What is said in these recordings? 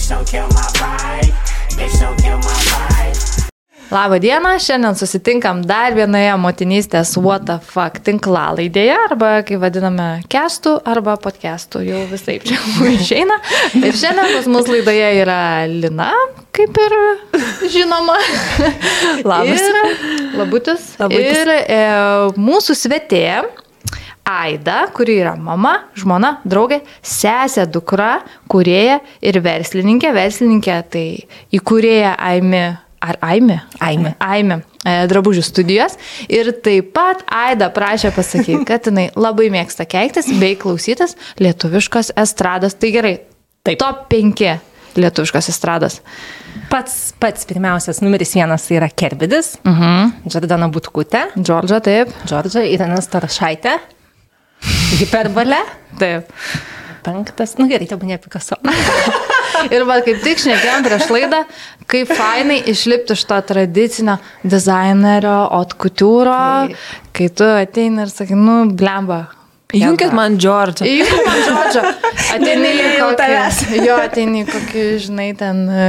Bitch, don't kill my vibe. Bitch, don't kill my vibe. Labą dieną, šiandien susitinkam dar vienoje motinystės What the fuck tinklalaidėje, arba kaip vadiname, kestų arba podcastų, jau visai čia išeina. Ir šiandien pas mus laidoje yra Lina, kaip ir žinoma. Labas. Ir labutis. Labutis. Ir e, mūsų svetė. Aida, kuri yra mama, žmona, draugė, sesė, dukra, kurėja ir verslininkė. Verslininkė tai įkūrėja Aimi. Ar Aimi? Aimė. Aimė. e, Drabužių studijos. Ir taip pat Aida prašė pasakyti, kad jinai labai mėgsta keiktis bei klausytis lietuviškos estrados. Tai gerai. Taip. Top 5 lietuviškos estrados. Pats, pats pirmiausias numeris vienas yra Kerbidis, Uh -huh. Džordana Butkutė, Džordža, taip. Džordža Irena Starašaitė, Hiperbolė, Taip. penktas, nu gerai, tebūnė Pikaso. Ir va, kaip tik šnekėjom prieš laidą, kaip fainai išlipti iš to tradicinio dizainerio, otkutūro, kai tu ateini ir sakai, nu, blemba. Junkit man Džordžą. Įjungit man žodžio. Ateini į kokį, jo, ateini kokį, žinai, ten e,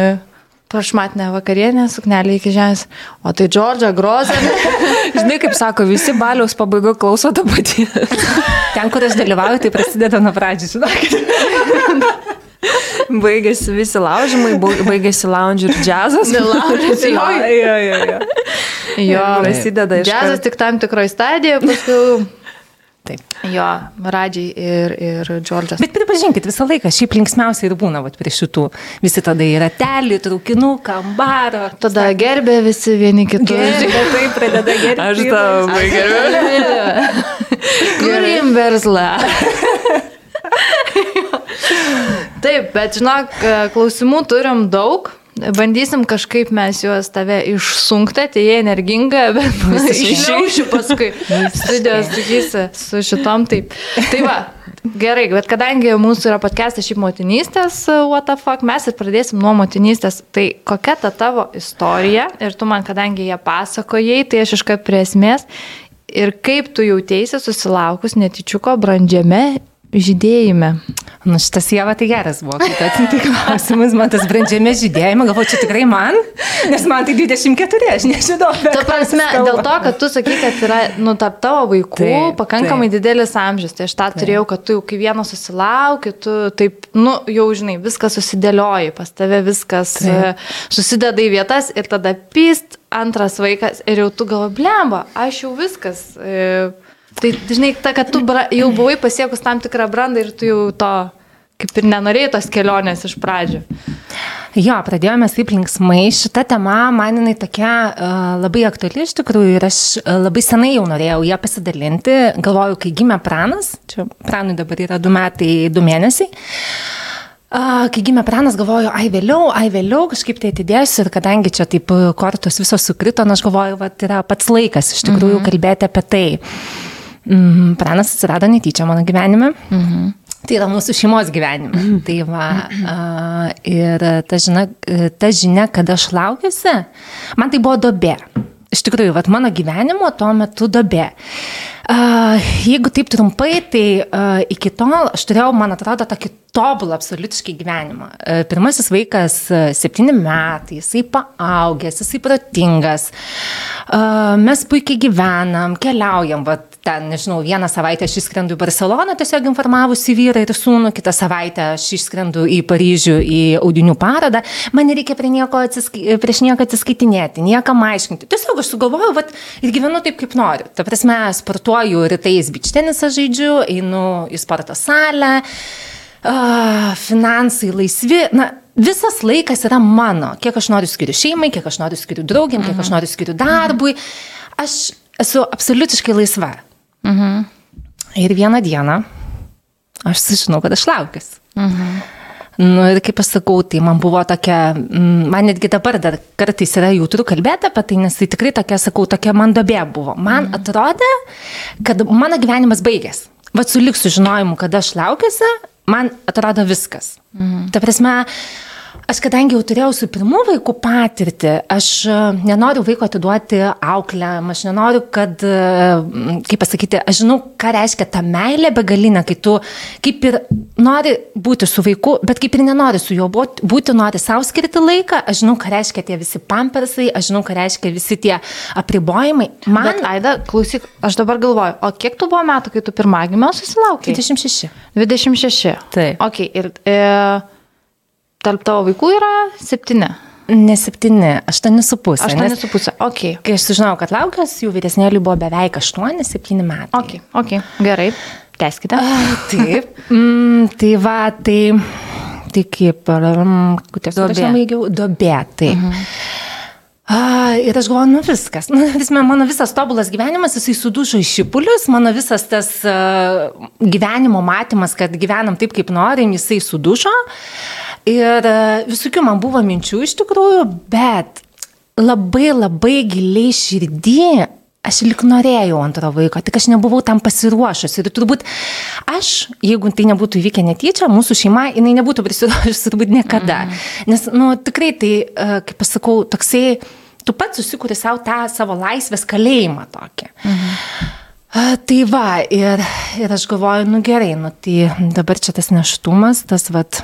prašmatinę vakarienę, suknelį iki žemės. O tai Džordžą grozė. Žinai, kaip sako, visi baliaus pabaigo klauso tą patį. Ten, kur aš dalyvauju, tai prasideda nuo pradžių, žinok. Baigėsi visi laužimai, baigėsi lounge ir džiazas. Nelaužėsi, jo. jo, jo, jo. Jo, prasideda iš Džiazas tik tam tikroje stadijoje, paskui Taip. jo, Radžiai ir, ir Džordžas. Bet pripažinkit, visą laiką šiaip linksmiausia ir būna vat, prie šitų. Visi tada yra telį, traukinų, kambaro. Tada gerbė visi vieni kitus. Gerai, taip pradeda gerai. Aš tau gerai. Kurim verslą. Taip, bet žinok, klausimų turim daug. Bandysim kažkaip mes juos tave išsunkti, atėjai energinga, bet išliaušiu paskui. Studijos sakysi su šitom taip. Tai va, gerai, bet kadangi mūsų yra podcastas šiaip motinystės, what the fuck, mes ir pradėsim nuo motinystės. Tai kokia ta tavo istorija ir tu man, kadangi ją pasakojai, tai aš iškart prie esmės. Ir kaip tu jautėsi susilaukus netyčiuko brandžiame žydėjime? Nu, šitas jėva tai geras buvo, kai tu atinti klausimus, man tas brandžiame žydėjimą, galvoju, čia tikrai man, nes man tai 24, aš nežinau. Ta prasme, dėl to, kad tu sakai, kad yra, nu, tarp tavo vaikų Taip, pakankamai taip. didelis amžius. Tai aš tą turėjau, kad tu jau kai vieną susilauki, tu taip, nu, jau žinai, viskas susidėlioji, pas tave viskas Taip. e, susideda į vietas ir tada pyst antras vaikas ir jau tu galvo, blemba, aš jau viskas. E, tai, žinai, ta, kad tu bra, jau buvai pasiekus tam tikrą brandą ir tu jau to kaip ir nenorėjai tos kelionės iš pradžių. Jo, pradėjome taip linksmai. Šita tema man jinai tokia uh, labai aktuali iš tikrųjų ir aš uh, labai senai jau norėjau ją pasidalinti. Galvoju, kai gimė pranas, čia pranui dabar yra du metai, du mėnesiai. Uh, kai gimė pranas, galvoju, ai vėliau, ai vėliau, kažkaip tai atidėsiu ir kadangi čia taip uh, kortos visos sukrito, na aš galvoju, va, yra pats laikas iš tikrųjų -hmm. kalbėti apie tai. Mm, pranas atsirado netyčia mano gyvenime. Mm -hmm. Tai yra mūsų šeimos gyvenime. Mm. Tai va, a, ir ta žinia, ta žinia, kad aš laukiuosi, man tai buvo dobė. Iš tikrųjų, vat, mano gyvenimo tuo metu dobė. A, jeigu taip trumpai, tai iki tol aš turėjau, man atrodo, tokį tobulą absoliutiškai gyvenimą. Pirmasis vaikas septyni metai, jisai paaugęs, jisai protingas. Mes puikiai gyvenam, keliaujam, vat, ten, nežinau, vieną savaitę aš išskrendu į Barceloną, tiesiog informavusi vyrą ir sūnų, kitą savaitę aš išskrendu į Paryžių į audinių parodą, man nereikia prie nieko atsiskai, prieš nieką atsiskaitinėti, niekam aiškinti. Tiesiog aš sugalvoju vat, ir gyvenu taip, kaip noriu. Ta prasme, sportuoju rytais bičtenisą žaidžiu, einu į sporto salę, uh, finansai laisvi. Na, Visas laikas yra mano. Kiek aš noriu skiriu šeimai, kiek aš noriu skiriu draugiam, kiek aš noriu skiriu darbui. Aš esu absoliutiškai laisva. Mhm. Ir vieną dieną aš sužinau, kad aš laukiuosi. Mhm. Nu, ir kaip aš sakau, tai man buvo tokia, mm, man netgi dabar dar kartais yra jautru kalbėti apie tai, nes tai tikrai tokia, sakau, tokia man dobė buvo. Man mhm. atrodė, kad mano gyvenimas baigės. Vat su liks sužinojimu, kad aš laukiuosi, man atrodo viskas. Mhm. Ta prasme, Aš kadangi jau turėjau su pirmu vaiku patirtį, aš e, nenoriu vaiko atiduoti auklėm, aš nenoriu, kad, e, kaip pasakyti, aš žinau, ką reiškia ta meilė begalinė, kai tu kaip ir nori būti su vaiku, bet kaip ir nenori su juo būti, nori savo skirti laiką, aš žinau, ką reiškia tie visi pampersai, aš žinau, ką reiškia visi tie apribojimai. Man, Bet, Aida, klausyk, aš dabar galvoju, o kiek tu buvo metų, kai tu pirmagimio susilaukai? 26. 26. Taip. Ok, ir e, tarp tavo vaikų yra septyni. Ne septyni, aštuoni su pusė. Aštuoni su pusė. Ok. Kai aš sužinojau, kad laukas, jų vyresnėliui buvo beveik 8-7 metai. Ok, ok, gerai. Teskite. A, taip. Mm, tai va, tai, tai kaip, Duobė. aš nebaigiau, dobė, tai. Mhm. A, ir aš galvoju, nu viskas. Nu, visme, mano visas tobulas gyvenimas, jisai sudužo į šipulius, mano visas tas uh, gyvenimo matymas, kad gyvenam taip, kaip norim, jisai sudužo. Ir uh, visokių man buvo minčių iš tikrųjų, bet labai labai giliai širdį aš lik norėjau antro vaiko, tik aš nebuvau tam pasiruošus. Ir turbūt aš, jeigu tai nebūtų įvykę netyčia, mūsų šeima, jinai nebūtų prisiruošus turbūt niekada. Mm. Nes, nu, tikrai tai, uh, kaip pasakau, toksai, tu pats susikūri savo tą savo laisvės kalėjimą tokį. Mhm. Tai va, ir, ir aš galvoju, nu gerai, nu tai dabar čia tas neštumas, tas vat,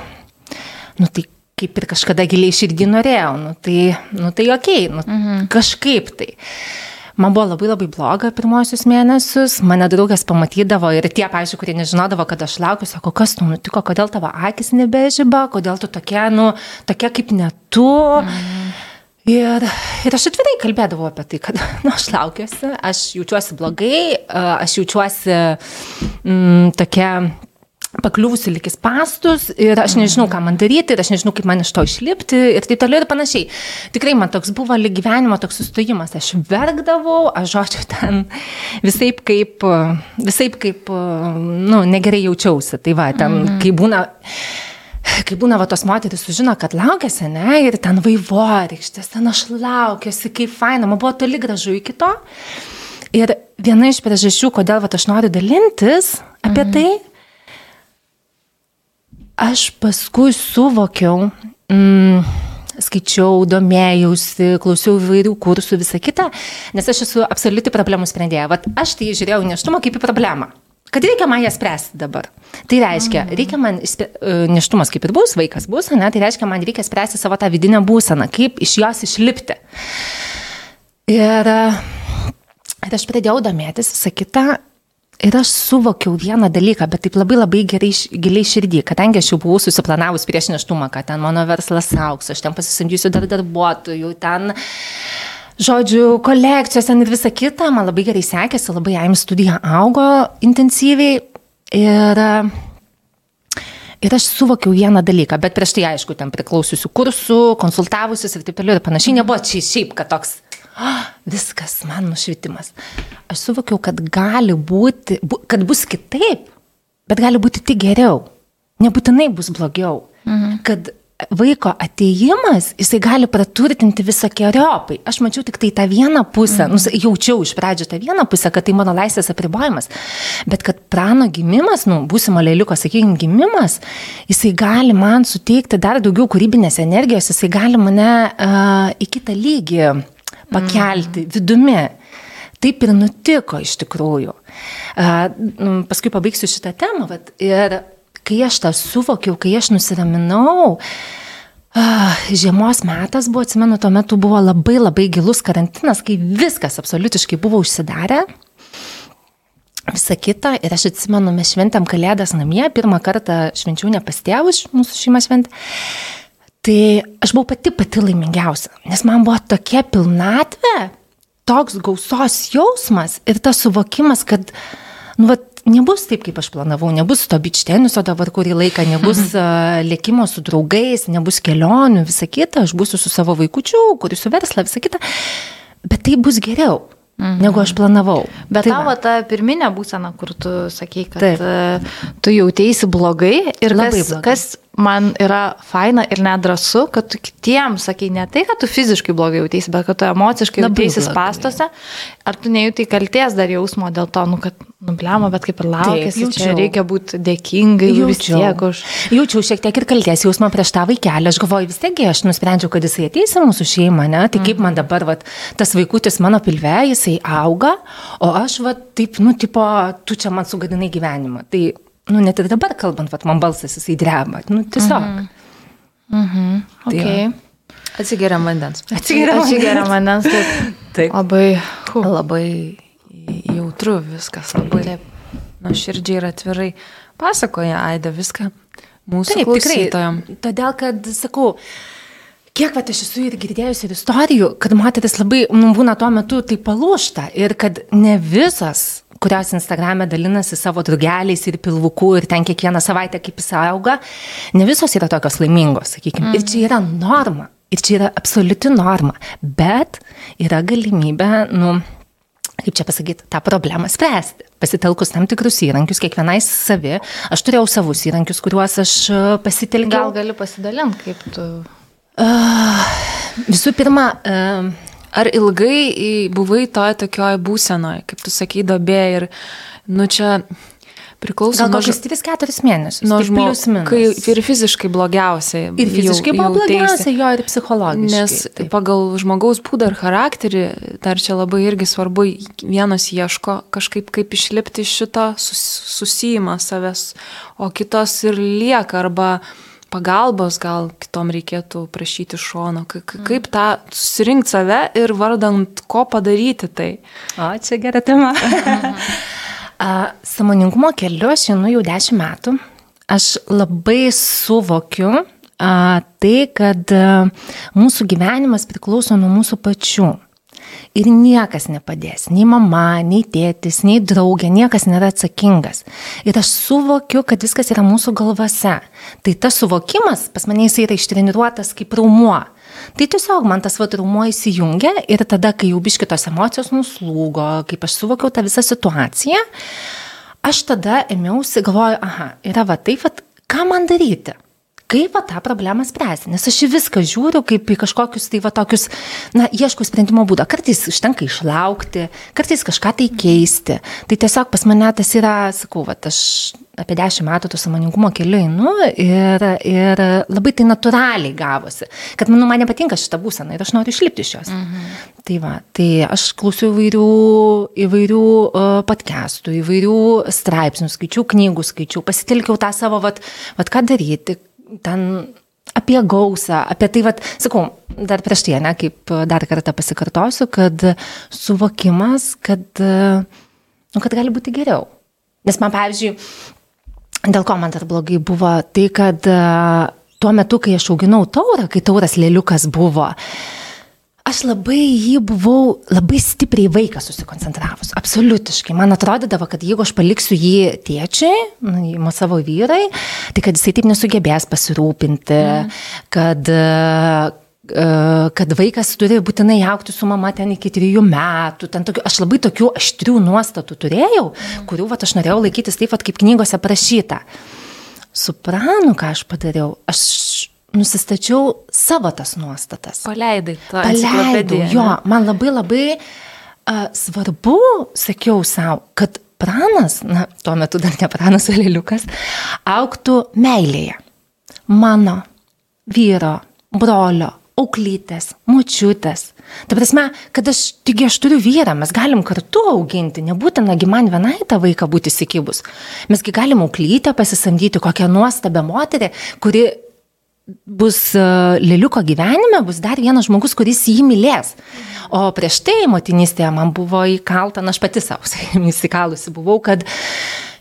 nu tai kaip ir kažkada giliai širdį norėjau, nu tai, nu tai okei, okay, nu, mhm. kažkaip tai. Man buvo labai labai bloga pirmosius mėnesius, mane draugas pamatydavo ir tie, pavyzdžiui, kurie nežinodavo, kad aš laukiu, sako, kas tu nutiko, kodėl tavo akis nebežyba, kodėl tu tokia, nu, tokia kaip ne tu. Mm. Ir, ir aš atvirai kalbėdavau apie tai, kad nu, aš laukiuosi, aš jaučiuosi blogai, aš jaučiuosi mm, tokia pakliuvusi likis pastus ir aš nežinau, ką man daryti ir aš nežinau, kaip man iš to išlipti ir taip toliau ir panašiai. Tikrai man toks buvo lyg gyvenimo toks sustojimas. Aš verkdavau, aš žodžiu ten visai kaip, visai kaip, nu, negerai jaučiausi. Tai va, ten, mm. kai būna kai būna va tos moteris sužino, kad laukiasi, ne, ir ten vaivorykštės, ten aš laukiuosi, kaip faina, man buvo toli gražu iki to. Ir viena iš priežasčių, kodėl va, aš noriu dalintis apie mhm. tai, aš paskui suvokiau, mm, skaičiau, domėjausi, klausiau įvairių kursų, visą kitą, nes aš esu absoliuti problemų sprendėja. Vat aš tai žiūrėjau neštumą kaip į problemą. Kad reikia man ją spręsti dabar. Tai reiškia, reikia man, neštumas kaip ir bus, vaikas bus, ne, tai reiškia, man reikia spręsti savo tą vidinę būseną, kaip iš jos išlipti. Ir, ir aš pradėjau domėtis visą kitą Ir aš suvokiau vieną dalyką, bet taip labai labai gerai, giliai širdį, kadangi aš jau buvau susiplanavus prieš neštumą, kad ten mano verslas auks, aš ten pasisamdysiu dar darbuotojų, ten, žodžiu, kolekcijos ten ir visa kita, man labai gerai sekėsi, labai jaim studija augo intensyviai ir, ir aš suvokiau vieną dalyką, bet prieš tai aišku, ten priklausiusių kursų, konsultavusius ir taip toliau ir panašiai, nebuvo čia šiaip, kad toks oh, viskas, man nušvitimas. Aš suvokiau, kad gali būti, bu, kad bus kitaip, bet gali būti tik geriau. Nebūtinai bus blogiau. Mhm. Kad vaiko ateimas, jisai gali praturtinti visą keriopai. Aš mačiau tik tai tą vieną pusę, mhm. nu, jaučiau iš pradžio tą vieną pusę, kad tai mano laisvės apribojimas. Bet kad prano gimimas, nu, būsimo lėliuko, sakykime, gimimas, jisai gali man suteikti dar daugiau kūrybinės energijos, jisai gali mane uh, į kitą lygį pakelti mm. vidumi. Taip ir nutiko iš tikrųjų. Uh, paskui pabaigsiu šitą temą. Vat, ir kai aš tą suvokiau, kai aš nusiraminau, žiemos metas buvo, atsimenu, tuo metu buvo labai labai gilus karantinas, kai viskas absoliutiškai buvo užsidarę. Visa kita. Ir aš atsimenu, mes šventėm kalėdas namie, pirmą kartą švenčiau ne pas tėvus, mūsų šeima šventė. Tai aš buvau pati pati laimingiausia, nes man buvo tokia pilnatvė, toks gausos jausmas ir tas suvokimas, kad, nu, vat, nebus taip, kaip aš planavau, nebus to beach teniso dabar kurį laiką, nebus uh, lėkimo su draugais, nebus kelionių, visa kita, aš būsiu su savo vaikučiu, kuris su versla, visa kita, bet tai bus geriau. Mhm. Negu aš planavau. Bet tai tavo ta pirminė būsena, kur tu sakei, kad. Taip. tu jautėsi blogai ir Labai kas, blogai. kas man yra faina ir nedrasu, kad tu kitiems sakai ne tai, kad tu fiziškai blogai jautiesi, bet kad tu emociškai jautiesi spastose. Ar tu nejautai kalties dar jausmo dėl to, nu, kad nubliamo, bet kaip ir laukėsi, čia jaučiau. reikia būti dėkingai vis tiek už... Jaučiau šiek tiek ir kalties jausmą prieš tą vaikelį. Aš galvoju, vis tiek aš nusprendžiau, kad jisai ateis į mūsų šeimą, ne? Tai kaip man dabar, vat, tas vaikutis mano pilve, jisai auga, o aš, vat, taip, nu, tipo, tu čia man sugadinai gyvenimą. Tai, nu, net ir dabar kalbant, vat, man balsas jisai dreba. Nu, tiesiog. Mhm. Tai Okay. Atsigeriam vandens. Atsigeriam Atsigeriam vandens, taip. Taip. Labai. Hu. Labai jautru viskas, labai Taip. nuoširdžiai ir atvirai pasakoja Aida viską mūsų Taip, tikrai. klausytojam. Todėl, kad, sakau, kiek va, aš esu ir girdėjusi ir istorijų, kad moteris labai, nu, būna tuo metu tai palūšta ir kad ne visas kurios Instagram'e dalinasi savo drugeliais ir pilvuku ir ten kiekvieną savaitę kaip jis auga, ne visos yra tokios laimingos, sakykime. Mm. Ir čia yra norma, ir čia yra absoliuti norma, bet yra galimybė, nu, kaip čia pasakyti, tą problemą spręsti. Pasitelkus tam tikrus įrankius, kiekvienai savi. Aš turėjau savus įrankius, kuriuos aš e, pasitelkiau. Gal gali pasidalinti, kaip tu... Visų pirma, uh, Ar ilgai buvai toje tokioje būsenoje, kaip tu sakai, dobė ir, nu čia priklauso gal nuo kokius 3-4 mėnesius. Nuo taip žmogaus, kai ir fiziškai blogiausiai. ir fiziškai jau- buvo jauteisi. blogiausia, jo ir psichologiškai. Nes taip. pagal žmogaus būdą ir charakterį, dar čia labai irgi svarbu, vienas ieško kažkaip kaip išlipti iš šito sus, susijimą savęs, o kitos ir lieka arba pagalbos gal kitom reikėtų prašyti šono, Ka- ka- kaip tą susirinkti save ir vardant ko padaryti tai. O, čia gera tema. A, Samoningumo keliu aš einu jau 10 metų. Aš labai suvokiu a, tai, kad a, mūsų gyvenimas priklauso nuo mūsų pačių. Ir niekas nepadės, nei mama, nei tėtis, nei draugė, niekas nėra atsakingas. Ir aš suvokiu, kad viskas yra mūsų galvose. Tai tas suvokimas pas mane jisai yra ištreniruotas kaip raumuo. Tai tiesiog man tas vat raumuo įsijungia ir tada, kai jau biškitos emocijos nuslūgo, kaip aš suvokiau tą visą situaciją, aš tada ėmiausi, galvoju, aha, yra va taip, va, ką man daryti? Kaip va tą problemą spręsti? Nes aš į viską žiūriu kaip į kažkokius tai va tokius, na, ieškau sprendimo būdą. Kartais užtenka išlaukti, kartais kažką tai keisti. Tai tiesiog pas mane tas yra, sakau, va, aš apie dešimt metų to samoningumo keliu einu ir, ir labai tai natūraliai gavosi. Kad, manau, man nepatinka šitą būseną ir aš noriu išlipti iš jos. Mhm. Tai va, tai aš klausiau įvairių, įvairių uh, podcastų, įvairių straipsnių, skaičiau knygų, skaičiau, pasitelkiau tą savo, vat, vat ką daryti, ten apie gausą, apie tai, vat, sakau, dar prieš tai, ne, kaip dar kartą pasikartosiu, kad suvokimas, kad, uh, nu, kad gali būti geriau. Nes man, pavyzdžiui, dėl ko man dar blogai buvo, tai kad uh, tuo metu, kai aš auginau taurą, kai tauras lėliukas buvo, aš labai jį buvau labai stipriai vaiką susikoncentravus. Absoliutiškai. Man atrodydavo, kad jeigu aš paliksiu jį tėčiai, nu, savo vyrai, tai kad jisai taip nesugebės pasirūpinti, mm. kad e, kad vaikas turi būtinai aukti su mama ten iki trijų metų. Tokių, aš labai tokių aštrių nuostatų turėjau, mm. kurių vat, aš norėjau laikytis taip, vat, kaip knygose parašyta. Supranu, ką aš padariau. Aš nusistačiau savo tas nuostatas. Paleidai tą Paleidau, jo, man labai labai uh, svarbu, sakiau savo, kad pranas, na, tuo metu dar ne pranas, o lėliukas, auktų meilėje. Mano, vyro, brolio, auklytės, mučiutės. Ta prasme, kad aš, taigi aš turiu vyrą, mes galim kartu auginti, nebūtinagi man vienai tą vaiką būti įsikibus. Mesgi galim auklytę pasisamdyti kokią nuostabią moterį, kuri bus e, Liliuko gyvenime, bus dar vienas žmogus, kuris jį mylės. O prieš tai motinystėje man buvo įkalta, na aš pati savo, įsikalusi buvau, kad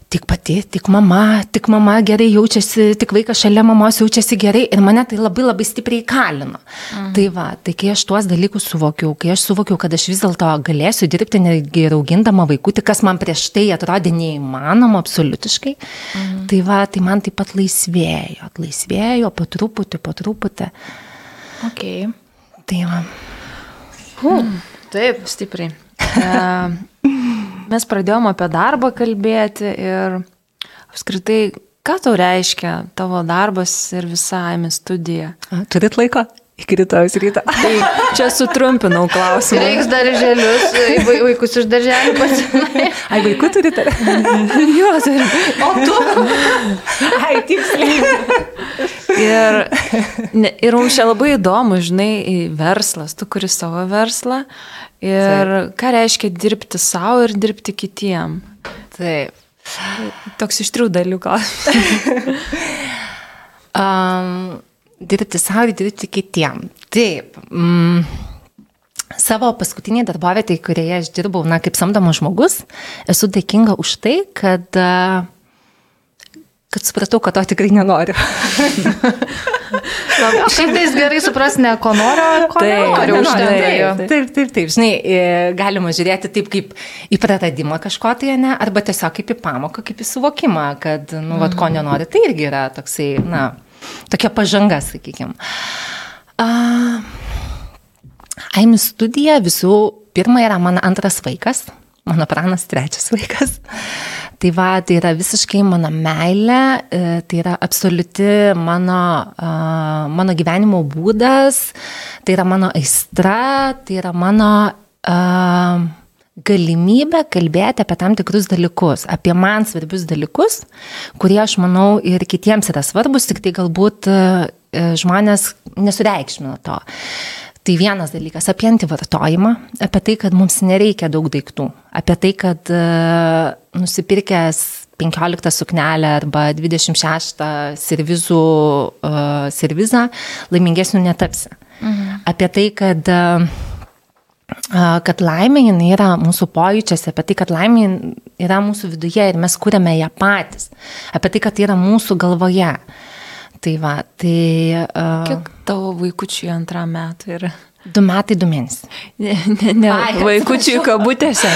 tik pati, tik mama, tik mama gerai jaučiasi, tik vaikas šalia mamos jaučiasi gerai ir mane tai labai labai stipriai kalino. Mhm. Tai va, tai kai aš tuos dalykus suvokiau, kai aš suvokiau, kad aš vis dėlto galėsiu dirbti netgi ir augindama vaikutį, kas man prieš tai atrodė neįmanoma absoliutiškai, mhm. tai va, tai man taip pat laisvėjo, laisvėjo po truputį, po truputį. Okay. Tai va. Hmm. Taip. Stipriai. E, mes pradėjome apie darbą kalbėti ir apskritai, ką tau reiškia tavo darbas ir visa AIMI studija? Turit laiko? Iki rytojus ryto. Tai čia sutrumpinau klausimą. Reiks darželius, vai- vaikus iš darželių pasinai. Ai, vaikų turite? Jo, tai O tu? Ai, tiksliai. Ir, ne, ir mums čia labai įdomu, žinai, į verslas, tu kuri savo verslą. Ir ką reiškia dirbti savo ir dirbti kitiem. Taip. Toks iš trijų dalių klausimas. Um, dirbti savo ir dirbti kitiem. Taip. Mm, savo paskutinį darbovietį, kurioje aš dirbau, na, kaip samdomas žmogus, esu dėkinga už tai, kad, kad supratau, kad to tikrai nenoriu. Kartais gerai supras ne ko noriu, ko Taip, nenoriu. Užtenka taip, taip, taip, taip, žinai, e, galima žiūrėti taip kaip į praradimą kažko tai, ne, arba tiesiog kaip į pamoką, kaip į suvokimą, kad, nu, vad, ko nenori, tai irgi yra toksai, na, tokia pažanga, sakykime. Aimi studija visų pirma yra mano antras vaikas, mano pranas trečias vaikas. Tai va, tai yra visiškai mano meilė, e, tai yra absoliuti mano, mano gyvenimo būdas, tai yra mano aistra, tai yra mano a, galimybė kalbėti apie tam tikrus dalykus, apie man svarbius dalykus, kurie aš manau ir kitiems yra svarbus, tik tai galbūt e, e, žmonės nesureikšmina to. Tai vienas dalykas apie antivartojimą, apie tai, kad mums nereikia daug daiktų, apie tai, kad uh, nusipirkęs 15 suknelę arba 26 servizų, servizą laimingesnių netapsi. Mhm. Apie tai, kad uh, kad laimė jinai yra mūsų pojūčiuose, apie tai, kad laimė yra mūsų viduje ir mes kūrėme ją patys, apie tai, kad tai yra mūsų galvoje. Tai va, tai... Uh, Kiek tavo vaikučiui antram metui yra? Du metai, du mėnesiai. Ne, ne, ne Ai, vaikučiui kabutėse.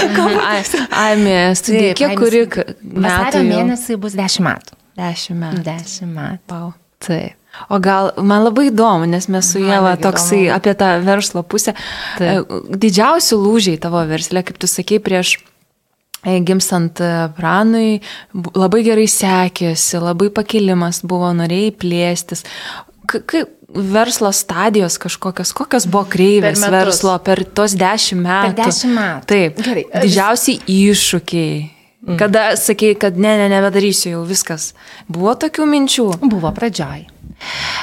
Aimė, studija, kiek kuri metų? Vasario mėnesį bus dešimt metų. Dešimt metų. Dešimt metų. Wow. Taip. O gal man labai įdomu, nes mes su irgi toksai įdomu. apie tą verslo pusę. Taip. E, Didžiausi lūžiai tavo versle, kaip tu sakei, prieš e, gimstant e, pranui, bu- labai gerai sekėsi, labai pakilimas buvo, norėjai plėstis. Kaip verslo stadijos kažkokios, kokios buvo kreivės Per metus. verslo per tos dešimt metų? Per dešimt metų. Taip. Gerai. Didžiausiai iššūkiai. Mm. Kada sakei, kad ne, ne, nebedarysiu jau viskas. Buvo tokių minčių? Buvo pradžioj.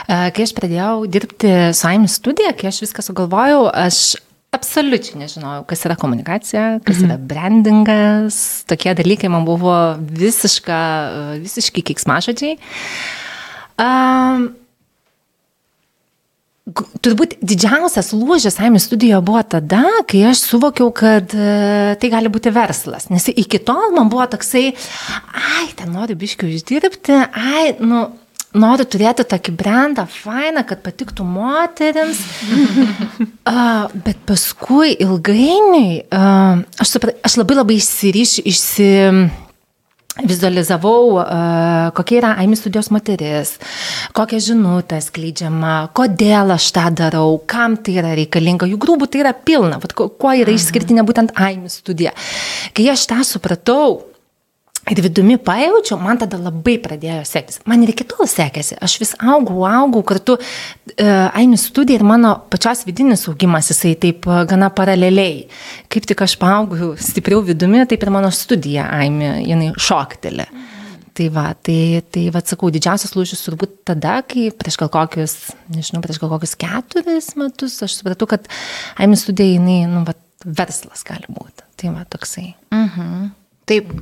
E, Kai aš pradėjau dirbti su AIM studija, kai aš viską sugalvojau, aš absoliučiai nežinojau, kas yra komunikacija, kas yra brandingas, tokie dalykai man buvo visiška, e, visiškai kiksmažodžiai. Um, Turbūt didžiausias lūžis Aimė studijoje buvo tada, kai aš suvokiau, kad e, tai gali būti verslas. Nes iki tol man buvo toksai, ai, ten noriu biškių uždirbti, ai, nu, noriu turėti tokį brandą, fainą, kad patiktų moteriams. uh, bet paskui ilgainiui, uh, aš, supra, aš labai labai išsiryš, išsi vizualizavau, kokia yra Aimi studijos moteris, kokia žinutė skleidžiama, kodėl aš tą darau, kam tai yra reikalinga. Jų grūbų tai yra pilna, vat, kuo yra išskirtinė būtent Aimi studija. Kai aš tą supratau, Ir vidumi pajaučiau, man tada labai pradėjo sektis. Man ir iki tol sekėsi. Aš vis augau, augau kartu. E, Aimi studija ir mano pačios vidinis augimas, jisai taip e, gana paraleliai. Kaip tik aš paaugau stipriau vidumi, taip ir mano studija Aimi, jinai šoktelė. Tai va, tai, tai va, sakau, didžiausias lūžis turbūt tada, kai prieš gal kokius, nežinau, prieš gal kokius keturis metus aš supratau, kad Aimi studija, jinai, nu, va, verslas gali būti. Tai va, toksai. Taip,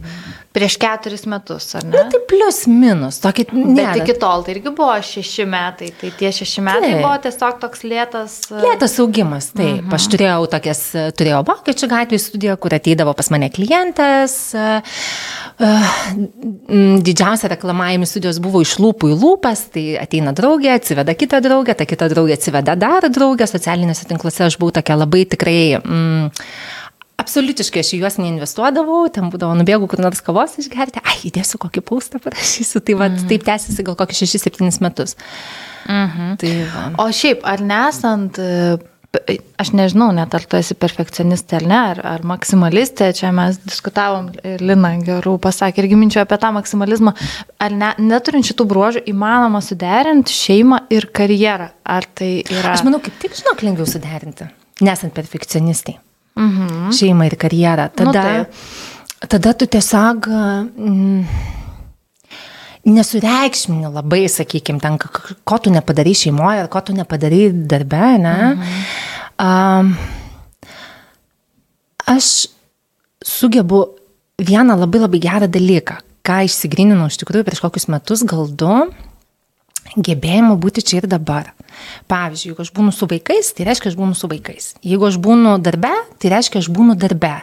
prieš keturis metus, ar ne? Na, tai plius minus, tokį, ne, Bet iki tol tai irgi buvo šeši metai, tai tie šeši metai Taip. buvo tiesiog toks lėtas. e, Lėtas augimas, taip. Mhm. Aš turėjau tokias, turėjau Vokiečių gatvėje studiją, kur ateidavo pas mane klientas. e, e, Didžiausia reklamavimo studijos buvo iš lūpų į lūpas, tai ateina draugė, atsiveda kitą draugę, ta kita draugė atsiveda dar draugę, socialiniuose tinkluose aš buvau tokia labai tikrai... Mm, Absoliutiškai aš į juos neinvestuodavau, ten būdavo nubėgau kur nors kavos išgerti, ai, įdėsiu kokį paustą, parašysiu, tai va, taip tęsiasi gal kokį 6-7 metus. Mhm. Tai va. O šiaip, ar nesant e, aš nežinau, net ar tu esi perfekcionistė ar ne, ar, ar maksimalistė, čia mes diskutavom, ir Lina gerų pasakė irgi minčio apie tą maksimalizmą, ar ne, neturint šitų bruožų įmanoma suderinti šeimą ir karjerą, ar tai yra... Aš manau, kaip tik, žinok, lengviau suderinti, nesant perfekcionistai. Mhm. Šeimą ir karjerą. Nu, Tada, taip. tada tu tiesiog mm, nesureikšmini labai, sakykime, ten, ko tu nepadarai šeimoje, ko tu nepadarai darbe, ne? Mhm. Um, aš sugebu vieną labai labai gerą dalyką, ką išsigryninau iš tikrųjų prieš kokius metus, gal du, gebėjimą būti čia ir dabar. Pavyzdžiui, jeigu aš būnu su vaikais, tai reiškia, aš būnu su vaikais. Jeigu aš būnu darbe, tai reiškia, aš būnu darbe.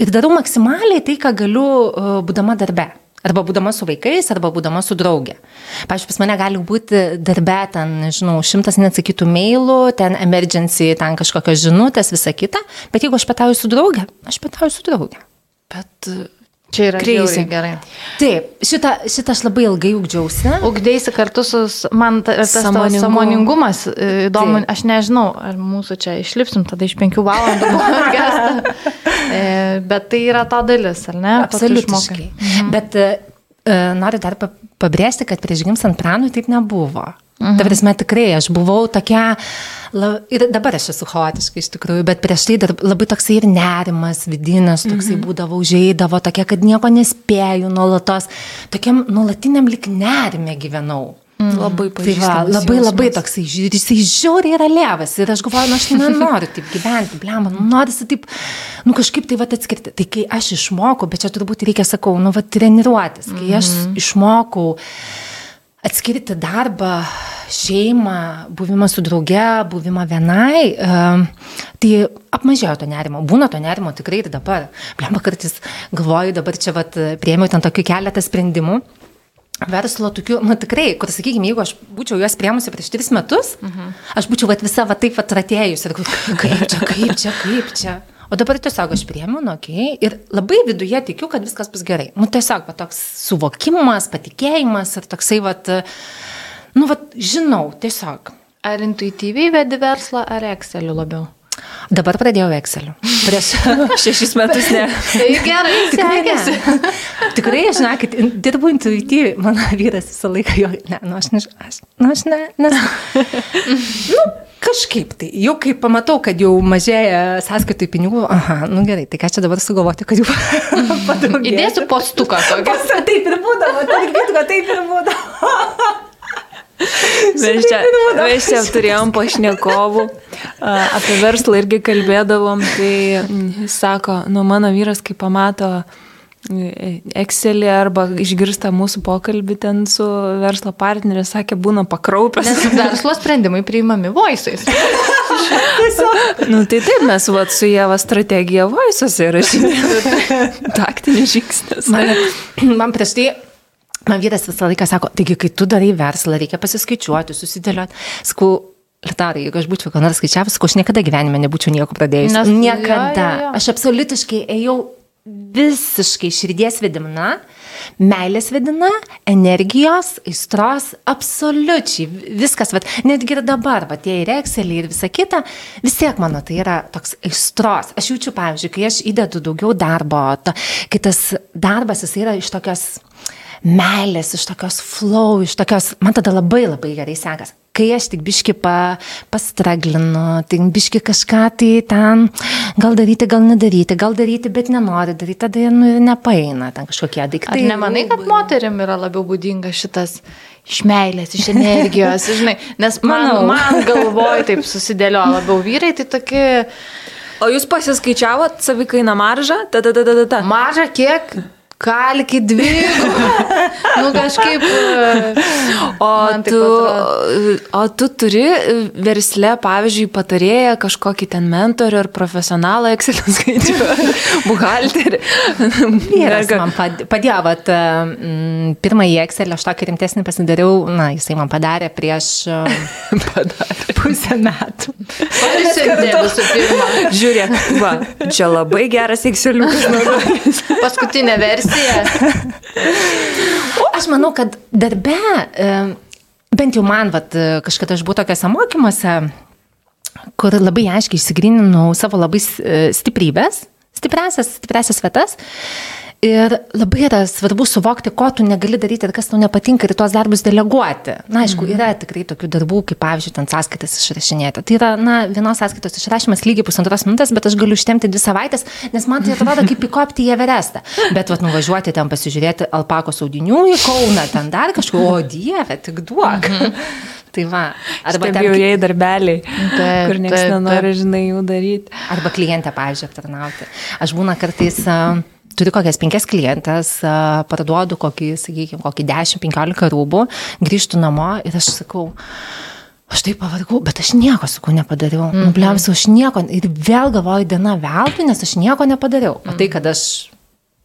Ir darau maksimaliai tai, ką galiu uh, būdama darbe. Arba būdama su vaikais, arba būdama su draugė. Pavyzdžiui, pas mane gali būti darbe, ten, nežinau, šimtas neatsakytų mailų, ten emergency, ten kažkokios žinutės, visa kita. Bet jeigu aš petauju su draugė, aš petauju su draugė. Bet e, Čia yra crazy. gerai. Taip, šitą, šitą aš labai ilgai ugdžiausi. Ugdėsi kartu su man ta- tas tavo Sąmoningumu. samoningumas e, įdomu, Taip. aš nežinau, ar mūsų čia išlipsim tada iš penkių valandų. E, bet tai yra to dalis, ar ne? Absoliutiškai. Mhm. Bet e, noriu dar pa- pabrėžti, kad prieš gimstant pranui taip nebuvo. Mhm. Ta prasme, tikrai aš buvau tokia, la, ir dabar aš esu chaotiška iš tikrųjų, bet prieš tai dar labai toksai ir nerimas vidinis, toksai mhm. būdavo, užėjdavo, tokia, kad nieko nespėjau nuolatos, tokiam nuolatiniam lik nerime gyvenau. labai Tai va, pažįstamas labai labai jausmas. toksai, žiūri, jisai žiauriai yra lėvas ir aš galvoju, nu aš nenoriu taip gyventi, blema, nu norisi taip, nu kažkaip tai va atskirti. Tai kai aš išmokau, bet čia turbūt reikia, sakau, nu va treniruotis, kai aš išmokau atskirti darbą, šeimą, buvimą su drauge, buvimą vienai, tai apmažėjo to nerimo. Būna to nerimo tikrai ir dabar. Blemba kartais galvoju, dabar čia vat priemiau ten tokių keletą sprendimų. Verslo tokių, nu tikrai, kur, sakykime, jeigu aš būčiau juos priemusi prieš tris metus, uh -huh. aš būčiau vat, visa va taip atratėjus ir kaip čia, kaip čia, kaip čia. O dabar tiesiog aš priemu, nu, okay, ir labai viduje tikiu, kad viskas bus gerai. Nu, tiesiog va, toks suvokimas, patikėjimas ir toksai, va, nu, va, žinau, tiesiog. Ar intuityviai vedi verslą, ar Exceliu labiau? Dabar pradėjau Exceliu. Prieš šešis metus ne. Tai gerai, sekėsi. Tikrai, žinokit, in- dirbu intuityviai, mano vyras visą laiką jo, ne, nu aš ne, aš, nu aš ne, nes, nu, kažkaip tai, jau kai pamatau, kad jau mažėja sąskaitai pinigų, aha, nu gerai, tai ką čia dabar sugalvoti, kad jau padaugėtų. Įdėsiu postuką tokį. Taip ir būdavo, taip ir būdavo, taip ir būdavo. Mes čia, mes čia turėjom pašnekovų, a, apie verslą irgi kalbėdavom, tai sako, nu mano vyras, kai pamato e, Excelį arba išgirsta mūsų pokalbį ten su verslo partneriu, sakė, būna pakraupęs. Nes verslo sprendimai priimami voisais. Nu tai taip, mes vat, su Jėva strategija vaisuose rašydami taktinis žingsnis. Man, man prieš tai, man vyras visą laiką sako, taigi, kai tu darai verslą, reikia pasiskaičiuoti, susidėlioti. Sakau, Litarai, jeigu aš būčiau ką nors skaičiavus, sakau, aš niekada gyvenime nebūčiau nieko pradėjus. Nes- niekada. jo, jo, jo. Aš absoliutiškai ėjau visiškai širdies vedina, meilės vedina, energijos, aistros, absoliučiai viskas, vat, netgi ir dabar, va, tie ir Excelį ir visa kita, vis tiek mano tai yra toks aistros. Aš jaučiu, pavyzdžiui, kai aš įdedu daugiau darbo, to, kai tas darbas jis yra iš tokios meilės, iš tokios flow, iš tokios, man tada labai labai gerai sekas. Kai aš tik biški pa, pastraglinu, tik biški kažką tai ten, gal daryti, gal nedaryti, gal daryti, bet nenori daryti, tada nu, nepaeina ten kažkokie Ar daiktai. nemanai, kad moterim yra labiau būdinga šitas iš meilės, iš energijos, žinai, nes man, Manau. man galvoj taip susidėlio labiau vyrai, tai tokie O jūs pasiskaičiavot savikainą maržą? Ta, ta, ta, ta, ta, maža kiek, kalki dvi. nu kažkaip. e, O tu, o tu turi versle, pavyzdžiui, patarėją, kažkokį ten mentorių ar profesionalą Excel skaičių, buhalterį. Vyras man pad- padėjo, vat, mm, pirmąjį Excel aš tokį rimtesnį pasidariau, na, jisai man padarė prieš padarė. pusę metų. Parisintė visų pirma. Žiūrėk, va, čia labai geras Exceliukas. Paskutinė versija. Aš manau, kad darbe, bent jau man, vat, kažkada aš buvau tokiuose mokymuose, kur labai aiškiai išsigrininau savo labai e, stiprybės, stipresias, stipresias vietas. Ir labai yra svarbu suvokti, ko tu negali daryti ir kas tau nepatinka ir tuos darbus deleguoti. Na, aišku, yra tikrai tokių darbų, kaip pavyzdžiui, ten sąskaitas išrašinėti. Tai yra, na, vienos sąskaitos išrašymas lygiai pusantros minutės, bet aš galiu ištemti dvi savaitės, nes man tai atrodo kaip įkopti į Everestą. Bet, vat, nuvažiuoti ten pasižiūrėti alpakos audinių į Kauną, ten dar kažko, o dieve, tik duok. Tai va, Arba ten ten jau jai darbeliai, Taip, kur niekas taip, nenori, žinai, jų daryti. Arba klientę, pavyzdžiui, aptarnauti. Aš būna kartais, a, turiu kokias penkias klientės, parduodu kokį, sakykime, kokį 10-15 rūbų, grįžtu namo ir aš sakau, aš taip pavargau, bet aš nieko, sakau, nepadariau. Mm -hmm. Nubliausiu, aš nieko. Ir vėl galvoju, diena veltui, nes aš nieko nepadariau. O tai, kad aš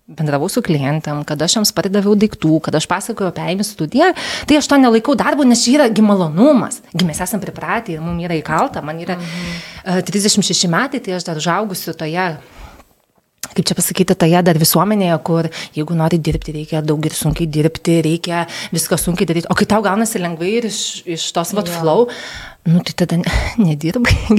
bendravau su klientam, kad aš jiems pardaviau daiktų, kad aš pasakoju apie AIMI studiją, tai aš to nelaikau darbu, nes čia yra gi malonumas. Gi mes esame pripratę ir mums yra įkalta, man yra mhm. 36 metai, tai aš dar žaugusiu toje kaip čia pasakyti, toje dar visuomenėje, kur jeigu nori dirbti, reikia daug ir sunkiai dirbti, reikia viską sunkiai daryti. O kai tau gaunasi lengvai ir iš, iš tos vat flow, nu tai tada ne- nedirbai.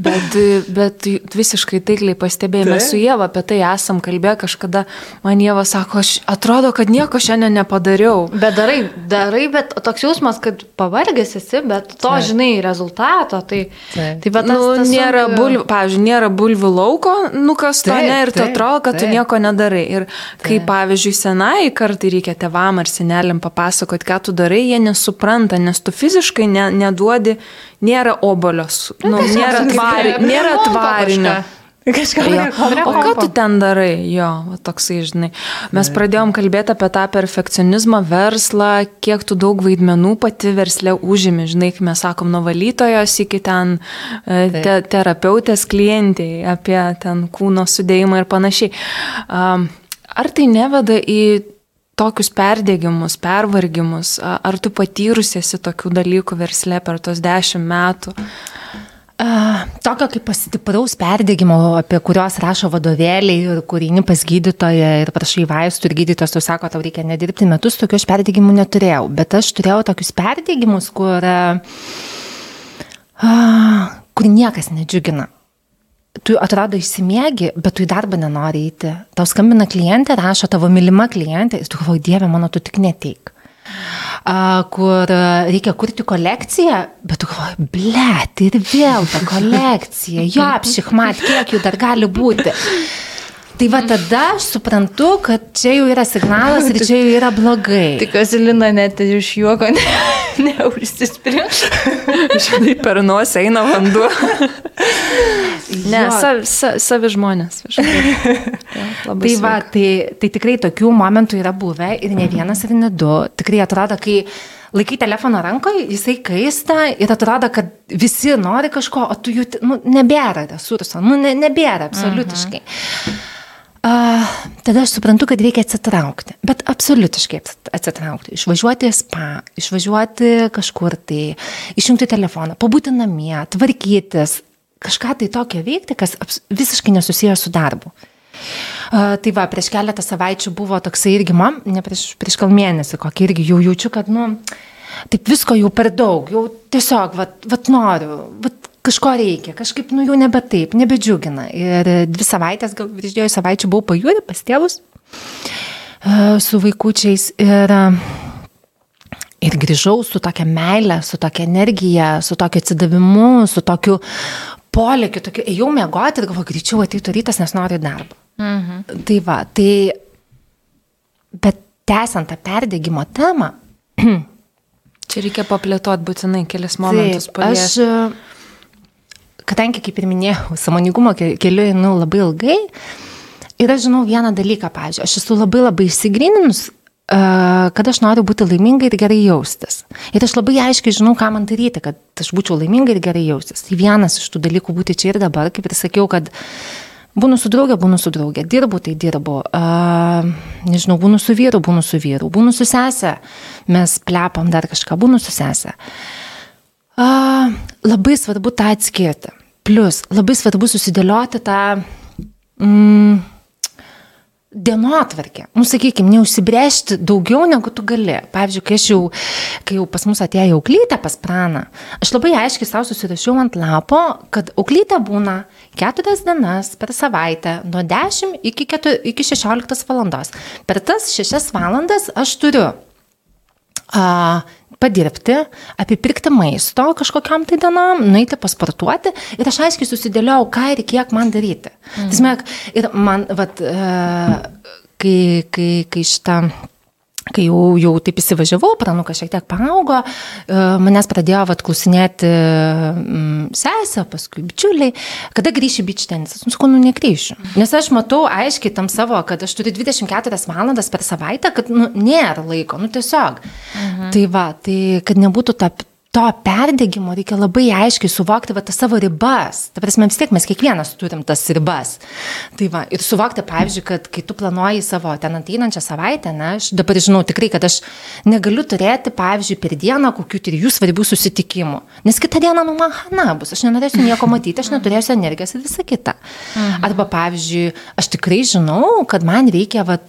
Bet, bet visiškai taikliai pastebėjome Taip. su Jėva, apie tai esam kalbėję kažkada. Man Jėva sako, aš atrodo, kad nieko šiandien nepadariau. Bet darai, darai, bet toks jausmas, kad pavargęs esi, bet to Taip. žinai rezultato. Tai, Taip. tai bet Nu, nėra bulvių, pavyzdžiui, nėra bulvių lauko, nu kas to Taip, ne, ir tu taip, atrodo, kad tu taip. nieko nedarai. Ir kai, pavyzdžiui, senai kartai reikia tevam ar seneliam papasakoti, ką tu darai, jie nesupranta, nes tu fiziškai ne, neduodi, nėra obolios, nu, nėra, tvari, nėra tvarinio. Kažką O ką tu ten darai? Jo, va toksai, žinai. Mes pradėjom kalbėti apie tą perfekcionizmą, verslą, kiek tu daug vaidmenų pati verslė užimi, žinai, kai mes sakom nuo valytojos iki ten e, te, terapeutės klientai, apie ten kūno sudėjimą ir panašiai. Am, Ar tai neveda į tokius perdėgymus, pervargimus? Ar tu patyrusiesi tokių dalykų versle per tos dešimt metų? Tokio kaip stipraus perdėgymo, apie kuriuos rašo vadovėliai ir kur eini pas gydytoją ir prašai vaistų ir gydytojas tau sako, tau reikia nedirbti metus, tokių aš perdėgymų neturėjau. Bet aš turėjau tokius perdėgymus, kur, kur niekas nedžiugina. Tu atrodo išsimiegi, bet tu į darbą nenori eiti. Tau skambina klientė, rašo tavo mylima klientė tu galvoji, Dieve, mano tu tik neteik. A, kur a, reikia kurti kolekciją, bet tu galvoji, blėt, ir vėl ta kolekcija, jo, apšikmat, kiek jų dar gali būti. Tai va tada aš suprantu, kad čia jau yra signalas ir čia jau yra blogai. Tikiuosi, Lina net iš juoko ne, neužsispringa. Žinai, per nosį eina vanduo. Ne, savi, sa, savi žmonės. labai Tai va, tai, tai tikrai tokių momentų yra buvę ir ne vienas ir ne du. Tikrai atrodo, kai laikai telefoną rankoje, jisai kaista ir atrodo, kad visi nori kažko, o tu jų nu, nebėra resurso, nu, ne, nebėra absoliutiškai. Uh, tada aš suprantu, kad reikia atsitraukti, bet absoliutiškai atsit- atsitraukti. Išvažiuoti į spa, išvažiuoti kažkur tai, išjungti telefoną, pabūti namie, tvarkytis, kažką tai tokio veikti, kas visiškai nesusijęs su darbu. Tai va, prieš keletą savaičių buvo toksai irgi man, ne prieš, prieš gal mėnesį, kokį irgi jau jaučiu, kad, nu, taip visko jau per daug, jau tiesiog, va, va noriu, va kažko reikia, kažkaip, nu, jau nebe taip, nebedžiugina. Ir dvi savaitės, gal virš dviejų savaičių buvau pajūrė pas tėvus uh, su vaikučiais ir uh, Ir grįžau su tokia meile, su tokia energija, su tokiu atsidavimu, su tokiu polėkiu, tokiu, ėjau mėgoti ir galvoju, greičiau ateitų rytas, nes noriu į darbą. Mhm. Tai va, tai, bet tęsiant tą perdėgymo temą, Čia reikia paplėtoti būtinai kelias momentus Taip, aš, e, kadangi, kaip ir minėjau, samoningumo ke- keliu einu labai ilgai ir aš žinau vieną dalyką, pavyzdžiui, aš esu labai labai išsigrininus, e, kad aš noriu būti laiminga ir gerai jaustis. Ir aš labai aiškiai žinau, ką man daryti, kad aš būčiau laiminga ir gerai jaustis. Tai vienas iš tų dalykų būti čia ir dabar, kaip ir sakiau, kad Būnu su draugė, būnu su draugė, dirbu, tai dirbu, uh, nežinau, būnu su vyru, būnu su vyru, būnu su sesė, mes plepam dar kažką, būnu su sesė. Uh, labai svarbu tą atskirti. Plus, labai svarbu susidėlioti tą, mm, dienotvarkė. Nu, sakykime, neužsibrėžti daugiau negu tu gali. Pavyzdžiui, kai, jau, kai jau pas mus atėjo auklytė pas praną, aš labai aiškiai savo susirašiau ant lapo, kad auklytė būna keturias dienas per savaitę, nuo 10 iki, 4, iki 16 valandos. Per tas 6 valandas aš turiu a, padirbti, apipirkti maisto kažkokiam tai dienam, nueiti pasportuoti ir aš aiškiai susidėliau, ką ir kiek man daryti. Mm. Tasme, ir man, vat, e, kai, kai, kai šitą kai jau, jau taip įsivažiavau, pranukas šiek tiek paaugo, e, manęs pradėjo vat, klausinėti mm, sesė, paskui bičiuliai, kada grįši bič tenisas. Nu, sakau, nu, negrįšiu. Nes aš matau aiškiai tam savo, kad aš turiu 24 valandas per savaitę, kad nu, nėra laiko, nu tiesiog. Mhm. Tai va, tai kad nebūtų ta to perdėgymo reikia labai aiškiai suvokti va, tas savo ribas. Ta prasme, vis tiek mes kiekvienas turim tas ribas. Tai va, ir suvokti, pavyzdžiui, kad kai tu planuoji savo ten ateinančią savaitę, na, aš dabar žinau tikrai, kad aš negaliu turėti, pavyzdžiui, per dieną kokių trijų svarbių susitikimų. Nes kitą dieną, nu, man hana bus, aš nenorėsiu nieko matyti, aš neturėsiu energijos ir visa kita. Mhm. Arba, pavyzdžiui, aš tikrai žinau, kad man reikia, va,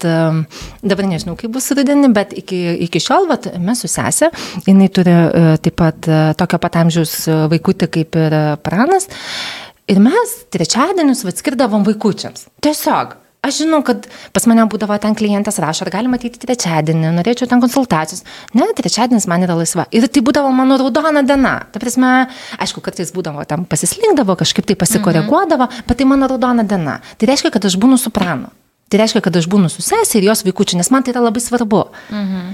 dabar nežinau, kaip bus rudenį, bet iki, iki šiol, va, mes su sesė, jinai turi uh, taip pat pat e, tokio pat amžiaus e, vaikutį kaip ir e, pranas. Ir mes trečiadienius atskirdavom vaikučiams. Tiesiog. Aš žinau, kad pas mane būdavo ten klientas rašo, ar galima ateiti trečiadienį, norėčiau ten konsultacijos. Ne, trečiadienis man yra laisva. Ir tai būdavo mano raudona diena. Ta prasme, aišku, kartais būdavo tam pasislinkdavo, kažkaip tai pasikoreguodavo, mhm. bet tai mano raudona diena. Tai reiškia, kad aš būnu su pranu. Tai reiškia, kad aš būnu su sesė ir jos vaikučiu, nes man tai yra labai svarbu. Mhm.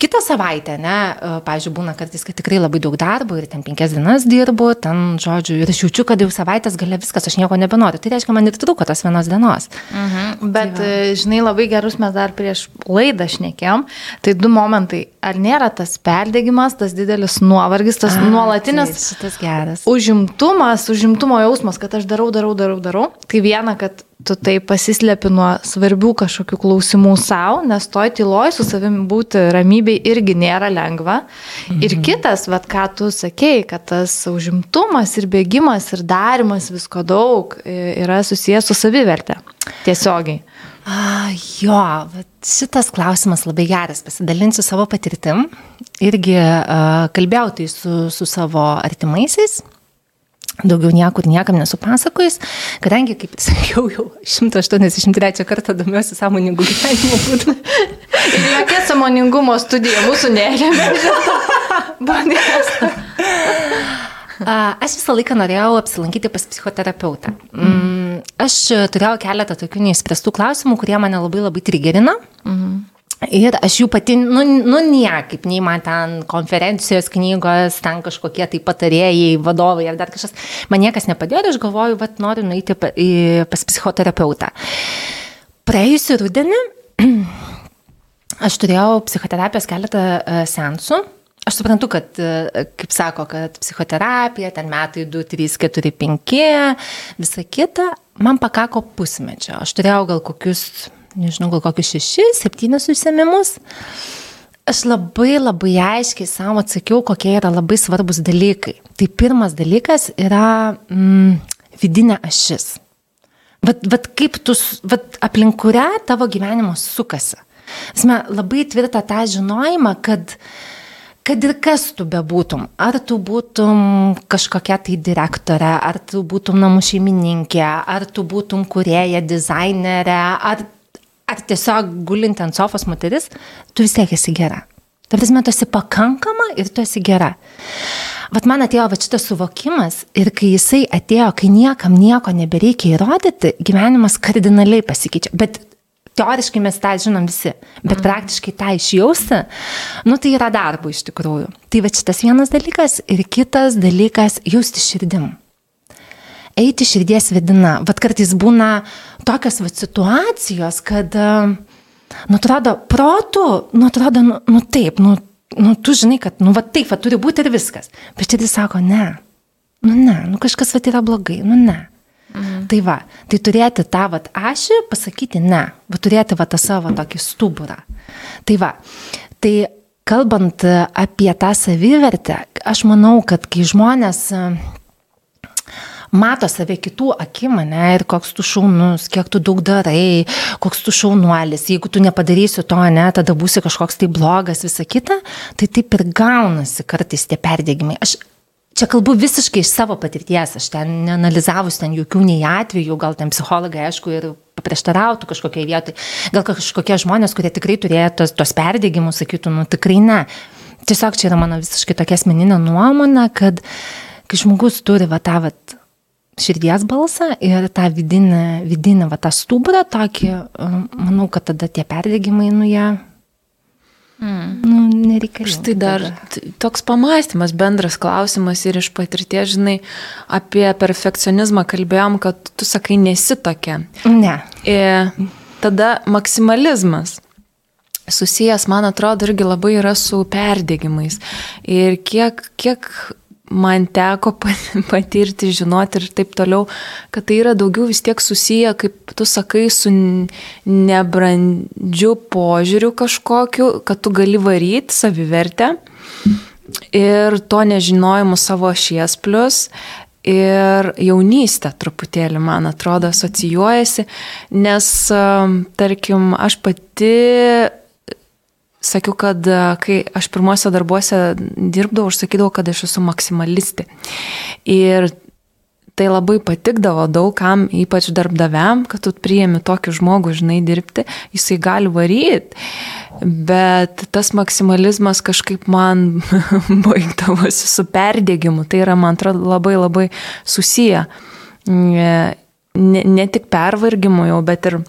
Kitą savaitę, ne, e, pavyzdžiui, būna kartais, kad tikrai labai daug darbo ir ten penkias dienas dirbu, ten, žodžiu, ir aš jaučiu, kad jau savaitės galia viskas, aš nieko nebenoriu. Tai reiškia, man ir trūko tos vienos dienos. Mhm. Bet, tai va. E, žinai, labai gerus mes dar prieš laidą šnekėjom. Tai du momentai. Ar nėra tas perdėgymas, tas didelis nuovargis, tas A, nuolatinis taip. Užimtumas, užimtumo jausmas, kad aš darau, darau, darau, darau. Tai viena, kad tu tai pasislėpi nuo svarbių kažkokių klausimų savo, nes toj tyloj su savimi būti ramybei irgi nėra lengva. Mhm. Ir kitas, vad ką tu sakėjai, kad tas užimtumas ir bėgimas ir darimas visko daug yra susijęs su savivertė. Tiesiogiai. A, jo, šitas klausimas labai geras, pasidalinsiu savo patirtim. Irgi a, kalbėjau tai su, su savo artimaisiais daugiau niekur niekam nesupasakojus, kadangi, kaip sakiau, jau 183 kartą domiuosi sąmoningų gyvenimo būdų. Ir jokia sąmoningumo studija mūsų neremia. Aš visą laiką norėjau apsilankyti pas psichoterapeutą. Mm, aš turėjau keletą tokių neįspręstų klausimų, kurie mane labai labai trigerino. Mhm. Ir aš jų pati, nu, nu niekaip, nei man ten konferencijos knygos, ten kažkokie tai patarėjai, vadovai ar dar kažkas, man niekas nepadėjo ir aš galvoju, kad noriu nueiti pas psichoterapeutą. Praėjusiu rudenį aš turėjau psichoterapijos keletą e, sensų. Aš suprantu, kad, e, kaip sako, kad psichoterapija, ten metai 2, 3, 4, 5, visa kita, man pakako pusmečio. Aš turėjau gal kokius nežinau, gal kokius šešis, septynis užsiemimus. Aš labai labai aiškiai savo atsakiau, kokie yra labai svarbus dalykai. Tai pirmas dalykas yra mm, vidinė ašis. Vat, vat kaip tu, vat aplink kurią tavo gyvenimas sukasi. Esame labai tvirtą tą žinojimą, kad kad ir kas tu bebūtum, ar tu būtum kažkokia tai direktorė, ar tu būtum namų šeimininkė, ar tu būtum kurėja, dizainerė, ar ar tiesiog gulinti ant sofos moteris, tu vis tiek esi gera. Ta prasme, tu esi pakankama ir tu esi gera. Vat man atėjo va šitas suvokimas ir kai jisai atėjo, kai niekam nieko nebereikia įrodyti, gyvenimas kardinaliai pasikeičia. Bet teoriškai mes tą žinom visi, bet mm. praktiškai tą išjausti, nu tai yra darbo iš tikrųjų. Tai va šitas vienas dalykas ir kitas dalykas jausti širdim eiti širdies vidina. Vat kartais būna tokios vat, situacijos, kad, nu, atrodo, protų, nu, atrodo, nu, nu taip, nu, nu, tu žinai, kad, nu, va taip, va turi būti ir viskas. Bet širdis sako, ne, nu, ne, nu, kažkas va yra blogai, nu, ne. Mhm. Tai va, tai turėti tą vat ašį, pasakyti ne, va turėti va tą savo tokį stuburą. Tai va, tai kalbant apie tą savivertę, aš manau, kad kai žmonės mato save kitų akim, ne, ir koks tu šaunus, kiek tu daug darai, koks tu šaunuolis, jeigu tu nepadarysi to, ne, tada būsi kažkoks tai blogas, visa kita, tai taip ir gaunasi kartais tie perdėgymai. Aš Čia kalbu visiškai iš savo patirties, aš ten neanalizavus ten jokių nei atvejų, gal ten psichologai, aišku, ir paprieštarautų kažkokiai vietai, gal kažkokie žmonės, kurie tikrai turėjo tos, tos perdėgymus, sakytų, nu tikrai ne. Tiesiog čia yra mano visiškai tokia asmeninė nuomonė, kad kai žmogus turi va tą va širdies balsą ir tą vidinį, vidinį va tą stuburą, tokį, manau, kad tada tie perdėgymai, nu jie Mm. Nu, nereikalinga. Štai dar toks pamastymas, bendras klausimas ir iš patirties, žinai, apie perfekcionizmą kalbėjom, kad tu sakai nesi tokia. Ne. Ir tada maksimalizmas susijęs, man atrodo, irgi labai yra su perdėgymais. Ir kiek, kiek man teko patirti, žinoti ir taip toliau, kad tai yra daugiau vis tiek susiję, kaip tu sakai, su nebrandžiu požiūriu kažkokiu, kad tu gali varyti savivertę ir to nežinojimu savo šies plus. Ir jaunystė truputėlį, man atrodo, asocijuojasi, nes, tarkim, aš pati sakiau, kad e, kai aš pirmuose darbuose dirbdavau, aš sakydavau, kad aš esu maksimalistė. Ir tai labai patikdavo daugam, ypač darbdaviam, kad tu priemi tokį žmogų, žinai, dirbti, jisai gali varyti, bet tas maksimalizmas kažkaip man baigdavosi su perdėgymu, tai yra, man atrodo, labai labai susiję. Ne, ne tik pervargimu jau, bet ir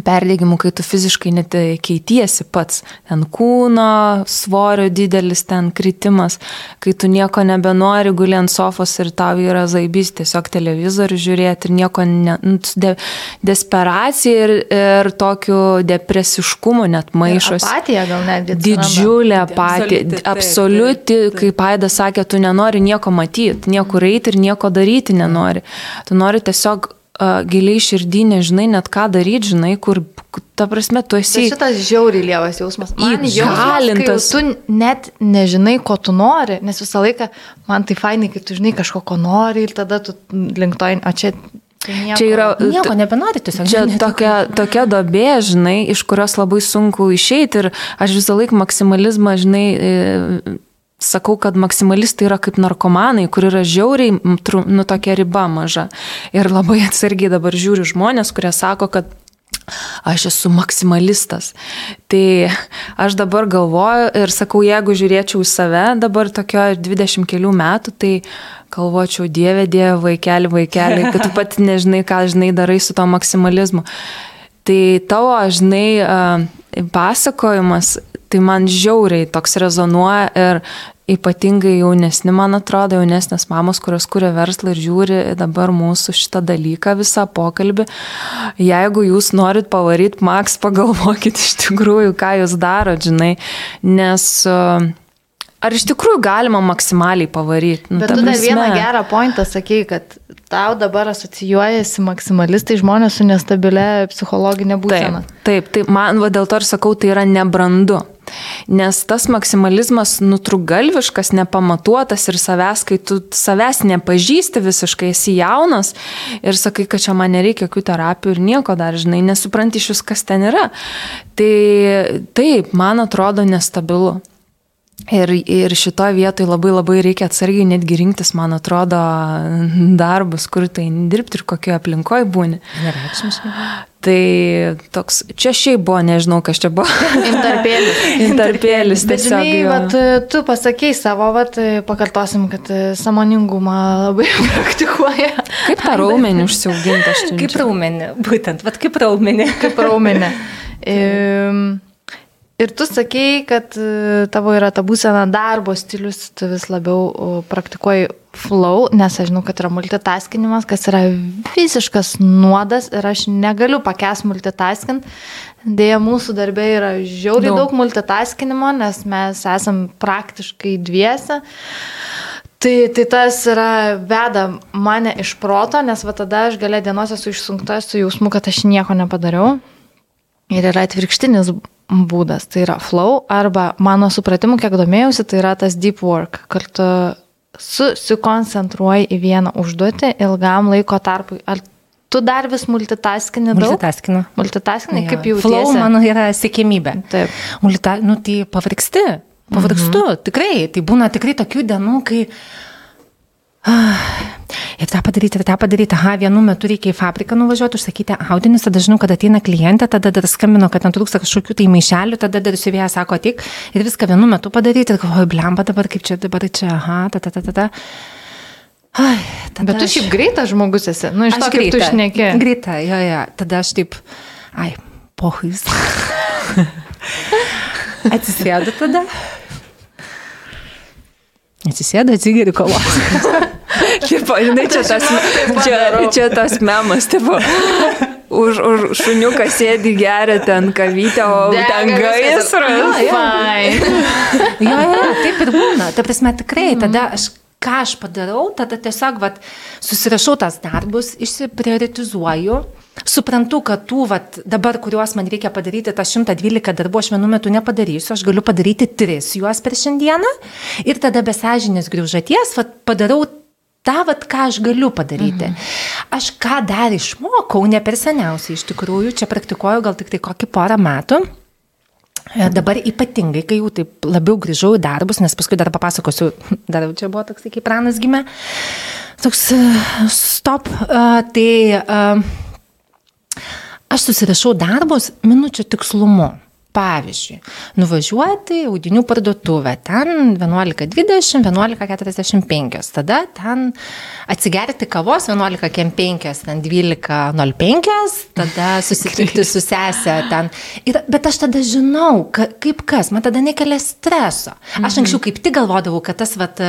perdėgymų, kai tu fiziškai net keitiesi pats, ten kūno, svorio didelis ten kritimas, kai tu nieko nebenori guli ant sofos ir tau yra zaibys tiesiog televizorių žiūrėti ir nieko, ne, nu, de, desperacija ir, ir tokiu depresiškumu net maišos. Apatija gal netgi. Didžiulė apatija, absoliuti, kaip Aidas sakė, tu nenori nieko matyti, niekur eiti ir nieko daryti nenori. Tu nori tiesiog uh, giliai širdį nežinai net ką daryti, žinai, kur, ta prasme, tu esi. Tai šitas žiauriai lievas jausmas. Man įgalintas. Tu net nežinai, ko tu nori, nes visą laiką man tai fainai, kai tu žinai kažko, ko nori ir tada tu link to, o čia Tai nieko, čia yra. Nieko nebenori tiesiog. Čia tokia, tokia dobė, žinai, iš kurios labai sunku išeiti ir aš visą laiką maksimalizmą, žinai, sakau, kad maksimalistai yra kaip narkomanai, kur yra žiauriai, nu, tokia riba maža. Ir labai atsargiai dabar žiūriu žmonės, kurie sako, kad aš esu maksimalistas. Tai aš dabar galvoju ir sakau, jeigu žiūrėčiau į save dabar tokio 20 kelių metų, tai galvočiau, dieve, dieve, vaikeli, vaikeli, kad tu pat nežinai, ką žinai darai su to maksimalizmu. Tai tavo, žinai, pasakojimas, tai man žiauriai toks rezonuoja ir ypatingai jaunesni, man atrodo, jaunesnės mamos, kurios kuria verslą ir žiūri dabar mūsų šitą dalyką, visą pokalbį. Jeigu jūs norit pavaryti Max, pagalvokit iš tikrųjų, ką jūs darot, žinai, nes uh, ar iš tikrųjų galima maksimaliai pavaryti? Nu, Bet tu dar vieną gerą pointą sakei, kad tau dabar asocijuojasi maksimalistai žmonės su nestabilia psichologinė būsena. Taip, taip, taip man va, dėl to ir sakau, tai yra nebrandu. Nes tas maksimalizmas nutrugalviškas, nepamatuotas ir savęs, kai tu savęs nepažįsti visiškai, esi jaunas ir sakai, kad čia man nereikia jokių terapijų ir nieko dar, žinai, nesupranti iš vis, kas ten yra. Tai taip, man atrodo nestabilu. Ir, ir šitoje vietoje labai labai reikia atsargiai netgi rinktis, man atrodo, darbus, kur tai dirbti ir kokioje aplinkoje būni. Nereikšmiškai. Tai toks, čia šiaip buvo, nežinau, kas čia buvo. Intarpėlis. Intarpėlis, Bet tiesiog. žinai, vat, tu pasakėjai savo, vat, pakartosim, kad samoningumą labai praktikuoja. Kaip tą raumenį užsiauginti aš čia? Kaip raumenį, būtent, vat kaip raumenį. Kaip raumenį. Um, Ir tu sakėjai, kad e, tavo yra ta būsena darbo stilius, tu vis labiau praktikuoji flow, nes aš žinau, kad yra multitaskinimas, kas yra visiškas nuodas ir aš negaliu pakęs multitaskint. Dėja, mūsų darbė yra žiauriai daug, daug multitaskinimo, nes mes esam praktiškai dviese. Tai, tai tas yra veda mane iš proto, nes va tada aš galę dienos esu išsunkta su jausmu, kad aš nieko nepadariau. Ir yra atvirkštinis būdas, tai yra flow, arba mano supratimu, kiek domėjausi, tai yra tas deep work, kartu susikoncentruoji į vieną užduotį ilgam laiko tarpui. Ar tu dar vis multitaskini daug? Multitaskinu. Multitaskini, kaip jau Flow mano yra sėkmybė. Taip. Multita, nu tai pavargsti, pavargstu, mhm. tikrai. Tai būna tikrai tokių dienų, kai... Ir tą padaryti, ir tą padaryti. Aha, vienu metu reikia į fabriką nuvažiuoti, užsakyti audinius, tada žinau, kad ateina klientė, tada dar skambino, kad ten trūksta kažkokių tai maišelių, tada dar siuvėjas sako, tik ir viską vienu metu padaryti, ir galvoju, blemba dabar kaip čia, dabar čia, aha, ta, ta, ta, ta. ta. Ai, Bet tu aš- šiaip greitas žmogus esi. Nu, iš to, kaip tu šneki. Greita, jo, jo. Tada aš taip, ai, pohais. Atsisėdu tada. Atsisėdu, atsigeriu kavos. Tipo, žinai, čia tas, čia, čia tas memas, tipo, už, už šuniuką sėdi geria ten kavytę, o ten gaisras. Fine. Jo, jo, jo, taip ir būna. Ta prasme, tikrai, tada aš ką aš padarau, tada tiesiog vat, susirašau tas darbus, išsiprioritizuoju, suprantu, kad tų vat, dabar, kuriuos man reikia padaryti, tą 112 darbų aš vienu metu nepadarysiu, aš galiu padaryti 3 juos per šiandieną ir tada besažinės grįžaties vat, padarau tą, vat, ką aš galiu padaryti. Mhm. Aš ką dar išmokau, ne per seniausiai iš tikrųjų, čia praktikuoju gal tik tai kokį porą metų. E, Dabar ypatingai, kai jau taip labiau grįžau į darbus, nes paskui dar papasakosiu, dar čia buvo toks, kai pranas gimė, toks e, stop, e, tai aš susirašau darbus minučių tikslumu. Pavyzdžiui, nuvažiuoti į audinių parduotuvę, ten 11.20, 11.45, tada ten atsigerti kavos 11.05, ten 12.05, tada susitikti su sesė ten. Ir, bet aš tada žinau, ka, kaip kas, man tada nekelia streso. Aš anksčiau kaip tik galvodavau, kad tas vat,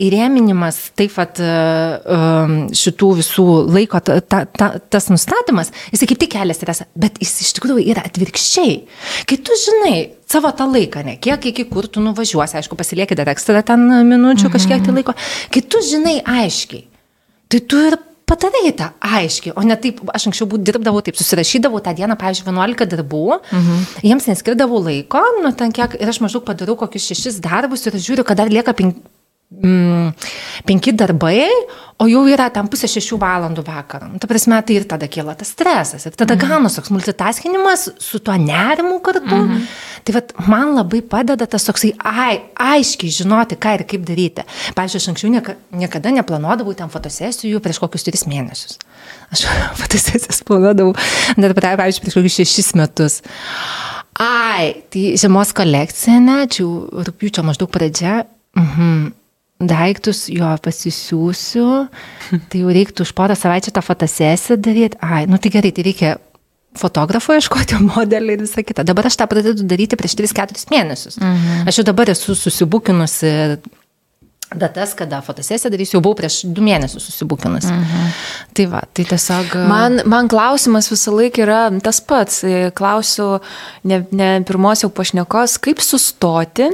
įrėminimas, taip vat, um, šitų visų laiko, ta, ta, ta, tas nustatymas, jis kaip tik kelia stresą, bet jis iš tikrųjų yra atvirkščiai. Kai tu žinai savo tą laiką, ne kiek iki kur tu nuvažiuosi, aišku, pasilieki dar ekstra ten minučių mhm. kažkiek tai laiko, kai tu žinai aiškiai, tai tu ir padarai tą aiškiai, o ne taip, aš anksčiau būt dirbdavau taip, susirašydavau tą dieną, pavyzdžiui, 11 darbų, mhm. jiems neskirdavau laiko, nu ten kiek, ir aš maždaug padarau kokius šešis darbus ir žiūriu, kad dar lieka penki. Mm, penki darbai, o jau yra tam pusė šešių valandų vakarą. Nu, ta prasme, tai ir tada kyla tas stresas. Ir tada mhm. gaunus toks multitaskinimas su tuo nerimu kartu. Mhm. Tai vat, man labai padeda tas toksai ai, aiškiai žinoti, ką ir kaip daryti. Pavyzdžiui, aš anksčiau nieka, niekada neplanuodavau ten fotosesijų prieš kokius tris mėnesius. Aš fotosesijas planuodavau, dar pavyzdžiui, prieš kokius šešis metus. Ai, tai žiemos kolekcija, ne, čia jau rūpiučio maždaug pradžia. Mhm daiktus jo pasisiūsiu, tai jau reiktų už porą savaičių tą fotosesiją daryti. Ai, nu tai gerai, tai reikia fotografo ieškoti, modelį ir visą kitą. Dabar aš tą pradedu daryti prieš 3-4 mėnesius. Mhm. Aš jau dabar esu susibukinusi datas, kada fotosesiją darysiu, jau buvau prieš 2 mėnesius susibukinusi. Mhm. Tai va, tai tiesiog... Man, man klausimas visą laiką yra tas pats. Klausiu ne, ne pirmos jau pašnekos, kaip sustoti.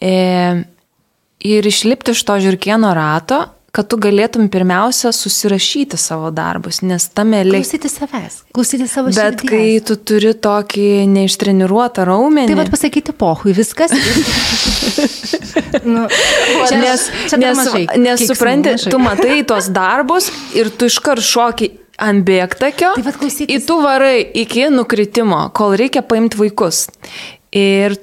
E, ir išlipti iš to žirkieno rato, kad tu galėtum pirmiausia susirašyti savo darbus, nes tame lėk... Klausyti savęs, klausyti savo Bet širdies. kai tu turi tokį neištreniruotą raumenį... Tai vad pasakyti pohui, viskas. nu, čia, nes, čia nes, nes supranti, tu matai tuos darbus ir tu iškart šoki ant bėgtakio, Tai vat klausytis- į tu varai iki nukritimo, kol reikia paimti vaikus. Ir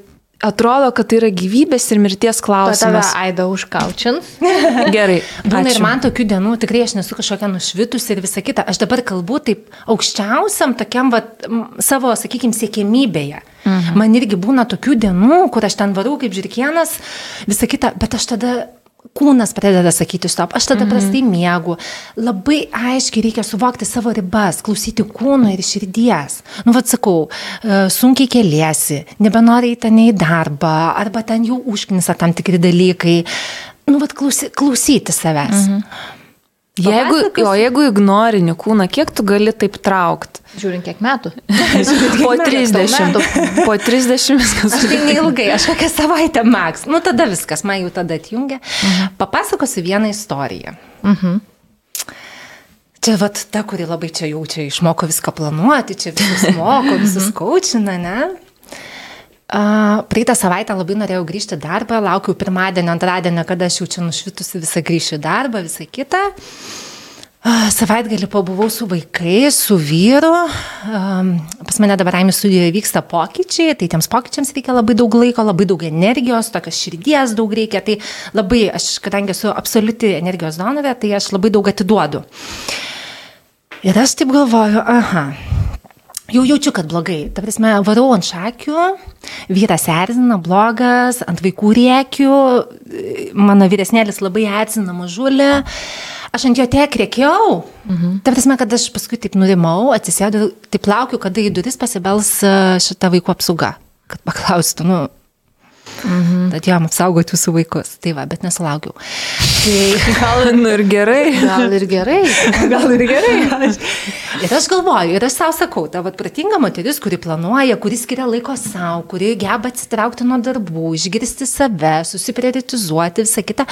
atrodo, kad tai yra gyvybės ir mirties Tave klausimas. Aida užkaučins. Gerai. Būna ir man tokių dienų, tikrai aš nesu kažkokia nušvitusi ir visa kita. Aš dabar kalbu taip aukščiausiam tokiam vat, m, savo, sakykime, siekimybėje. Mhm. Man irgi būna tokių dienų, kur aš ten varau kaip žirkienas, visa kita, bet aš tada kūnas pradeda sakyti stop, aš tada mhm. prastai miegu. Labai aiškiai reikia suvokti savo ribas, klausyti kūno ir širdies. Nu, vad sakau, e, sunkiai keliesi, nebenori į ten į darbą, arba ten jau užknisa tam tikri dalykai. Nu, vad klausy, klausyti savęs. Mhm. Jeigu, Papasakosiu. o jeigu ignorini kūną, kiek tu gali taip traukti? Žiūrint, kiek metų. Po 30. Po 30 viskas. Aš tai neilgai, aš kokią savaitę maks. Nu, tada viskas, man jau tada atjungia. Mhm. Papasakosiu vieną istoriją. Mhm. Čia vat ta, kuri labai čia jau čia išmoko viską planuoti, čia visus moko, visus kaučina, ne? Praeitą savaitę labai norėjau grįžti į darbą, laukiau pirmadienio, antradienio, kada aš jau čia nušvitusi visą grįšiu į darbą, visą kitą. Savaitgalį pabuvau su vaikais, su vyru. Pas mane dabar Raimės studijoje vyksta pokyčiai, tai tiems pokyčiams reikia labai daug laiko, labai daug energijos, tokios širdies daug reikia. Tai labai, aš, kadangi esu absoliuti energijos donorė, tai aš labai daug atiduodu. Ir aš taip galvoju, aha, Jau jaučiu, kad blogai. Ta prasme, varau ant šakių, vyras erzina, blogas, ant vaikų rėkių, mano vyresnėlis labai erzina mažulį. Aš ant jo tiek rėkiau. Mhm. Ta prasme, kad aš paskui taip nurimau, atsisėdau, taip laukiu, kada į duris pasibels e, šita vaikų apsauga. Kad paklaustų, nu, Mhm. Tad jam apsaugoti jūsų vaikus. Tai va, bet nesulaukiau. Tai gal nu ir gerai. Gal ir gerai. gal ir gerai. Ir aš galvoju, ir aš savo sakau, ta vat, pratinga moteris, kuri planuoja, kuri skiria laiko savo, kuri geba atsitraukti nuo darbų, išgirsti save, susiprioritizuoti visą kitą.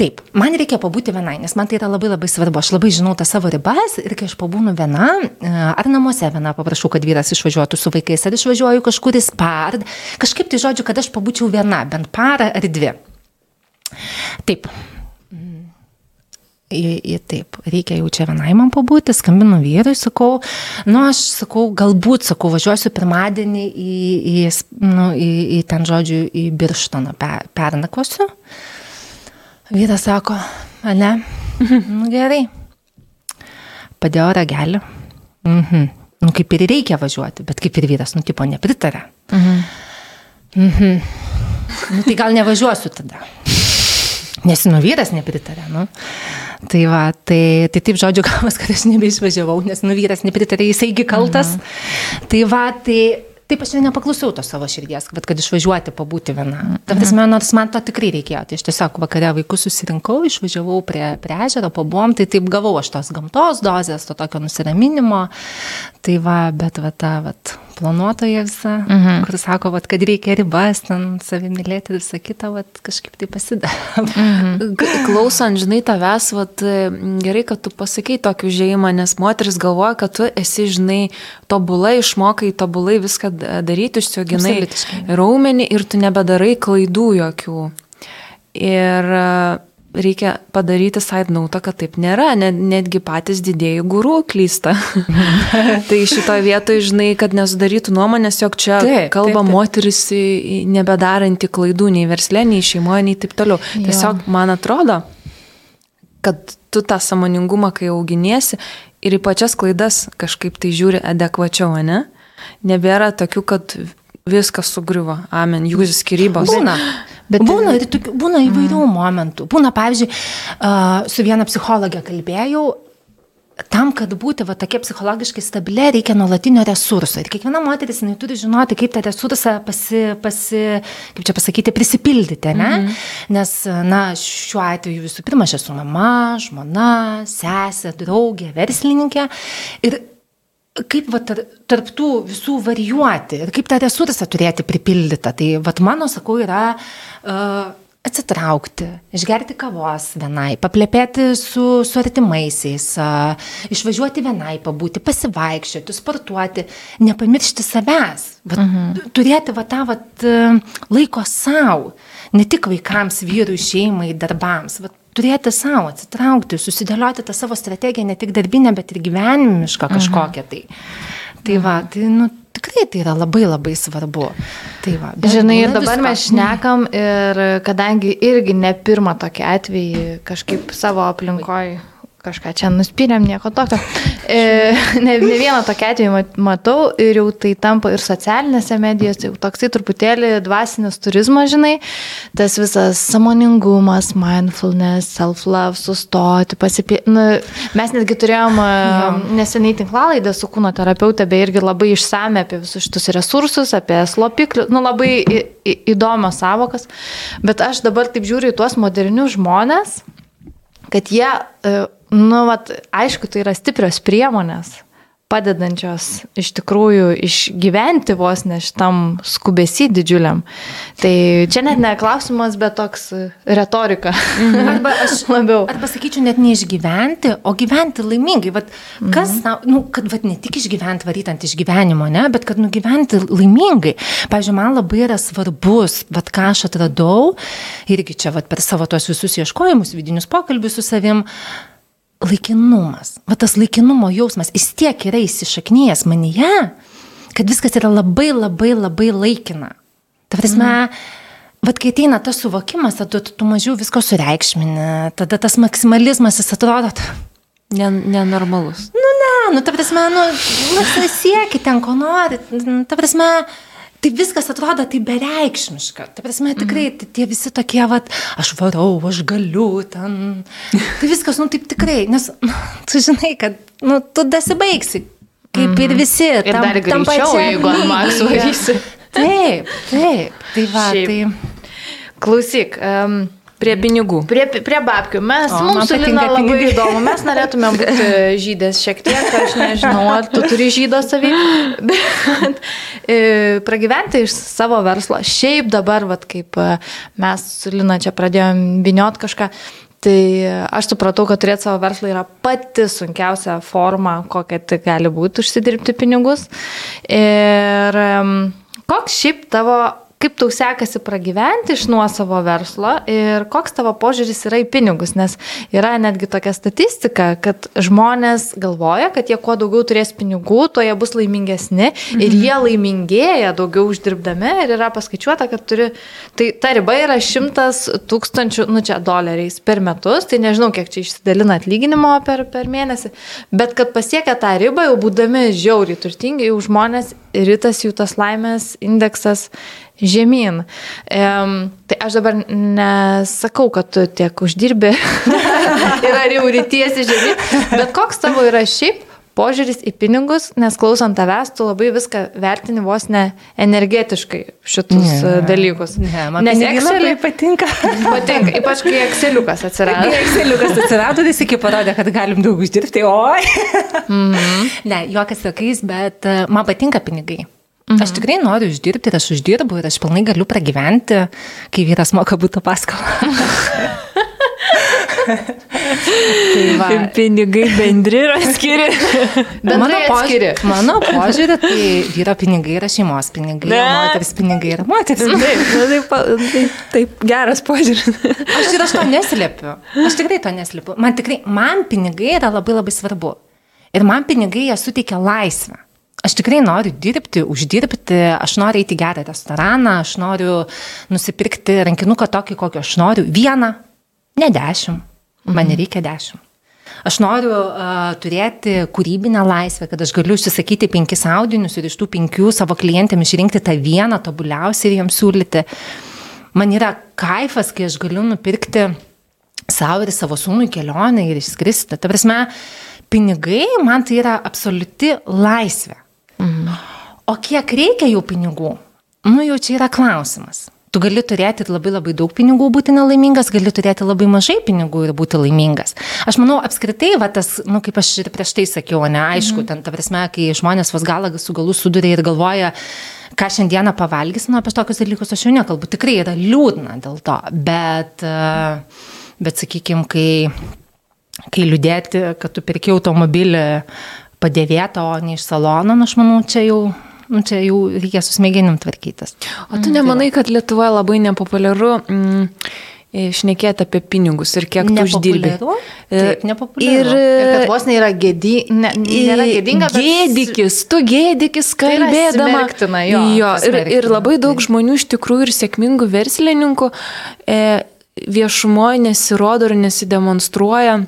Taip, man reikia pabūti vienai, nes man tai yra labai labai svarbu. Aš labai žinau tas savo ribas ir kai aš pabūnu viena, e, ar namuose viena, paprašau, kad vyras išvažiuotų su vaikais, ar išvažiuoju kažkur į spa, ar kažkaip tai žodžiu, kad aš pabūčiau viena, bent parą ar dvi. Taip. Į, į taip, reikia jau čia vienai man pabūti, skambinu vyrui, sakau, nu aš sakau, galbūt, sakau, važiuosiu pirmadienį į, į, nu, į, į ten žodžiu, į Birštoną, per, pernakosiu. Vyras sako, ne, nu gerai. Padėjo ragelį. Mhm. Nu kaip ir reikia važiuoti, bet kaip ir vyras, nu tipo nepritarė. Mhm. Mhm. Nu, tai gal nevažiuosiu tada. Nes nu vyras nepritarė, nu. Tai va, tai, tai taip žodžiu gavas, kad aš nebeišvažiavau, nes nu vyras nepritarė, jisaigi kaltas. Mhm. Tai va, tai taip aš nepaklausiau to savo širdies, kad, kad išvažiuoti, pabūti viena. Mhm. Ta prasme, nors man to tikrai reikėjo. Tai aš tiesiog vakare vaikus susirinkau, išvažiavau prie, prie ežero, pabuvom, tai taip gavau aš tos gamtos dozės, to tokio nusiraminimo. Tai va, bet va ta, va, planuotoja visa, mhm. kur sako, vat, kad reikia ribas, ten savimylėti ir visą kitą, vat, kažkaip tai pasidaro. Mhm. Klausant, žinai, tavęs, vat, gerai, kad tu pasakai tokį užėjimą, nes moteris galvoja, kad tu esi, žinai, tobulai, išmokai tobulai viską daryti, išsioginai raumenį ir tu nebedarai klaidų jokių. Ir reikia padaryti side note, kad taip nėra, net, netgi patys didėjai gurų klysta. tai šitoje vietoje, žinai, kad nesudarytų nuomonės, jog čia taip, kalba taip, taip. moteris nebedaranti klaidų nei verslė, nei šeimoje, nei taip toliau. Jo. Tiesiog man atrodo, kad tu tą samoningumą, kai auginiesi ir į pačias klaidas kažkaip tai žiūri adekvačiau, ne? Nebėra tokių, kad viskas sugriuvo, amen, jūsų skirybos. Būna. Bet būna, tokių, būna įvairių mm. momentų. Būna, pavyzdžiui, su viena psichologė kalbėjau, tam, kad būti va, tokia psichologiškai stabilė, reikia nuolatinio resurso. Ir kiekviena moteris jinai turi žinoti, kaip tą resursą pasi, pasi, kaip čia pasakyti, prisipildyti, ne? Mm -hmm. Nes, na, šiuo atveju visų pirma, aš esu mama, žmona, sesė, draugė, verslininkė. Ir kaip va, tar, tarptų visų varijuoti ir kaip tą resursą turėti pripildytą. Tai vat, mano, sakau, yra uh, atsitraukti, išgerti kavos vienai, paplepėti su, su artimaisiais, uh, išvažiuoti vienai, pabūti, pasivaikščioti, sportuoti, nepamiršti savęs, vat, uh mhm. -huh. turėti va, tą vat, laiko savo, ne tik vaikams, vyrui, šeimai, darbams. Vat, turėti savo, atsitraukti, susidėlioti tą savo strategiją, ne tik darbinę, bet ir gyvenimišką mhm. kažkokią tai. Tai va, tai, nu, tikrai tai yra labai labai svarbu. Tai va, Žinai, ir dabar visko. mes šnekam ir kadangi irgi ne pirmą tokį atvejį kažkaip savo aplinkoje kažką čia nuspyrėm, nieko tokio. E, ne, ne vieną tokį atvejį matau ir jau tai tampa ir socialinėse medijose, jau toksai truputėlį dvasinis turizmas, žinai, tas visas samoningumas, mindfulness, self-love, sustoti, pasipė... Nu, mes netgi turėjom ja. neseniai tinklalaidą su kūno terapeutė, bei irgi labai išsame apie visus šitus resursus, apie slopiklius, nu labai į, į, įdomios savokas, bet aš dabar taip žiūriu į tuos modernius žmonės, kad jie, e, nu, vat, aišku, tai yra stiprios priemonės padedančios iš tikrųjų išgyventi vos ne šitam skubesi didžiuliam. Tai čia net ne klausimas, bet toks retorika. Arba aš labiau. Arba sakyčiau, net neišgyventi, o gyventi laimingai. Vat, kas, na, nu, kad vat, ne tik išgyventi varytant iš gyvenimo, ne, bet kad nugyventi laimingai. Pavyzdžiui, man labai yra svarbus, vat, ką aš atradau, irgi čia vat, per savo tuos visus ieškojimus, vidinius pokalbius su savim, laikinumas. Va tas laikinumo jausmas, jis tiek yra įsišaknyjęs manyje, kad viskas yra labai labai labai laikina. Ta prasme, mm. Vat kai ateina tas suvokimas, tada tu, tu mažiau visko sureikšmini, tada tas maksimalizmas jis atrodo. Nen, nenormalus. Nu, ne, nu, ta prasme, nu, nu siekit ten, ko norit. Ta prasme, tai viskas atrodo tai bereikšmiška. Ta prasme, tikrai mm. tie visi tokie, vat, aš varau, aš galiu ten. Tai viskas, nu taip tikrai, nes nu, tu žinai, kad, nu, tu dasibaigsi. Kaip mm. ir visi. Ir tam, dar greičiau, jeigu ant makso varysi. Taip, taip. Tai va, Šiaip. tai. Klausyk. Um, Prie pinigų. Prie, prie babkių. Mes, O, mums su Lina labai pinigai. įdomu. Mes norėtume būti žydės šiek tiek, aš nežinau, ar tu turi žydo savį, bet e, pragyventi iš savo verslo. Šiaip dabar, vat, kaip e, mes su Lina čia pradėjom viniot kažką, tai aš supratau, kad turėti savo verslą yra pati sunkiausia forma, kokia tik gali būti užsidirbti pinigus. Ir koks šiaip tavo kaip tau sekasi pragyventi iš nuosavo verslo ir koks tavo požiūris yra į pinigus, nes yra netgi tokia statistika, kad žmonės galvoja, kad jie kuo daugiau turės pinigų, tuo jie bus laimingesni mhm. ir jie laimingėja daugiau uždirbdami ir yra paskaičiuota, kad turi, tai ta riba yra šimtas tūkstančių, nu čia doleriais per metus, tai nežinau, kiek čia išsidalina atlyginimo per, per mėnesį, bet kad pasiekia tą ribą, jau būdami žiauriai turtingi, jau žmonės rytas jų tas laimės indeksas žemyn. Um, tai aš dabar nesakau, kad tu tiek uždirbi ir ar jau rytiesi žemyn, bet koks tavo yra šiaip požiūris į pinigus, nes klausant tavęs, tu labai viską vertini vos ne energetiškai šitus ne, dalykus. Ne, man nes pinigai Excel labai patinka. patinka, ypač kai Exceliukas atsirado. Kai Exceliukas atsirado, visi iki parodė, kad galim daug uždirbti. Oi. Mm -hmm. Ne, juokas sakais, bet e, man patinka pinigai. Mhm. Aš tikrai noriu uždirbti ir aš uždirbu ir aš pilnai galiu pragyventi, kai vyras moka būtų paskolą. tai va. Pinigai bendri yra skiri. Mano požiūrį, mano požiūrį, tai vyro pinigai yra šeimos pinigai, Ne. moters pinigai yra moters. Taip, taip, taip, taip, geras požiūris. Aš ir aš to neslėpiu. Aš tikrai to neslėpiu. Man tikrai, man pinigai yra labai labai svarbu. Ir man pinigai jie suteikia laisvę. Aš tikrai noriu dirbti, uždirbti, aš noriu eiti į gerą restoraną, aš noriu nusipirkti rankinuką tokį, kokio aš noriu. Vieną, ne dešimt. Man nereikia dešimt. Aš noriu uh, turėti kūrybinę laisvę, kad aš galiu užsisakyti penkis audinius ir iš tų penkių savo klientėm išrinkti tą vieną tobuliausią ir jiems siūlyti. Man yra kaifas, kai aš galiu nupirkti savo ir savo sūnui kelionę ir išskristi. Ta prasme, pinigai man tai yra absoliuti laisvė. Mhm. O kiek reikia jau pinigų? Nu jau čia yra klausimas. Tu gali turėti ir labai labai daug pinigų, būti nelaimingas, gali turėti labai mažai pinigų ir būti laimingas. Aš manau, apskritai, va, tas, nu, kaip aš ir prieš tai sakiau, ne, aišku, mhm. ten, ta prasme, kai žmonės vos galą su galu suduria ir galvoja, ką šiandieną pavalgys, nu, apie tokius dalykus aš jau nekalbu, tikrai yra liūdna dėl to, bet, e, bet sakykime, kai, kai liūdėti, kad tu pirki automobilį padėvėtą, o ne iš salono, nu, aš manau, čia jau, nu, čia jau reikia susmėginim tvarkytis. O tu nemanai, kad Lietuvoje labai nepopuliaru mm, šnekėti apie pinigus ir kiek tu uždirbi? Nepopuliaru? E, Taip, nepopuliaru. Ir, Ir kad vos ne yra gėdy, ne, nėra gėdinga, bet Gėdikis, tu gėdikis, Tai kalbėdama. smerktina, jo, jo ir, ir labai daug taip. žmonių iš tikrųjų ir sėkmingų verslininkų e, viešumoje nesirodo ir nesidemonstruoja.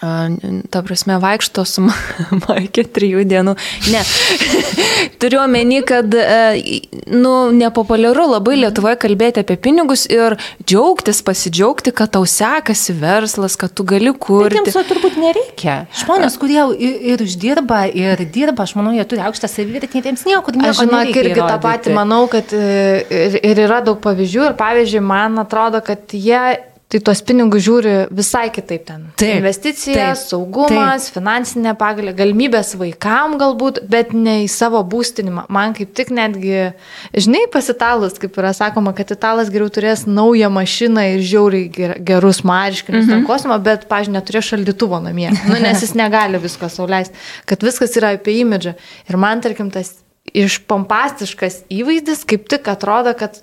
Ta prasme, vaikšto su ma- Maikė trijų dienų. Ne. Turiu omeny, kad e, nu, nepopuliaru labai Lietuvoje kalbėti apie pinigus ir džiaugtis, pasidžiaugti, kad tau sekasi verslas, kad tu gali Bet kurti. jiems to turbūt nereikia. Žmonės, kurie ir, ir uždirba, ir dirba, aš manau, jie turi aukštą savivertę, jiems niekur nieko Aš žinok, irgi tą įrodyti. patį manau, kad e, ir, ir yra daug pavyzdžių ir pavyzdžiui, man atrodo, kad jie tai tuos pinigus žiūri visai kitaip ten. Taip, Investicija, taip, saugumas, finansinė pagalė, galimybės vaikam galbūt, bet ne į savo būstinimą. Man kaip tik netgi, žinai, pasitalus, kaip yra sakoma, kad italas geriau turės naują mašiną ir žiauriai ger- gerus marškinius, mhm. kosmą, bet, pažiūrėjau, neturės šaldytuvo namie. Nu, nes jis negali visko sauliaisti, kad viskas yra apie imidžą. Ir man, tarkim, tas išpompastiškas įvaizdis kaip tik atrodo, kad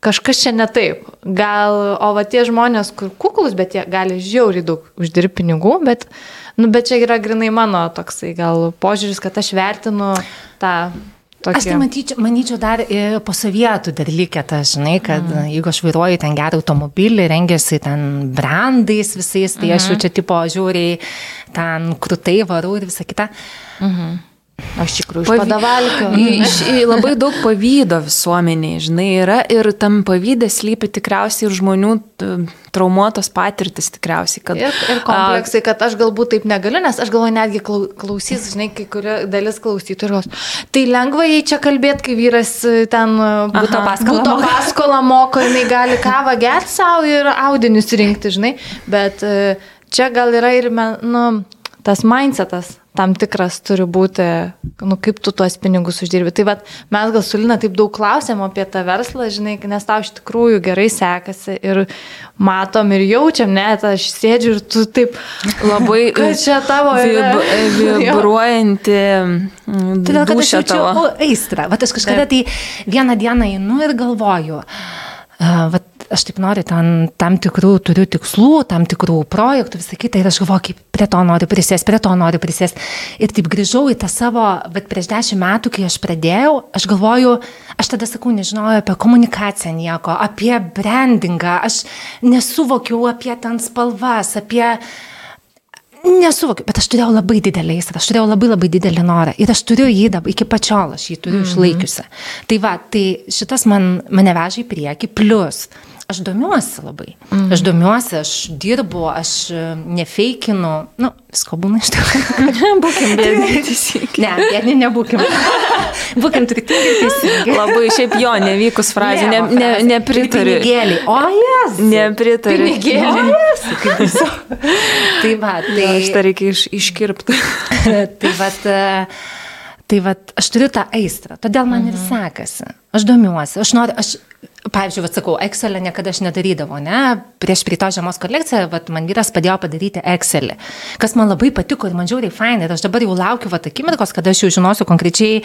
kažkas čia ne taip. Gal, o va tie žmonės, kur kuklus, bet jie gali žiauriai daug uždirbti pinigų, bet, nu, bet čia yra grinai mano toksai gal požiūris, kad aš vertinu tą tokį... Aš tai matyčiau, manyčiau dar ir po sovietų dar likė tas, žinai, kad mm. jeigu aš vairuoju ten gerą automobilį, rengiasi ten brandais visais, tai mm -hmm. aš jau čia tipo žiūriai ten krūtai varau ir visą kitą. Mm -hmm. Aš tikrųjų iš padavalkio. Iš, labai daug pavydo visuomeniai, žinai, yra ir tam pavydė slypi tikriausiai ir žmonių traumuotos patirtis tikriausiai. Kad, Ir, ir kompleksai, kad aš galbūt taip negaliu, nes aš galvoju, netgi klau- klausys, žinai, kai kuria dalis klausytojų. ir galvos, Tai lengva jai čia kalbėti, kai vyras e, ten būto Aha. paskolą, būto paskolą moko, jinai gali kavą gerti savo ir audinius rinkti, žinai. Bet e, čia gal yra ir, men- nu, tas mindsetas tam tikras turi būti, nu, kaip tu tuos pinigus uždirbi. Tai vat, mes gal su Lina taip daug klausėm apie tą verslą, žinai, nes tau iš tikrųjų gerai sekasi ir matom ir jaučiam, net aš sėdžiu ir tu taip labai Kad čia tavo vib, vibruojanti Todėl, kad aš jaučiu aistrą. Vat aš kažkada tai vieną dieną einu ir galvoju, uh, vat aš taip noriu, ten tam tikrų turiu tikslų, tam tikrų projektų, visą kitą ir aš galvoju, kaip prie to noriu prisės, prie to noriu prisės. Ir taip grįžau į tą savo, bet prieš dešimt metų, kai aš pradėjau, aš galvoju, aš tada sakau, nežinojau apie komunikaciją nieko, apie brandingą, aš nesuvokiau apie ten spalvas, apie Nesuvokiu, bet aš turėjau labai didelį aistrą, aš turėjau labai labai didelį norą ir aš turiu jį dabar, iki pačiol aš jį turiu mm -hmm. išlaikiusi. Tai va, tai šitas man, mane veža į priekį, plus aš domiuosi labai. Mm. Aš domiuosi, aš dirbu, aš e, nefeikinu, nu, visko būna iš tikrųjų. Būkim bėdini teisingai. ne, bėdini nebūkim. Būkim turtingi teisingi. Labai šiaip jo, nevykus frazė, ne, ne, nepritariu. Pinigėliai. O, jas. Nepritariu. Pinigėliai. Tai va, tai... Tai aš tą reikia iš, iškirpti. tai vat, e, tai vat, aš turiu tą aistrą, todėl man ir sekasi. Aš domiuosi, aš noriu, aš, pavyzdžiui, vat, sakau, Excelį niekada aš nedarydavau, ne? Prieš prito žiemos kolekciją, vat, man vyras padėjo padaryti Excelį, kas man labai patiko ir man žiauriai fainai. Ir aš dabar jau laukiu vat akimirkos, kada aš jau žinosiu konkrečiai,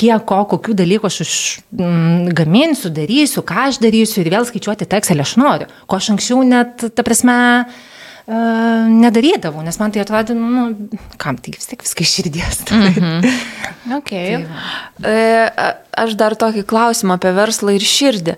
kiek ko, kokių dalykų aš už, mm, gaminsiu, darysiu, ką aš darysiu ir vėl skaičiuoti tą Excelį aš noriu. Ko aš anksčiau net, ta prasme, nedarydavau, nes man tai atrodė, nu, nu, kam tai vis tiek viską širdies. Mm -hmm. Okay. E, a- Aš dar tokį klausimą apie verslą ir širdį.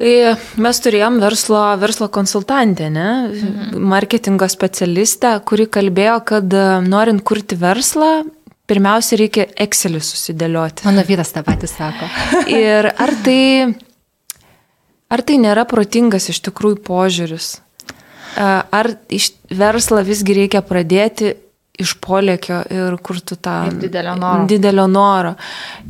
E, Mes turėjom verslo, verslo konsultantę, ne? marketingo specialistę, kuri kalbėjo, kad e, norint kurti verslą, pirmiausia reikia Excelį susidėlioti. Mano vyras tą patį sako. Ir ar tai, ar tai nėra protingas iš tikrųjų požiūris? Ar iš verslą visgi reikia pradėti iš polėkio ir kur tu tą... Ir didelio noro. Didelio noro.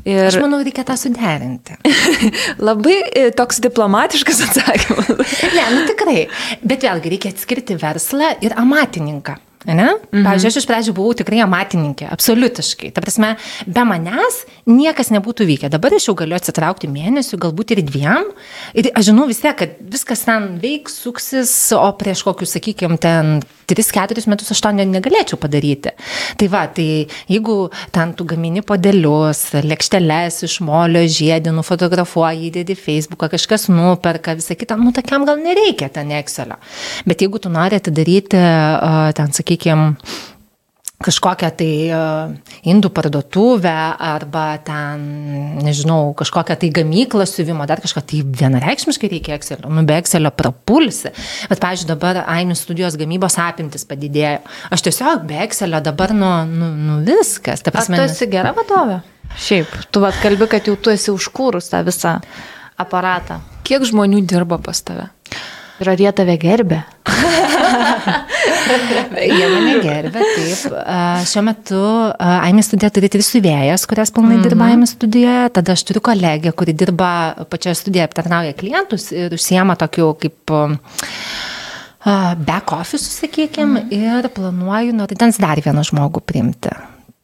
Ir Aš manau, reikia tą suderinti. labai e, toks diplomatiškas atsakymas. Ne, nu tikrai. Bet vėlgi reikia atskirti verslą ir amatininką. Ne? Mhm. Pavyzdžiui, aš iš pradžių buvau tikrai amatininkė, absoliutiškai. Ta prasme, be manęs niekas nebūtų vykę. Dabar aš jau galiu atsitraukti mėnesių, galbūt ir dviem. Ir aš žinau vis tiek, kad viskas ten veiks, suksis, o prieš kokius, sakykime, ten 3-4 metus aš to ne- negalėčiau padaryti. Tai va, tai jeigu ten tu gamini podelius, lėkšteles iš molio, žiedinų, fotografuoji, įdedi Facebooką, kažkas nuperka, visą kitą, nu, tokiam gal nereikia ten Excelio. Bet jeigu tu nori atidaryti, ten, sakykime, kažkokią tai uh, indų parduotuvę arba ten, nežinau, kažkokią tai gamyklą siuvimo, dar kažką, tai vienareikšmiškai reikia Excelio. Nu, be Excelio prapulsi. Bet, pavyzdžiui, dabar Ainių studijos gamybos apimtis padidėjo. Aš tiesiog be Excelio dabar, nu, nu, nu viskas. Ta Ar tu prasme, esi gera vadovė? Šiaip, tu vad kalbi, kad jau tu esi užkūrus tą visą aparatą. Kiek žmonių dirba pas tave? Ir ar jie tave gerbė? Jie mane gerbė, taip. Šiuo metu Aimė studija turi tris siuvėjas, kurias pilnai mm -hmm. dirba Aimė studijoje. Tada aš turiu kolegę, kuri dirba pačioje studijoje, aptarnauja klientus ir užsiema tokiu kaip... back office, sakykime, mhm. ir planuoju nuo rudens dar vieną žmogų priimti.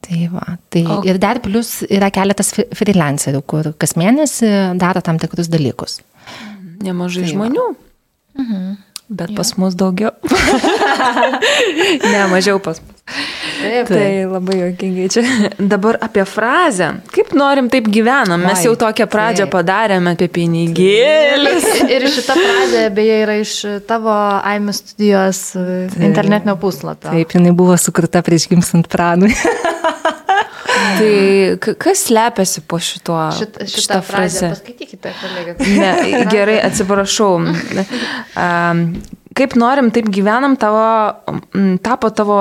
Tai va, tai o. ir dar plus yra keletas freelancerių, kur kas mėnesį daro tam tikrus dalykus. Nemažai Tai va. žmonių. Bet pas mus daugiau. ne, mažiau pas mus. Taip, Tai labai jokingai čia. Dabar apie frazę. Kaip norim, taip gyvenam. Mes jau tokią pradžią Taip. padarėme apie pinigėlį. Ir šita frazė beje yra iš tavo AIM studijos e, internetinio puslapio. Taip, jinai buvo sukurta prieš gimstant pranui. Tai kas slepiasi po šituo? Šitą, šitą šitą frazę paskaitykite, kolegė. Ne, gerai, atsiprašau. Kaip norim, taip gyvenam, tavo, tapo tavo,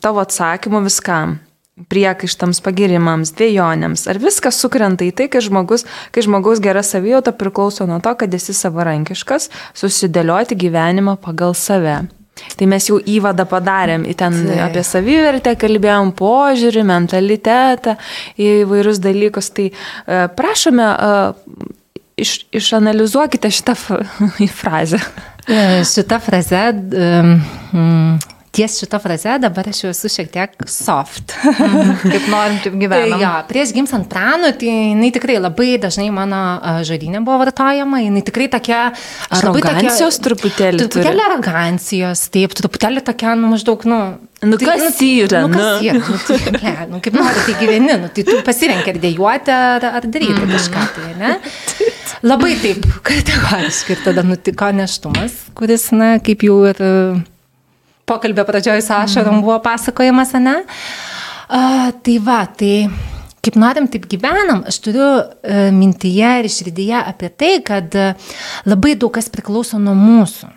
tavo atsakymu viskam. Priekaištams, pagirimams, dviejonėms. Ar viskas sukrenta į tai, kai žmogus, kai žmogaus gera savijauta priklauso nuo to, kad esi savarankiškas, susidėlioti gyvenimą pagal save. Tai mes jau įvadą padarėm, ten Taip. apie savivertę kalbėjom, požiūrį, mentalitetą, įvairius dalykus. Tai e, prašome, e, iš, išanalizuokite šitą frazę. Šita fraze, mm, ties šita fraze dabar aš jau esu šiek tiek soft. Kaip norim, taip Tai gyvenam. jo, prieš gimstant pranų, tai jinai tikrai labai dažnai mano žodinė buvo vartojama, jinai tikrai tokia... labai tokia- Arogancijos truputėlį. Truputėlį arogancijos, taip, truputėlį tokia, nu, maždaug, nu... Nu, kas yra, Nu, kas nu? yra, nu, tai, ble, nu, kaip nori, tai gyveni, nu, tai tu pasirenki ar dėjuoti, ar, ar daryti Mhm. kažką, tai, ne? Labai taip, kategoriškai ir tada nutiko neštumas, kuris, na, kaip jau ir e, pokalbio pradžioje su ašarom buvo pasakojimas, ne? A, tai va, tai kaip norim, taip gyvenam, aš turiu e, mintyje ir širdyje apie tai, kad e, labai daug kas priklauso nuo mūsų.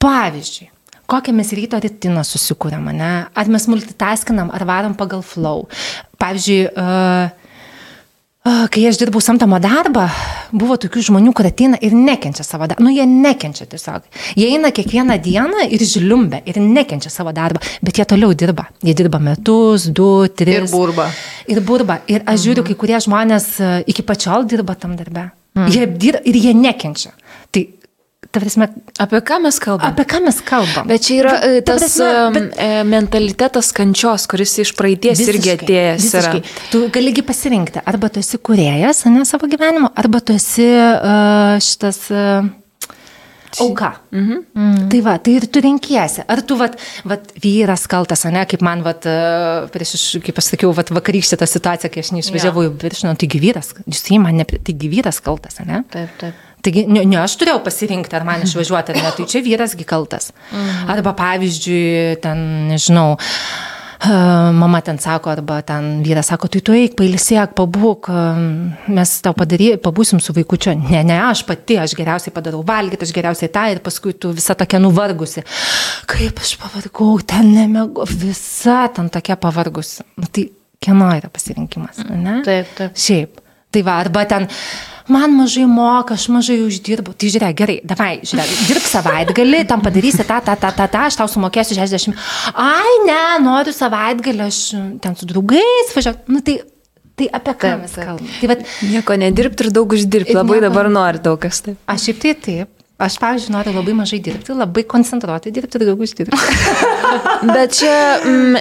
Pavyzdžiui, kokią mes ryto rutiną susikūrėm, ne? Ar mes multitaskinam, ar varom pagal flow. Pavyzdžiui, uh, uh, kai aš dirbau samtamo darbą, buvo tokių žmonių, kurie ateina ir nekenčia savo darbą. Nu, jie nekenčia tiesiog. Jie eina kiekvieną dieną ir žliumbia ir nekenčia savo darbą, bet jie toliau dirba. Jie dirba metus, du, tris. Ir burba. Ir burba. Ir aš žiūriu, kai kurie žmonės e, iki pačiol dirba tam darbe. Jie dirba ir jie nekenčia. Tai, ta prasme, Apie ką mes kalbame? Apie ką mes kalbam? Bet čia yra e, Ta tas prasme, prasme, bet- mentalitetas kančios, kuris iš praeities irgi atėjęs yra. visiškai. Tu galigi pasirinkti, arba tu esi kuriejas, ne savo gyvenimo, arba tu esi uh, šitas uh, auka. Mhm. Mm. Tai va, tai ir tu renkiesi. Ar tu, vat, vat, vyras kaltas, ne, kaip man, vat, prieš, kaip aš sakiau, vat, vakarykštė ta situacija, kai aš neišvažiavau į viršną, taigi vyras, jūs jį man, nepri- taigi vyras kaltas, ne? Taip, taip. Taigi, ne, ne aš turėjau pasirinkti, ar man išvažiuoti, ar ne, tai čia vyrasgi kaltas. Arba pavyzdžiui, ten, nežinau, e, mama ten sako, arba ten vyras sako, tai tu eik, pailsėk, pabūk, e, mes tau padary, pabūsim su vaikučiu. Ne, ne, aš pati, aš geriausiai padarau valgyti, aš geriausiai tą ir paskui tu visa tokia nuvargusi. Kaip aš pavargau, ten nemegu, visa ten tokia pavargusi. Nu, tai kieno yra pasirinkimas, ne? Taip, taip. Šiaip. Tai va, arba ten, man mažai moka, aš mažai uždirbu. Tai žiūrėk, gerai, davai, žiūrėk, dirbk savaitgalį, tam padarysi tą, tą, tą, tą, tą, aš tau sumokėsiu 60. Ai, ne, noriu savaitgalį, aš ten su draugais važiuoju. Nu, tai, tai apie ką mes kalbame? Tai vat, Nieko nedirbti ir daug uždirbti. Ir Labai nieko- dabar nori daug kas taip. aš šiaip tai taip. Aš, pavyzdžiui, noriu labai mažai dirbti, labai koncentruoti dirbti ir daug uždirbti. Bet čia mm,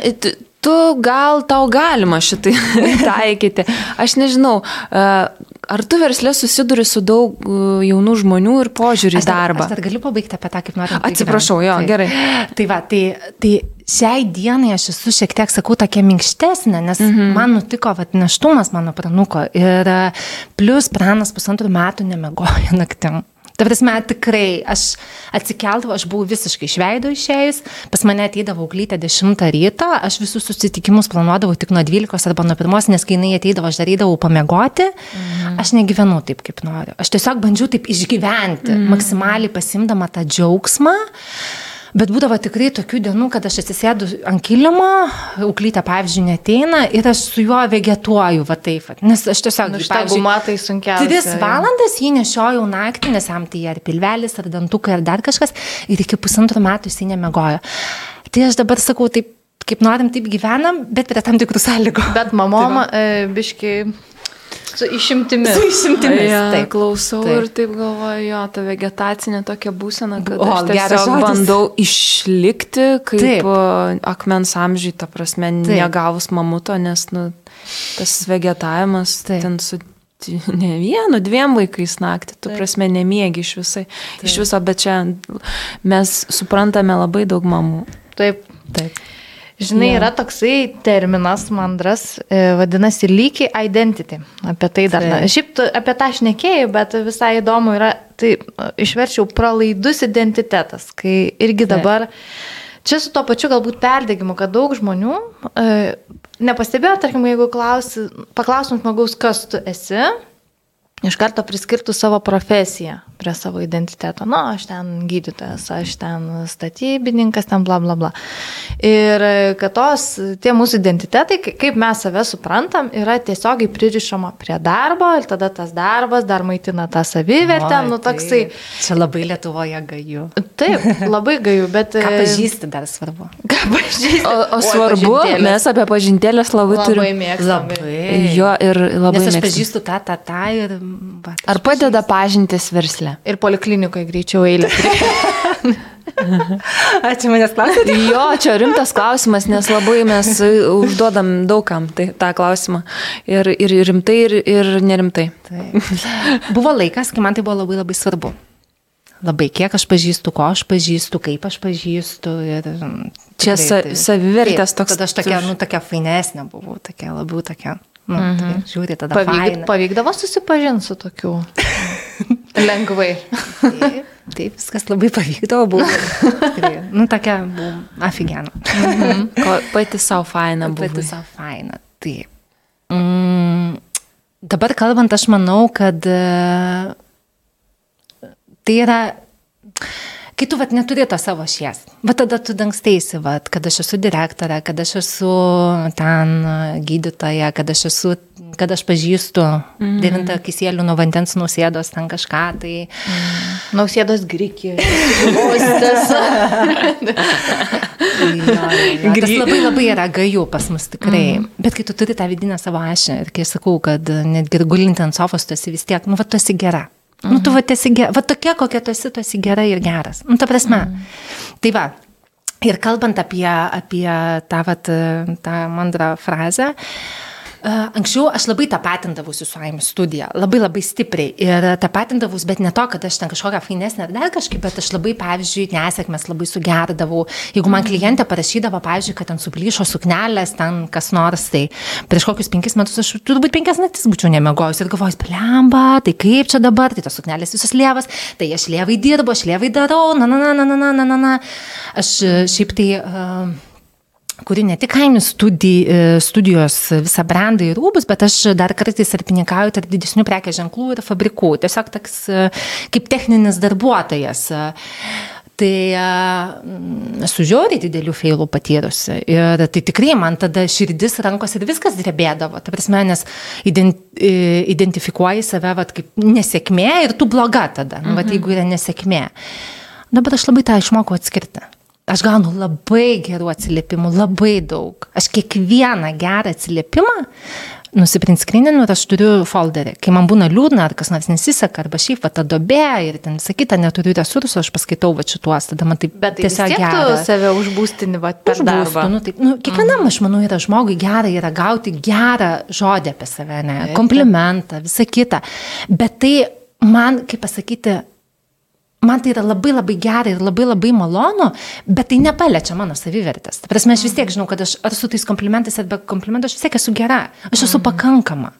tu gal tau galima šitai taikyti. Aš nežinau, e, ar tu verslė susiduri su daug e, jaunų žmonių ir požiūrį į darbą. Aš dar galiu pabaigti apie tą, kaip noriu. Atsiprašau, jo, gerai. Tai va, tai, tai šiai dienai aš esu šiek tiek, sakau, tokia minkštesnė, nes mhm. man nutiko, va, neštumas mano pranuko ir e, plus pranas pusantrų metų nemegoja naktim. Ta prasme, tikrai, aš atsikeldavau, aš buvau visiškai išveido išėjus, pas mane ateidavo glytė 10 ryto, aš visus susitikimus planuodavau tik nuo 12 arba nuo 1, nes kai jinai ateidavo, aš darydavau pamiegoti, mhm. aš negyvenau taip, kaip noriu. Aš tiesiog bandžiau taip išgyventi, mhm. maksimaliai pasimdama tą džiaugsmą. Bet būdavo tikrai tokių dienų, kad aš atsisėdu ant kilimo, auklytė, pavyzdžiui, neteina ir aš su juo vegetuoju, va taip, va. nes aš tiesiog, Nu, šitą gumą tai sunkiausia. Tris valandas jį nešiojau naktį, nes jam tai ar pilvelis, ar dantukai, ar dar kažkas, ir iki pusantrų metų jisai nemegojo. Tai aš dabar sakau, taip, kaip norim, taip gyvenam, bet prie tam tikrų sąlygų. Bet mamom, e, biški, Su išimtimi. Su išimtimis. Ja, taip. klausau Taip. ir taip galvoju, jo, ta vegetacinė tokia būsena, kad O, aš tiesiog bandau išlikti kaip Taip. akmens amžiai, ta prasme, Taip. negavus mamuto, nes nu, tas vegetavimas Taip. ten su ne vienu, dviem vaikais naktį, tu Taip. prasme nemiegi iš visai. Iš viso, bet čia mes suprantame labai daug mamų. Taip. Taip. Žinai, Jo. yra toksai terminas mandras, e, vadinasi lygiai identity. Apie tai dar. Taip. Na, šiaip tu apie tą šnekėjai, bet visai įdomu yra, tai e, išverčiau pralaidus identitetas, kai irgi dabar čia su to pačiu galbūt perdegimu, kad daug žmonių e, nepastebėjo, tarkim, jeigu klausi, paklausim žmogaus, kas tu esi, iš karto priskirtų savo profesiją prie savo identiteto. Na, aš ten gydytojas, aš ten statybininkas, ten bla bla bla. Ir kad tos, tie mūsų identitetai, kai- kaip mes save suprantam, yra tiesiogiai pririšama prie darbo ir tada tas darbas dar maitina tą savivertę, nu toksai. taip. Čia labai Lietuvoje gaju. Taip, labai gaju, bet... Ką e, pažįsti dar svarbu. Ką pažįsti? O, o svarbu, pažintėlės. mes apie pažintėlės labai, labai turime. mėgstam. Jo, ir labai Nes aš mėgstam. pažįstu tą, tą, tą ir... Va, Ar padeda pažintis versle? Ir poliklinikoje greičiau eilė. Ačiū manęs klausėte. Jo, čia rimtas klausimas, nes labai mes užduodam daugam tai, tą klausimą. Ir, ir rimtai, ir, ir nerimtai. Taip. Buvo laikas, kai man tai buvo labai labai svarbu. Labai, kiek aš pažįstu, ko aš pažįstu, kaip aš pažįstu. Ir, mm, Čia tikrai sa- tai- savivertės toks- Tada aš tokia, nu, tokia fainesnė buvau, tokia labiau tokia. Nu, mhm. tai žiūri tada. Pavyk, faina. pavykdavo susipažinti su tokiu lengvai. taip, taip, viskas labai pavykdavo, buvo. nu, tokia buvo afigena. mhm. Ko, pati savo faina buvo. Pati savo faina, taip. Mm, dabar kalbant, aš manau, kad e, tai yra kai tu vat, neturi to savo šies, va tada tu dangsteisi, vat, kad aš esu direktorė, kad aš esu ten gydytoja, kad aš esu, kad aš pažįstu mm. devintą kisėlių nuo vandens nusėdos ten kažką, tai Nausėdos grikį. Ostas. Jo, jo. Tas labai labai yra gaju pas mus tikrai. Mm. Bet kai tu turi tą vidinę savo ašį ir kai sakau, kad netgi gulinti ant sofos tu esi vis tiek, nu, va, tu esi gera. Mm. Nu, tu va, esi. Va, tokia, kokia tu esi, tu esi gera ir geras. Nu, ta prasme. Mm. Tai va. Ir kalbant apie, apie tą, vat, tą mandrą frazę, e, Anksčiau aš labai tapatindavausi su AIM studija, labai labai stipriai. Ir tapatindavausi, bet ne to, kad aš ten kažkokią fainesnę ar dar kažkaip, bet aš labai, pavyzdžiui, nesėkmės labai sugerdavau. Jeigu man klientė parašydavo, pavyzdžiui, kad ten suplyšo suknelės, ten kas nors, tai prieš kokius penkis metus aš turbūt penkias naktis būčiau nemegojus ir galvojus, blemba, tai kaip čia dabar, tai tos suknelės visos lievas, tai aš lievai dirbu, aš lievai darau, na, na, na, na, na, na, na, na. Aš e, šiaip tai... Uh, kuri ne tik kaimių studi, studijos visą brandą ir rūbus, bet aš dar kartais arpininkauju tarp didesnių prekės ženklų ir fabrikų. Tiesiog toks e, kaip techninis darbuotojas. Tai esu žiauriai didelių feilų patyrusi. Ir tai tikrai man tada širdis, rankos ir viskas drebėdavo. Ta prasme, nes ident, e, identifikuoji save vat, kaip nesėkmė ir tu bloga tada, nu, vat, jeigu yra nesėkmė. Dabar aš labai tą išmokau atskirti. Aš gaunu labai gerų atsiliepimų, labai daug. Aš kiekvieną gerą atsiliepimą nusiprintskryninu ir aš turiu folderį. Kai man būna liūdna, ar kas nors nesiseka, arba šiaip va ta dobė ir ten visą kitą neturiu resursų, aš paskaitau va šituos, tada man taip Bet tai tiesiog gera. save užbūstini va, per Užbūstu, darbą. Nu, taip, nu, kiekvienam, aš manau, yra žmogui gera yra gauti gerą žodį apie save, ne, komplimentą, visą kitą. Bet tai man, kaip pasakyti, man tai yra labai labai gera ir labai labai malonu, bet tai nepaliečia mano savivertės. Ta prasme, aš vis tiek žinau, kad aš ar su tais komplimentais, ar be komplimentų, aš vis tiek esu gera, aš esu pakankama.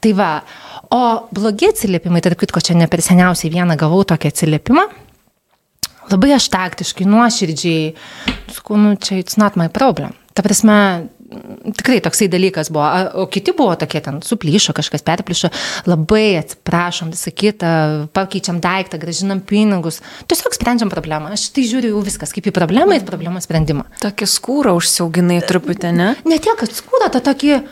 Tai va, o blogi atsiliepimai, tarp kitko, čia ne per seniausiai vieną gavau tokį atsiliepimą. Labai aš taktiškai, nuoširdžiai, sakau, nu čia it's not my problem. Ta prasme, tikrai toksai dalykas buvo, o kiti buvo tokie ten, suplyšo, kažkas perplyšo, labai atsiprašom, visą kitą, pakeičiam daiktą, gražinam pinigus, tiesiog sprendžiam problemą. Aš tai žiūriu viskas kaip į problemą ir problemos sprendimą. Tokia skūra užsiauginai truputį, ne? Ne tiek, kad skūda tą tokį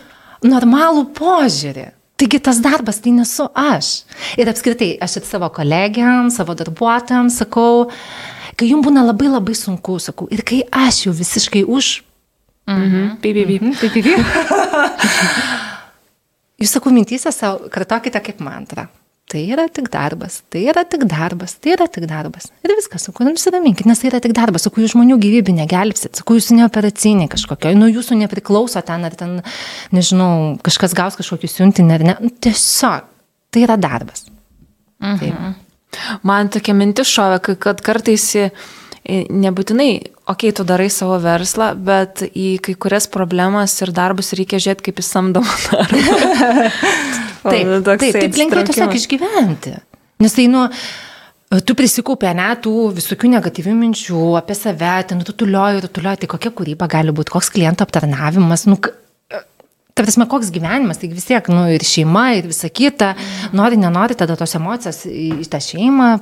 normalų požiūrį. Taigi tas darbas tai nesu aš. Ir apskritai, aš ir savo kolegiams, savo darbuotojams sakau, kai jums būna labai labai sunku, sakau, ir kai aš jau visiškai už Mhm. Pi. Mhm, taip, taip. jūs sakau mintysę savo, kartokite kaip mantrą. Tai yra tik darbas, tai yra tik darbas, tai yra tik darbas. Ir viskas, sakau, nusiraminkit, nes tai yra tik darbas, sakau, jūs žmonių gyvybę negelbsit, sakau, jūs neoperaciniai kažkokio, nu jūsų nepriklauso ten, ar ten, nežinau, kažkas gaus kažkokį siuntinį, ar ne. Nu, tiesiog, tai yra darbas. Mhm. Taip. Man tokia mintis šovė, kad- kartais į- nebūtinai, okei, okay, tu darai savo verslą, bet į kai kurias problemas ir darbus reikia žiūrėti kaip į samdomą darbą. Taip, taip, taip lengviau tiesiog išgyventi. Nes tai, nu, tu prisikūpė, ne, tų visokių negatyvių minčių apie save, ten tu tulioji ir tulioji, tai kokia kūryba gali būti, koks kliento aptarnavimas, nu, k- Ta prasme, koks gyvenimas, tai vis tiek, nu, ir šeima, ir visa kita, nori, nenori, tada tos emocijos į tą šeimą,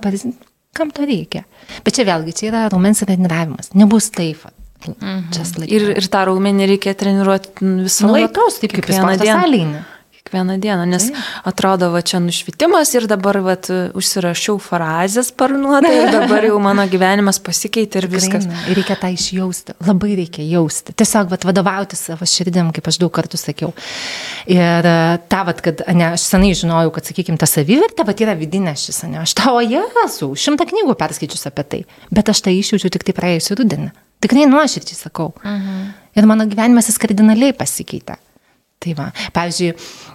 kam to reikia. Bet čia vėlgi, čia yra raumens treniravimas, nebus taip. Mhm. Ir, ir tą raumenį reikia treniruoti visą laiką. Nuolatos, taip kaip į kiekvieną Kiekvieną dieną, nes atrodo, va čia nušvitimas ir dabar va užsirašiau frazę sparnuotą ir dabar jau mano gyvenimas pasikeitė ir viskas. Ir reikia tą išjausti. Labai reikia jausti. Tiesiog vat, vadovauti savo širdim, kaip aš daug kartų sakiau. Ir e, tą, vat, kad, ne, aš senai žinojau, kad, sakykime, ta savivertė, bet yra vidinė šis, ne, aš tavo esu, šimtą knygų perskaičius apie tai. Bet aš tai išjaučiu tik tai praėjusiu rudenį. Tikrai nuoširdžiai sakau. Mhm. Ir mano gyvenimas jis kardinaliai pasikeitė. Tai va, pavyzdžiui,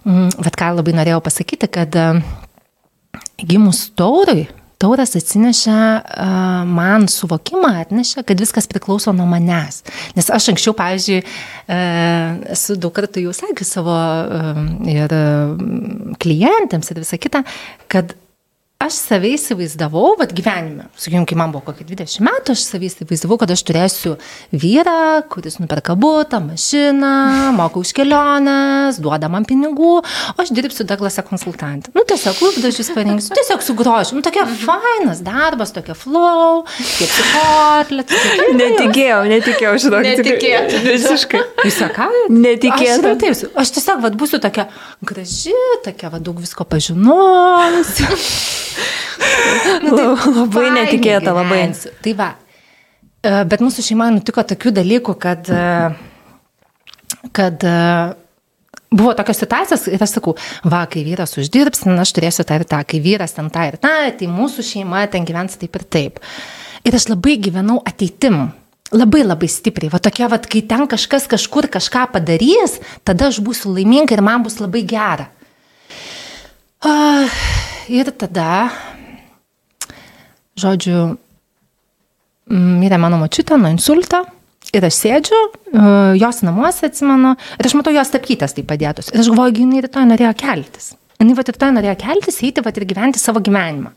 mm, vat ką labai norėjau pasakyti, kad e, gimus taurui, tauras atsinešė uh, man suvokimą, atnešė, kad viskas priklauso nuo manęs. Nes aš anksčiau, pavyzdžiui, uh, esu daug kartų jau sakius savo ir klientams ir visą kitą, kad aš save įsivaizdavau, vad gyvenime, sakykim, kai man buvo kokie 20 metų, aš save įsivaizdavau, kad aš turėsiu vyrą, kuris nuperka būtą, mašiną, moka už keliones, duoda man pinigų, o aš dirbsiu Daglase konsultantė. Nu, tiesiog lūpdažius parinksiu, tiesiog su grožiu. Nu, tokia fainas darbas, tokia flow, kiek kotlet. Netikėjau, netikėjau šito. Netikėta. Visiškai. Jūs sakai? Netikėta. Aš, taip, aš tiesiog vat, būsiu tokia graži, tokia vat, daug visko pažinojusi. Labai Fainai netikėta, labai. gyvensiu. Tai va. E, Bet mūsų šeimoje nutiko tokių dalykų, kad, e, kad e, buvo tokios situacijos ir aš sakau, va, kai vyras uždirbs, na, aš turėsiu tą ir tą, kai vyras ten tą ir tą, tai mūsų šeima ten gyvens taip ir taip. Ir aš labai gyvenau ateitim. Labai labai stipriai. Va tokia, va, kai ten kažkas kažkur kažką padarys, tada aš būsiu laiminga ir man bus labai gera. Ah, Ir tada, žodžiu, mm, mirė mano močiutė nuo insulto. Ir aš sėdžiu, e, jos namuose atsimenu, ir aš matau jos tapkytas tai padėtus. Ir aš galvoju, jinai rytoj norėjo keltis. Jinai va rytoj norėjo keltis, eiti va ir gyventi savo gyvenimą.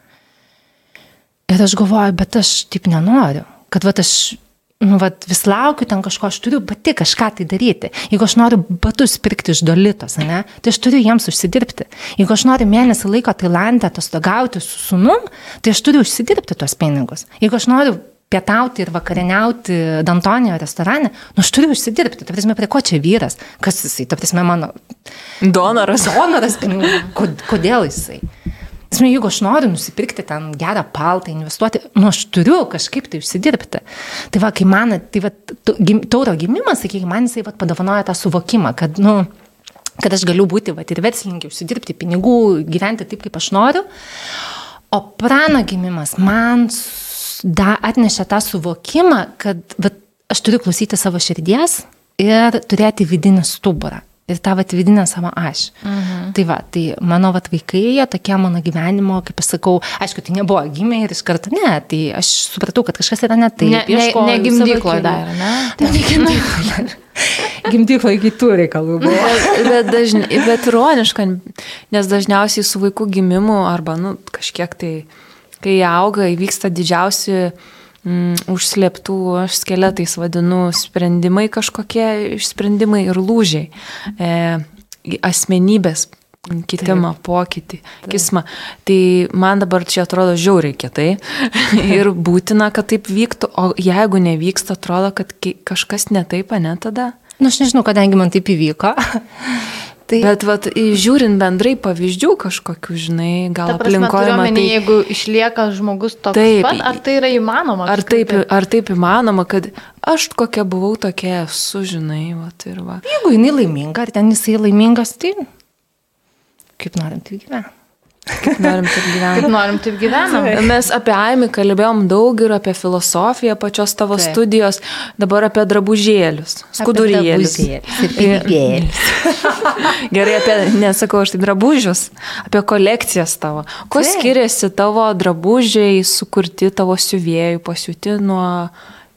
Ir aš galvoju, bet aš taip nenoriu. Kad va aš nu, vat, vis laukiu ten kažko, aš turiu pati kažką tai daryti. Jeigu aš noriu batus pirkti iš dolitos, ne, tai aš turiu jiems užsidirbti. Jeigu aš noriu mėnesį laiko Tailandė atostogauti su sunum, tai aš turiu užsidirbti tuos pinigus. Jeigu aš noriu pietauti ir vakarieniauti Dantonijo restorane, nu aš turiu užsidirbti. Ta prasme, prie ko čia vyras? Kas jisai? Ta prasme, mano Donoras. donoras Kodėl jisai? Esmė, jeigu aš noriu nusipirkti ten gerą paltą, investuoti, nu aš turiu kažkaip tai užsidirbti. Tai va, kai man, tai va, tauro gimimas, sakykime, man jisai va, padovanoja tą suvokimą, kad, nu, kad aš galiu būti va, ir verslininkė, užsidirbti pinigų, gyventi taip, kaip aš noriu. O prano gimimas man da, atnešė tą suvokimą, kad va, aš turiu klausyti savo širdies ir turėti vidinį stuburą. Ir tą vat, vidinę savo aš. Mhm. Tai va, tai mano vat, vaikai, jie tokie mano gyvenimo, kaip aš sakau, aišku, tai nebuvo gimę ir iš karto ne, tai aš supratau, kad kažkas yra ne taip. Ne- ne- ieškojau ne savo gimdykloje dar, ne? Ne, ne gimdykloje. Gimdykloje kitų reikalų buvo. Bet, bet, dažni, bet ironiška, nes dažniausiai su vaikų gimimu arba nu, kažkiek tai, kai auga, įvyksta didžiausi mm, užslėptų, aš skeletais vadinu, sprendimai kažkokie, išsprendimai ir lūžiai. E, asmenybės kitimą, Taip. pokytį, Taip. kismą. Tai man dabar čia atrodo žiauriai kietai ir būtina, kad taip vyktų, o jeigu nevyksta, atrodo, kad kažkas netaip, ne tada. Na, nu, aš nežinau, kadangi man taip įvyko. Tai Bet vat, žiūrint bendrai pavyzdžių kažkokių, žinai, gal aplinkoje matai. jeigu išlieka žmogus toks Taip. pat, ar tai yra įmanoma? Ar taip, ar taip įmanoma, kad aš kokia buvau tokia esu, žinai, vat, ir va. jeigu jinai laiminga, ar ten jisai laimingas, tai kaip norim, tai gyvenam. Norim taip gyventi. Kaip norim, taip gyvenam. Mes apie Aimį kalbėjom daug ir apie filosofiją pačios tavo Taip. studijos, dabar apie drabužėlius, skudurėlius. pinigėlius. Gerai, apie, nesakau, aš tai drabužius, apie kolekcijas tavo. Kuo Taip. skiriasi tavo drabužiai sukurti tavo siuvėjų, pasiūti nuo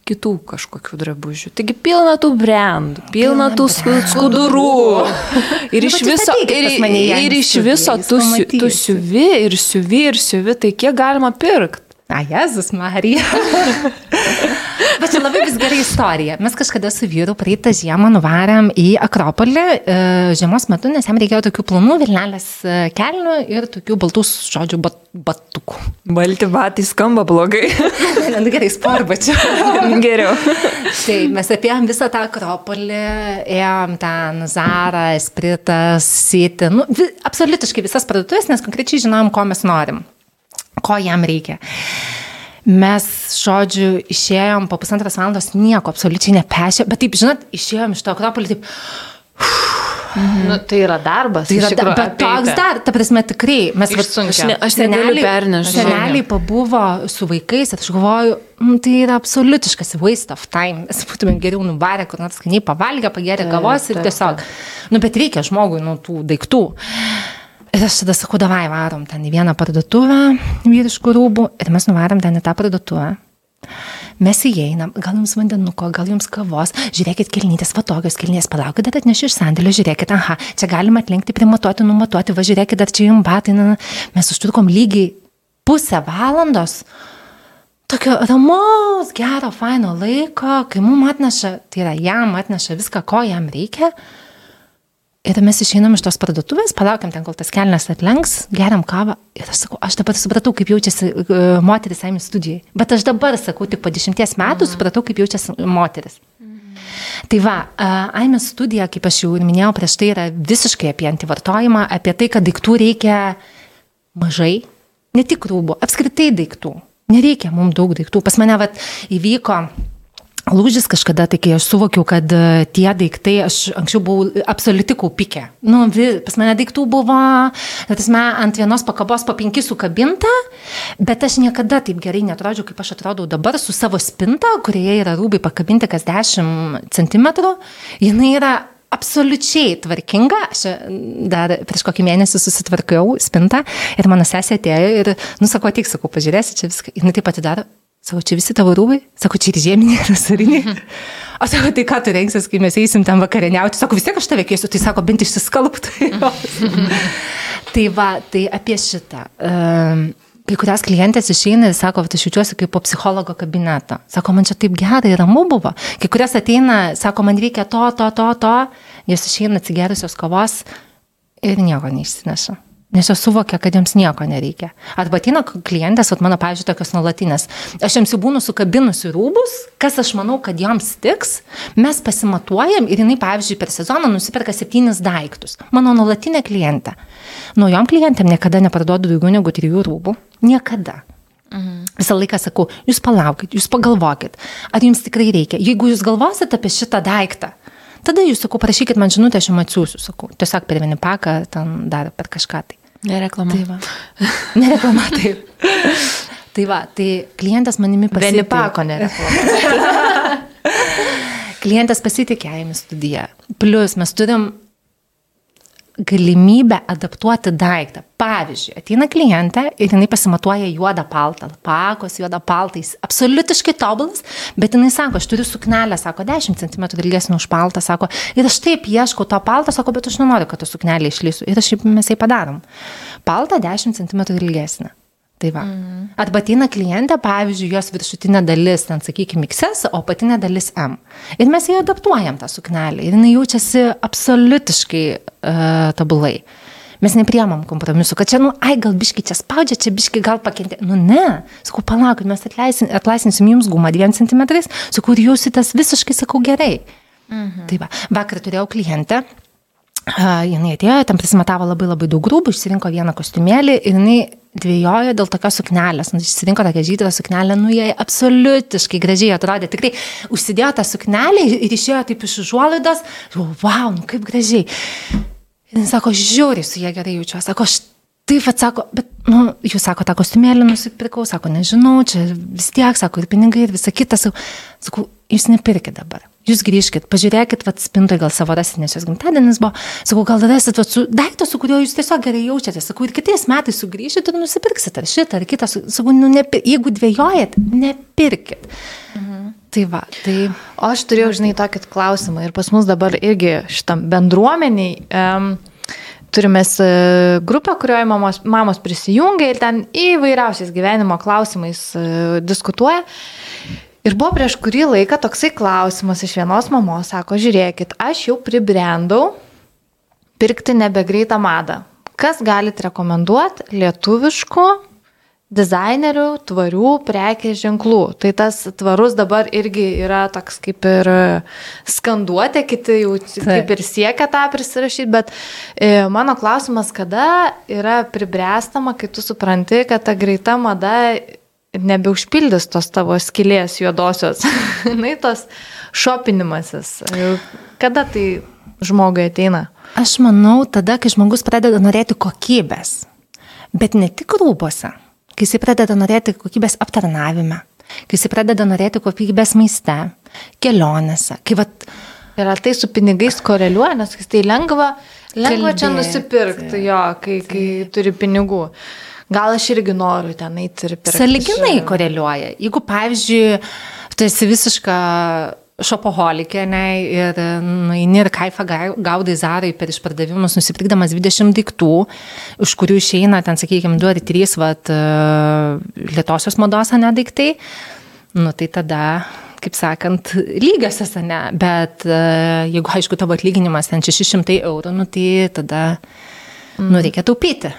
kitų kažkokių drabužių. Taigi pilna tų brandų, pilna Pilna tų skudurų. Ir Nu, iš viso, ir, ir iš viso tu, tu siuvi ir siuvi ir siuvi, tai kiek galima pirkti? A, Jėzus Marija. Bet čia labai vis gerai istorija. Mes kažkada su vyru praeitą žiemą nuvarėm į Akropolį e, žiemos metu, nes jam reikėjo tokių plonų vilnelės e, kelnių ir tokių baltų, žodžiu, bat, batukų. Balti batai skamba blogai. Na gerai, sporbačių. Geriau. Tai mes apėjom visą tą Akropolį, ėjom ten Zara, Espritas, Siti, nu, vi, absoliutiškai visas parduotuvės, nes konkrečiai žinom, ko mes norim, ko jam reikia. Mes, žodžiu, išėjom po pusantros valandos nieko absoliučiai nepešė, bet taip, žinot, išėjom iš to Akropolį, taip, Nu, tai yra darbas. tai yra, tikrųjų, bet toks dar, ta prasme, tikrai, mes vat-. Aš ne- aš pernešt, žinok. Seneliai pabuvo su vaikais aš galvoju, mm, tai yra absoliutiškas waste of time. Mes būtumėm geriau nuvarę, kur nors skaniai pavalgę, pagerę kavos ir tiesiog. Nu, bet reikia žmogui nuo tų daiktų. Ir aš tada sakau, davai varom ten į vieną parduotuvę vyriškų rūbų ir mes nuvarom ten į tą parduotuvę. Mes įeinam, gal jums vandenuko, gal jums kavos, žiūrėkit kelnytės, va tokios kelnės, palaukit, dar atnešiu iš sandėlio, žiūrėkit, aha, čia galima atlenkti, primatuoti, numatuoti, va žiūrėkit, dar čia jums batai, na, na. mes užtrukom lygiai pusę valandos tokio ramaus, gero, faino laiko, kai mums atneša, tai yra jam atneša viską, ko jam reikia. Ir mes išeinam iš tos parduotuvės, palaukiam ten, kol tas kelnes atlenks, geriam kavą. Ir aš sakau, aš dabar supratau, kaip jaučiasi uh, moteris Aimė studijai. Bet aš dabar sakau, tik po dešimties metų supratau, kaip jaučiasi moteris. Tai va, uh, Aimė studija, kaip aš jau ir minėjau prieš tai, yra visiškai apie antivartojimą, apie tai, kad daiktų reikia mažai, ne tik rūbų, apskritai daiktų. Nereikia mums daug daiktų. Pas mane vat, įvyko lūžis kažkada, tai kai aš suvokiau, kad e, tie daiktai, aš anksčiau buvau absoliuti kaupikė. Nu, pas mane daiktų buvo, tasme, ant vienos pakabos po penki sukabinta, bet aš niekada taip gerai netrodžiau, kaip aš atrodau dabar su savo spinta, kurioje yra rūbai pakabinti kas 10 cm. Jinai yra absoliučiai tvarkinga. Aš dar prieš kokį mėnesį susitvarkiau spintą ir mano sesė atėjo ir, nu, sako, tik, sakau, pažiūrėsi, čia viską. Jis taip pat atidaro. Sako, čia visi tavo rūbai? Sako, čia ir žieminiai, ir vasariniai. O sako, tai ką tu rengsis, kai mes eisim ten vakarieniauti? Sako, vis tiek aš tave kėsiu, tai sako, bent išsiskalbtų. tai va, tai apie šitą. Um, Kai kurias klientės išeina ir sako, aš jaučiuosi kaip po psichologo kabineto. Sako, man čia taip gerai ramu buvo. Kai kurias ateina, sako, man reikia to, to, to, to. Jos išeina atsigerusios kavos ir nieko neišsineša. Nes jos suvokia, kad jiems nieko nereikia. Arba ateina klientės, vat mano, pavyzdžiui, tokios nuolatinės. Aš jiems jau būnu sukabinusi rūbus, kas aš manau, kad joms tiks. Mes pasimatuojam ir jinai, pavyzdžiui, per sezoną nusiperka septynis daiktus. Mano nuolatinė klientė. Naujom klientėm niekada neparduodu daugiau negu trijų rūbų. Niekada. Mhm. Visą laiką sakau, jūs palaukit, jūs pagalvokit, ar jums tikrai reikia. Jeigu jūs galvosit apie šitą daiktą, tada jūs, sakau, parašykit man žinutę, aš jums atsiųsiu, sakau. Tiesiog per vienį paką, ten dar per kažką tai. Nereklama. Tai va. Nereklama taip. Tai va, tai klientas manimi pasitikė. Vieni pako nereklama. Klientas pasitikė Aimi studiją. Plus mes turim galimybę adaptuoti daiktą. Pavyzdžiui, ateina klientė ir jinai pasimatuoja juodą paltą, pakos juodą paltą, jis absoliutiškai tobulas, bet jinai sako, aš turiu suknelę, sako, 10 cm ilgesnį už paltą, sako, ir aš taip ieškau to paltą, sako, bet aš nenoriu, kad ta suknelė išlysų. Ir aš mes jai padarom. Paltą 10 cm ilgesnį. Tai va. Mm. Arba ateina klientė, pavyzdžiui, jos viršutinė dalis, ten sakykime, XS, o apatinė dalis M. Ir mes jai adaptuojam tą suknelę. Ir jinai jaučiasi absoliutiškai uh, tobulai. Mes nepriemam kompromisų, kad čia, nu, ai, gal biški čia spaudžia, čia biški gal pakentė. Nu, ne. Sakau, palaukit, mes atleisim, atlaisvinsim jums gumą 2 cm. Sakau, ir jausitės visiškai, sakau, gerai. Mhm. Tai va, vakar turėjau klientę. Uh, jinai atėjo, ten prisimatavo labai labai daug grūbų, išsirinko vieną kostiumėlį ir jinai dviejojo dėl tokios suknelės. Nu, išsirinko tokią žydrą suknelę, nu jai absoliutiškai gražiai atrodė. Tikrai užsidėjo tą suknelę ir išėjo taip iš užuolaidos. Wow, nu kaip gražiai. Ir jis sako, žiūri, su jie gerai jaučiuosi. Sako, aš taip atsako, bet, nu, jūs sako, tą kostiumėlį nusipirkau, sako, nežinau, čia vis tiek, sako, ir pinigai, ir visa kita. Sakau jūs nepirkit dabar. Jūs grįžkit, pažiūrėkit, vad spintoje gal savo rasit, nes jos gimtadienis buvo. Sakau, gal rasit vat, su daikto, su kuriuo jūs tiesiog gerai jaučiatės. Sakau, ir kitais metais sugrįšit ir nusipirksit ar šitą, ar kitą. Sakau, nu, nepir... jeigu dvėjojat, nepirkit. Mhm. Tai va, tai. O aš turėjau, žinai, tokį klausimą ir pas mus dabar irgi šitam bendruomeniai. Um, turime grupę, kurioje mamos, mamos prisijungia ir ten įvairiausiais gyvenimo klausimais uh, diskutuoja. Ir buvo prieš kurį laiką toksai klausimas iš vienos mamos, sako, žiūrėkit, aš jau pribrendau pirkti nebegreitą madą. Kas galite rekomenduoti lietuviškų dizainerių tvarių prekės ženklų. Tai tas tvarus dabar irgi yra toks kaip ir skanduotė, kiti jau kaip ir siekia tą prisirašyti, bet e, mano klausimas, kada yra pribręstama, kai tu supranti, kad ta greita mada nebeužpildys tos tavo skilės juodosios, na, tos šopinimasis. Kada tai žmogui ateina? Aš manau, tada, kai žmogus pradeda norėti kokybės, bet ne tik rūbose, kai jis pradeda norėti kokybės aptarnavime, kai jis pradeda norėti kokybės maiste, kelionėse, kai vat... Ir ar tai su pinigais koreliuoja, nes tai lengva, lengva Kalbėti. čia nusipirkti, jo, kai, kai turi pinigų. Gal aš irgi noriu ten eiti ir pirkti. Saliginai koreliuoja. Jeigu, pavyzdžiui, tu esi visiška šopoholikė, ne, ir nueini ir kaifą gaudai zarai per išpardavimus, nusipirkdamas 20 daiktų, už kurių išeina ten, sakykime, 2 ar 3 vat, lietosios mados, ne daiktai, nu tai tada kaip sakant, lygiosios, ne, bet jeigu, aišku, tavo atlyginimas ten 600 eurų, nu tai tada, nu, reikia taupyti,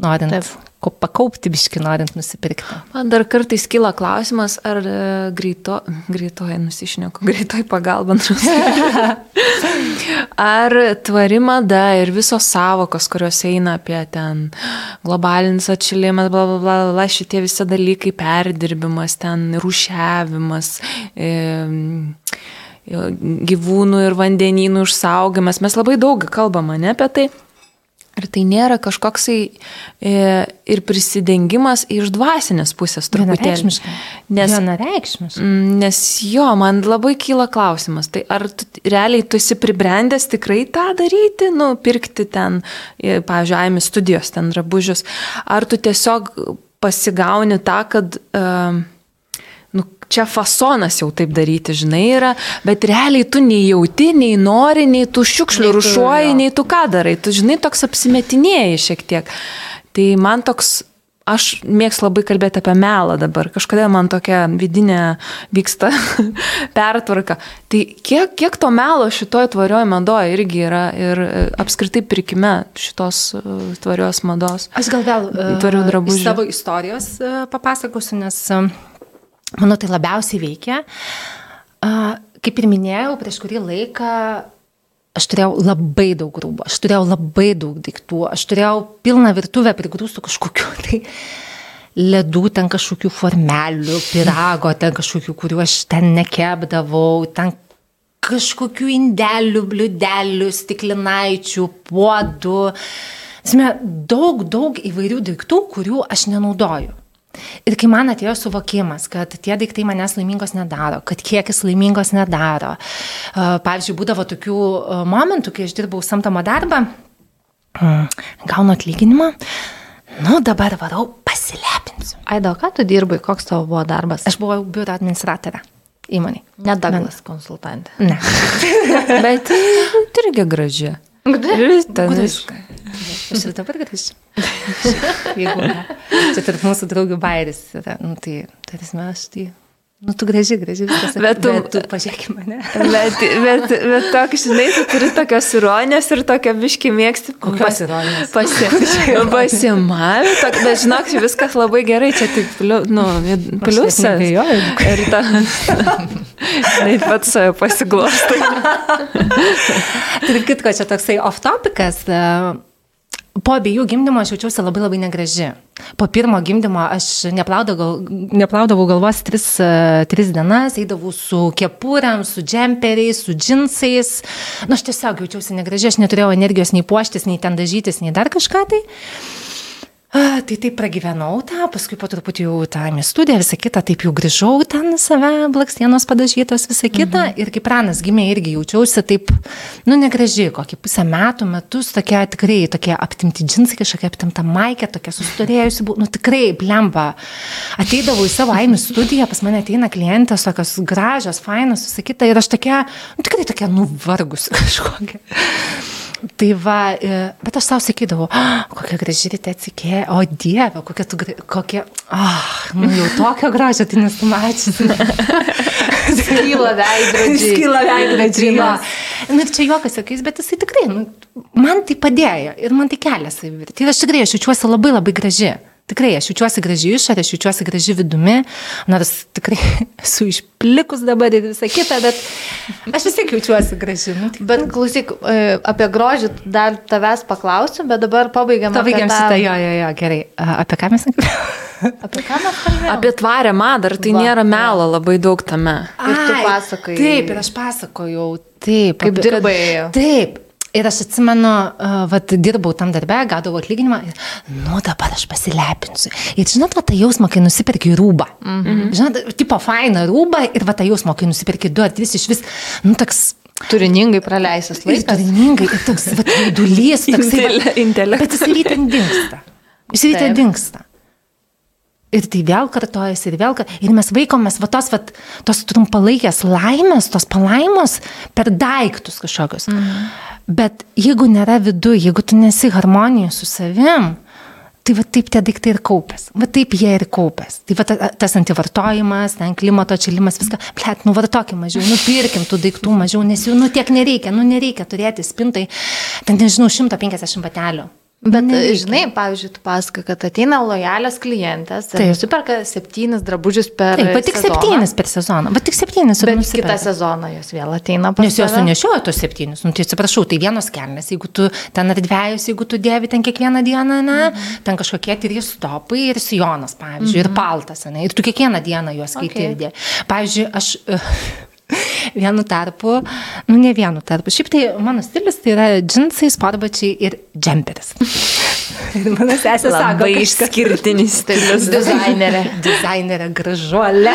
norint. Taip pakaupti biški norint nusipirkti. Man dar kartais kyla klausimas, ar e, greito, greitoji nusišneku, greitoji pagalba. ar tvari mada ir visos savokos, kurios eina apie ten globalinis atšilimas, bla bla bla, bla šitie visi dalykai, perdirbimas, ten rušiavimas. E, gyvūnų ir vandenynų išsaugimas. Mes labai daug kalbame ne apie tai. Ir tai nėra kažkoksai e, ir prisidengimas iš dvasinės pusės truputėlį. Nes. Mm, nes jo, man labai kyla klausimas, tai ar tu, realiai tu esi pribrendęs tikrai tą daryti, nu, pirkti ten, e, pavyzdžiui, Aimi studijos ten drabužius, ar tu tiesiog pasigauni tą, kad uh, čia fasonas jau taip daryti, žinai, yra, bet realiai tu nei jauti, nei nori, nei tu šiukšlių rušuoji, nei tu ką darai, tu žinai, toks apsimetinėjai šiek tiek. Tai man toks, aš mėgstu labai kalbėti apie melą dabar, kažkodėl man tokia vidinė vyksta pertvarka. Tai kiek, kiek to melo šitoje tvarioje madoje irgi yra ir e, apskritai pirkime šitos e, tvarios mados. Aš gal vėl tvarių e, drabužių. Savo istorijos papasakosiu, nes Manau, tai labiausiai veikia. Kaip ir minėjau, prieš kurį laiką aš turėjau labai daug rūbų, aš turėjau labai daug daiktų, aš turėjau pilną virtuvę prigrūstų kažkokiu tai ledų, ten kažkokių formelių, pirago, ten kažkokių, kuriuo aš ten nekepdavau, ten kažkokių indelių, bliudelių, stiklinaičių, puodų. Daug, daug įvairių daiktų, kurių aš nenaudoju. Ir kai man atėjo suvokimas, kad tie daiktai manęs laimingos nedaro, kad kiekis laimingos nedaro. Pavyzdžiui, būdavo tokių momentų, kai aš dirbau samdomą darbą, gaunu atlyginimą, nu dabar varau pasilepinsiu. Aido, ką tu dirbai, koks tavo buvo darbas? Aš buvau biuro administratorė įmonė. Nedaglas konsultantė. Ne. Bet irgi graži. Ten viską. Aš ir dabar grįžtu. Jeigu ne. Čia tarp mūsų draugių bairis yra. Nu, tai, tarsi aš tai Nu, tu graži, graži viskas. Bet tu, bet tu pažiūrėk mane. Bet, bet, bet tokia, žinai, tu turi tokios ironijos ir tokia biški mėgsti. Kokios ironijos? Pasi, pasimavė, bet žinok, viskas labai gerai, čia tik pliu, nu, pliusas. Ir ta. Žinai, pats save pasiglostai. Tarp kitko, čia toksai off-topicas. Po abiejų gimdymo aš jaučiausi labai labai negraži. po pirmo gimdymo aš neplaudavau, neplaudavau galvos tris, tris dienas, eidavau su kepuriam, su džemperiais, su džinsais. Na, nu, aš tiesiog jaučiausi negražiai, aš neturėjau energijos nei puoštis, nei ten dažytis, nei dar kažką tai. A, tai taip pragyvenau tą, paskui po truputį jau tą studiją, visą kitą, taip jau grįžau ten save, blakstienos padažytos, visą kitą. Mhm. Ir kaip pranas gimė, irgi jaučiausi taip, nu, negražiai, kokį pusę metų, metus, tokie tikrai, tokie aptimti džinsai, kažkokia aptimta maikė, tokia sustorėjusi, nu, tikrai, blemba. Ateidavau į savo aimių studiją, pas mane ateina klientės, tokios gražios, fainos, visą kitą. Ir aš tokia, nu, tikrai tokia nuvargus kažkokia. Tai va, e, bet aš savo sakydavau, oh, kokia graži ryte atsikė, o Dieve, kokia tu, kokia, oh, nu jau tokio gražio, tai nesu mačiusi. Skyla veidrodžiai. Skyla veidrodžiai. Na nu, ir čia juokas sakys, bet jisai tikrai, nu, man tai padėjo ir man tai kelia savivertį. Ir aš tikrai, aš jaučiuosi labai labai graži. Tikrai, aš jaučiuosi gražiai išorė, aš jaučiuosi gražiai vidumi, nors tikrai esu išplikus dabar ir visą kitą, bet aš vis tiek jaučiuosi gražiai. Nu, bet klausyk, e, apie grožį dar tavęs paklausiu, bet dabar pabaigiam. Pabaigiam tą... šitą, jo, jo, jo, gerai. Apie ką mes kalbėjome? Apie ką mes kalbėjome? Apie tvarę madą, ar tai Va, nėra melo labai daug tame. Ir tu pasakoji. Taip, ir aš pasakojau, taip. Kaip dirbai. Taip, Ir aš atsimenu, uh, vat, dirbau tam darbę, gaudavau atlyginimą ir, nu, dabar aš pasilepinsiu. Ir žinot, va, tą jausmą, kai nusipirki rūbą. Mm -hmm. Žinot, tipo fainą rūbą ir va, tą jausmą, kai nusipirki du ar tris iš vis, nu, toks... Turiningai praleisęs laikas. Ir turiningai, ir toks, va, jaudulys, toks... Intelektas. Bet jis ryte dinksta. Jis ryte dinksta. Ir tai vėl kartojasi, ir vėl, ir mes vaikomės va tos, va, tos trumpalaikės laimės, tos palaimos per daiktus kažkokius. Mm. Bet jeigu nėra viduje, jeigu tu nesi harmonijoje su savim, tai va taip tie daiktai ir kaupės. Va taip jie ir kaupės. Tai va tas antivartojimas, ten klimato atšilimas, viską, blėt, nu vartokim mažiau, nupirkim tų daiktų mažiau, nes jų, nu tiek nereikia, nu nereikia turėti spintai, ten nežinau, 150 batelių. Bet, Nereikia. žinai, pavyzdžiui, tu pasakai, kad ateina lojalios klientės, tai nusiperka septynis drabužius per Taip, tik sezoną. septynis per sezoną, bet tik septynis ir nusiperka. kitą sezoną jos vėl ateina pas Nes jos sunešiojo tos septynis, nu tai atsiprašau, tai vienos kelnes, jeigu tu ten ar dviejus, jeigu tu dėvi ten kiekvieną dieną, ne, mhm. ten kažkokie trys stopai ir sijonas, pavyzdžiui, mhm. ir paltas, ne, ir tu kiekvieną dieną juos keiti okay. ir. Pavyzdžiui, aš... vienu tarpu, nu ne vienu tarpu. Šiaip tai mano stilius tai yra džinsai, sportbačiai ir džemperis. Ir mano sesė sako, labai išskirtinis stilius. Dizainerė. Dizainerė, gražuolė.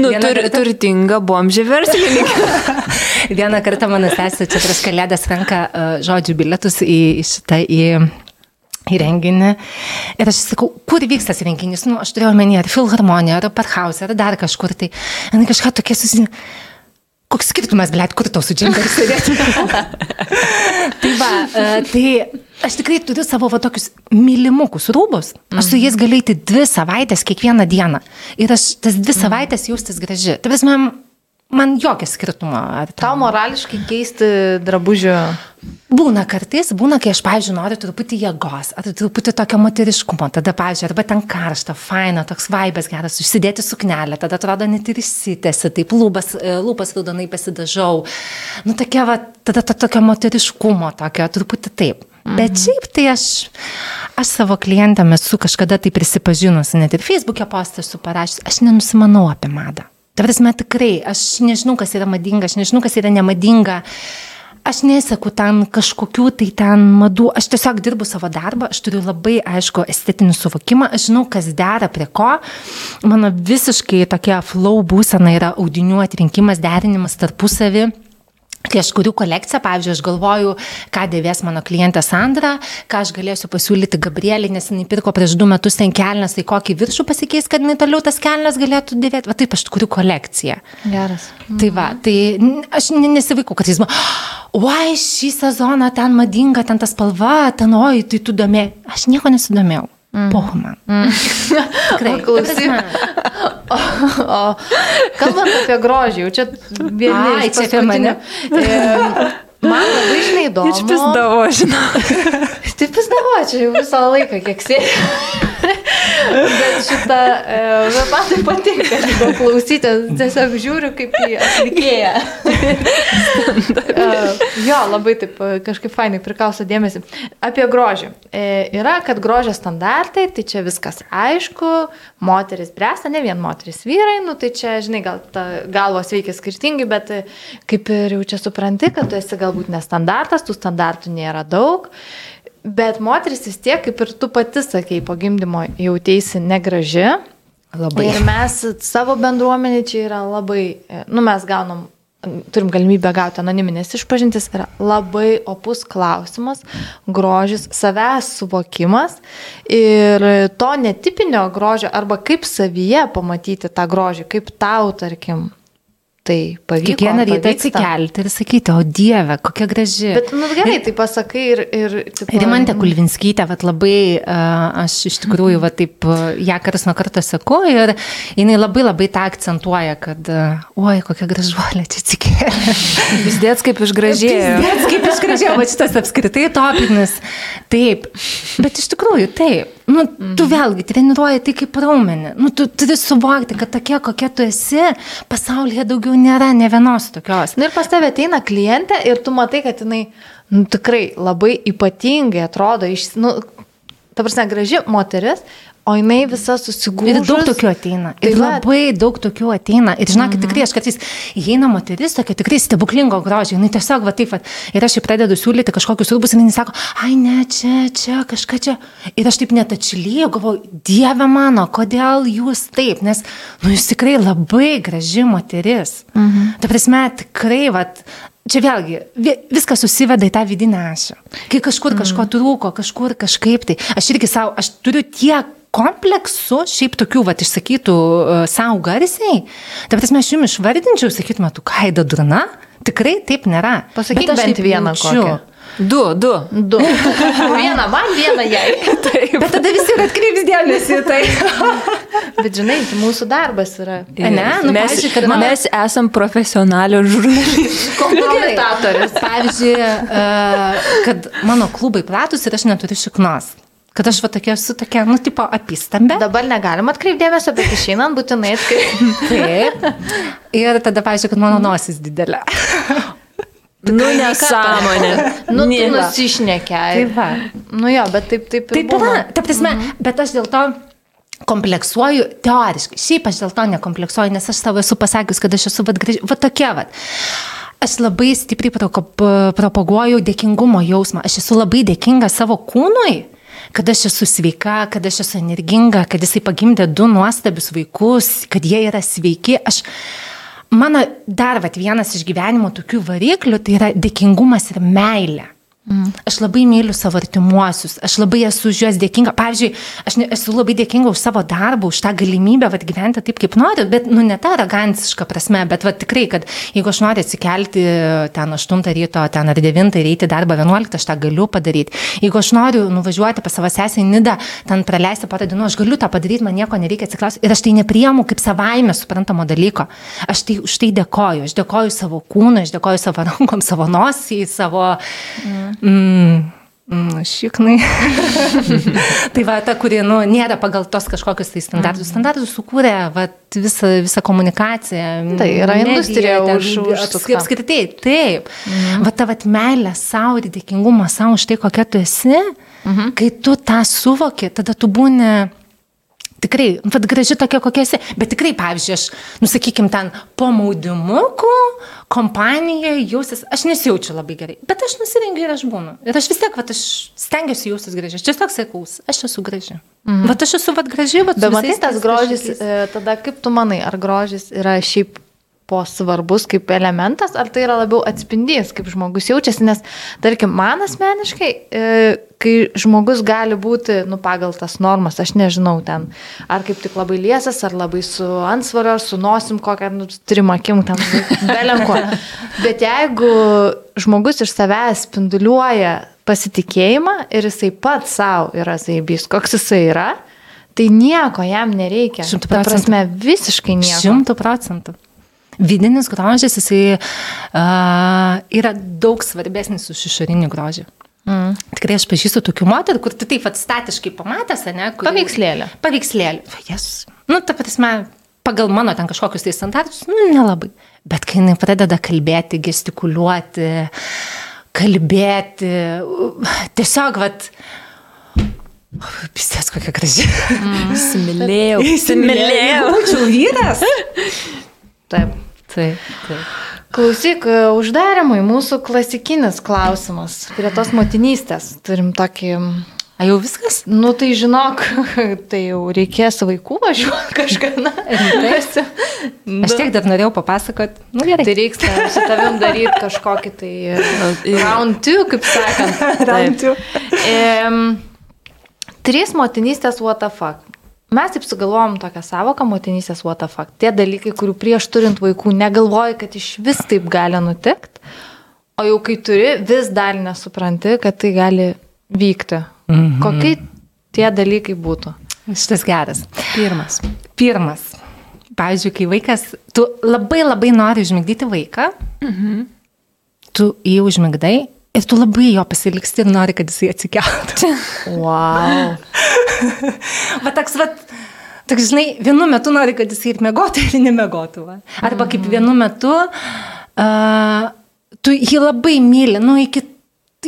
nu, tur, kartą... turtinga bomžė verslininkė. Vieną kartą mano sesė čia prieš kalėdas renka uh, žodžių bilietus į, į šitą, į į renginį. Ir aš sakau, kur vyks tas renginys? Nu, aš turėjau menį, ar filharmonija, ar parhausė, ar dar kažkur. Tai, na, kažką tokia susi... Koks skirtumas, blėt, kur tau su džemperiu sėdėti? tai va, e, tai aš tikrai turiu savo va tokius mylimukus rūbus. Aš su jais galėjau dvi savaitės kiekvieną dieną. Ir aš tas dvi savaitės jaustis graži. Tai vis man man jokio skirtumo. Tau morališkai keisti drabužio? Būna kartais, būna, kai aš, pavyzdžiui, noriu truputį jėgos, ar truputį tokio moteriškumo, tada, pavyzdžiui, arba ten karšta, faina, toks vaibas geras, užsidėti suknelę, tada atrodo net ir išsitėsi, taip lūpas, e, lūpas raudonai pasidažau. Nu, tokia, va, tada to tokio moteriškumo, tokio truputį taip. Mhm. Bet šiaip tai aš, aš savo klientėm esu kažkada tai prisipažinusi, net ir Facebook'e postą esu parašęs, aš nenusimanau apie madą. Ta prasme, tikrai, aš nežinau, kas yra madinga, aš nežinau, kas yra nemadinga. Aš nesaku ten kažkokių tai ten madų, aš tiesiog dirbu savo darbą, aš turiu labai aišku estetinį suvokimą, aš žinau, kas dera prie ko. Mano visiškai tokia flow būsena yra audinių atrinkimas, derinimas tarpusavį Kai aš kuriu kolekciją, pavyzdžiui, aš galvoju, ką dėvės mano klientė Sandra, ką aš galėsiu pasiūlyti Gabrielį, nes jinai pirko prieš du metus ten kelnes, tai kokį viršų pasikeis, kad jinai toliau tas kelnes galėtų dėvėti. Va taip aš kuriu kolekciją. Geras. Mhm. Tai va, tai aš nesivaikau, kad jis man, oi, šį sezoną ten madinga, ten ta spalva, ten oi, tai tu domė. Aš nieko nesidomėjau. Mm. Pohu man. Mm. Tikrai. Klausyk. O, o kalbant apie grožį, jau čia vieni čia mane. E, man labai žinai įdomu. Išpisdavo, žinau. Taip jis nevačia jau visą laiką, kiek sėdi. Bet šitą, e, man tai patinka, šitą klausyti, tiesiog žiūriu kaip į atlikėją. E, jo, labai taip e, kažkaip fainai prikauso dėmesį. Apie grožį. E, Yra, kad grožio standartai, tai čia viskas aišku, moteris bręsta, ne vien moteris vyrai, nu tai čia, žinai, gal galvos veikia skirtingai, bet e, kaip ir jau čia supranti, kad tu esi galbūt nestandartas, tų standartų nėra daug. Bet moteris vis tiek, kaip ir tu pati sakei, po gimdymo jautėsi negraži. Labai. Ir mes savo bendruomenė čia yra labai, nu mes gaunam, turim galimybę gauti anoniminės išpažintis, yra labai opus klausimas, grožis, savęs suvokimas ir to netipinio grožio arba kaip savyje pamatyti tą grožį, kaip tau, tarkim, tai pavyko. Kiekvieną rytą atsikelti ir sakyti, o Dieve, kokia graži. Bet, nu gerai, tai pasakai ir... ir tipo, Rimantė Kulvinskytė, vat labai, aš iš tikrųjų, va taip, ją kartas nuo karto sakau ir jinai labai labai tą akcentuoja, kad, oi, kokia gražuolė čia atsikėlė. Vis dėts kaip išgražėjo. Bet kaip išgražėjo, va šitas apskritai topinis. Taip, bet iš tikrųjų taip. Nu, tu vėlgi treniruoji tai kaip raumenį. Nu, tu turi suvokti, kad tokia, kokia tu esi, pasaulyje daugiau nėra ne vienos tokios. Na ir pas tave ateina klientė ir tu matai, kad jinai nu, tikrai labai ypatingai atrodo, iš, nu, ta prasme, graži moteris, o jinai visa susigūžus. Ir daug tokių ateina. Tai Ir va. labai daug tokių ateina. Ir žinokit, tikrai aš kartais įeina moteris, tokia tikrai stebuklingo grožio. Jis tiesiog, va taip, va, ir aš jai pradedu siūlyti kažkokius rūbus, ir jis sako, ai ne, čia, čia, kažką čia. Ir aš taip net atšilėjau, galvoju, Dieve mano, kodėl jūs taip, nes, nu, jūs tikrai labai graži moteris. Mhm. Ta prasme, tikrai, va, Čia vėlgi, vi- viskas susiveda į tą vidinę ašą. Kai kažkur kažko trūko, kažkur kažkaip tai. Aš irgi savo, aš turiu tiek kompleksų, šiaip tokių, va, išsakytų uh, savo garsiai. Ta prasme, aš jums išvardinčiau, sakytume, tu kaida durna. Tikrai taip nėra. Pasakyk bent taip vieną kokią. Du, du. Du. Vieną man, vieną jai. Bet tada visi ir atkreips dėmesį tai. Bet žinai, tai mūsų darbas yra. Ne, nu, mes, pavyzdžiui, kad mano- mes esam profesionalios žurnalistai. Kompromitatorius. Pavyzdžiui, uh, kad mano klubai platus ir aš neturiu šiknos. Kad aš va tokia esu tokia, nu, tipo, apistambė. Dabar negalim atkreipdėmėsio, bet išeinant būtinai atkreipdėmėsio. Taip. Ir tada, pavyzdžiui, kad mano nosis didelė. Nu, nesąmonė. Nu, tu Nėra. nusišnekiai. Tai va. Nu jo, bet taip, taip ir Taip yra. Ta prasme, bet aš dėl to kompleksuoju teoriškai. Šiaip aš dėl to nekompleksuoju, nes aš savo esu pasakius, kad aš esu vat, graži, va tokia vat. Aš labai stipriai propaguoju dėkingumo jausmą. Aš esu labai dėkinga savo kūnui, kad aš esu sveika, kad aš esu energinga, kad jisai pagimdė du nuostabius vaikus, kad jie yra sveiki. Aš, mano dar vat, vienas iš gyvenimo tokių variklių tai yra dėkingumas ir meilė. Mm. Aš labai myliu savo artimuosius, aš labai esu už juos dėkinga. Pavyzdžiui, aš ne, esu labai dėkinga už savo darbą, už tą galimybę vat, gyventi taip, kaip noriu, bet, nu, ne ta aroganciška prasme, bet vat, tikrai, kad jeigu aš noriu atsikelti ten 8 ryto, ten ar 9 ir eiti darbą 11, aš tą galiu padaryti. Jeigu aš noriu nuvažiuoti pas savo sesę į Nidą, ten praleisti porą dienų, aš galiu tą padaryti, man nieko nereikia atsiklausti. Ir aš tai nepriemu kaip savaime suprantamo dalyko. Aš tai už tai dėkoju. Aš dėkoju savo kūnui, aš dėkoju savo rankom, savo nosijai, savo... Mm. Mm, šiknai. tai va, ta, kuri, nu, nėra pagal tos kažkokius tai standartus. Standartus sukūrė, va, visą, visą komunikaciją. Tai yra mediją, industrija ten, už- aps- užsukta. Apskritai, taip. Mhm. Va, ta, va, meilė savo ir dėkingumas savo už tai, kokia tu esi. Mhm. Kai tu tą suvoki, tada tu būni tikrai, vad graži tokia kokia esi. Bet tikrai, pavyzdžiui, aš, nusakykim, ten po maudimukų kompanijoje jausis, aš nesijaučiu labai gerai, bet aš nusirengiu ir aš būnu. Ir aš vis tiek, vad, aš stengiuosi jaustis gražiai. Aš tiesiog sakau, aš esu graži. Mhm. Vat aš esu, vad, graži, vad, Bet matai, tas grožis, e, tada kaip tu manai, ar grožis yra šiaip po svarbus kaip elementas, ar tai yra labiau atspindys, kaip žmogus jaučiasi, nes, tarkim, man asmeniškai, e, kai žmogus gali būti, nu, pagal tas normas, aš nežinau ten, ar kaip tik labai liesas, ar labai su ansvaru, ar su nosim kokią, nu, trim akim, ten, belenko. Bet jeigu žmogus iš savęs spinduliuoja pasitikėjimą ir jisai pats savo yra zaibys, koks jisai yra, tai nieko jam nereikia. Šimtu Ta procentų. prasme, visiškai nieko. Šimtų procentų. Vidinis grožis, jisai uh, yra daug svarbesnis už išorinį grožį. Mm. Tikrai aš pažįstu tokių moterų, kur tu taip atstatiškai pamatęs, ne? Kur... Paveikslėlį. Paveikslėlį. Jas. Nu, ta prasme, pagal mano ten kažkokius tai standartus, nu, nelabai. Bet kai jinai pradeda kalbėti, gestikuliuoti, kalbėti, tiesiog, vat, Pistės kokia graži. Įsimylėjau. Įsimylėjau. Būčiau vyras. Taip. Taip, taip. Klausyk, e, uždarimui mūsų klasikinis klausimas. Prie tos motinystės turim tokį... A jau viskas? Nu tai žinok, tai jau reikės vaikų važiuoti kažkada. Rimtai? Aš tiek dar norėjau papasakot. Nu gerai. Tai reiks su tavim daryti kažkokį tai e, round two, kaip sakant. Round two. Em, Trys motinystės fuck. Mes taip sugalvojom tokią savoką the fuck. Tie dalykai, kurių prieš turint vaikų negalvoji, kad iš vis taip gali nutikti, o jau kai turi, vis dar nesupranti, kad tai gali vykti. Mhm. Kokie tie dalykai būtų? Šitas geras. Pirmas. Pirmas. Pavyzdžiui, kai vaikas, tu labai labai nori užmigdyti vaiką, mhm. tu jį užmigdai ir tu labai jo pasiliksti ir nori, kad jisai atsikeltų. Wow. va toks, va, toks, žinai, vienu metu nori, kad jisai ir mėgotų, ir nemėgotų. Va. Arba kaip vienu metu uh, tu jį labai myli, nu, iki,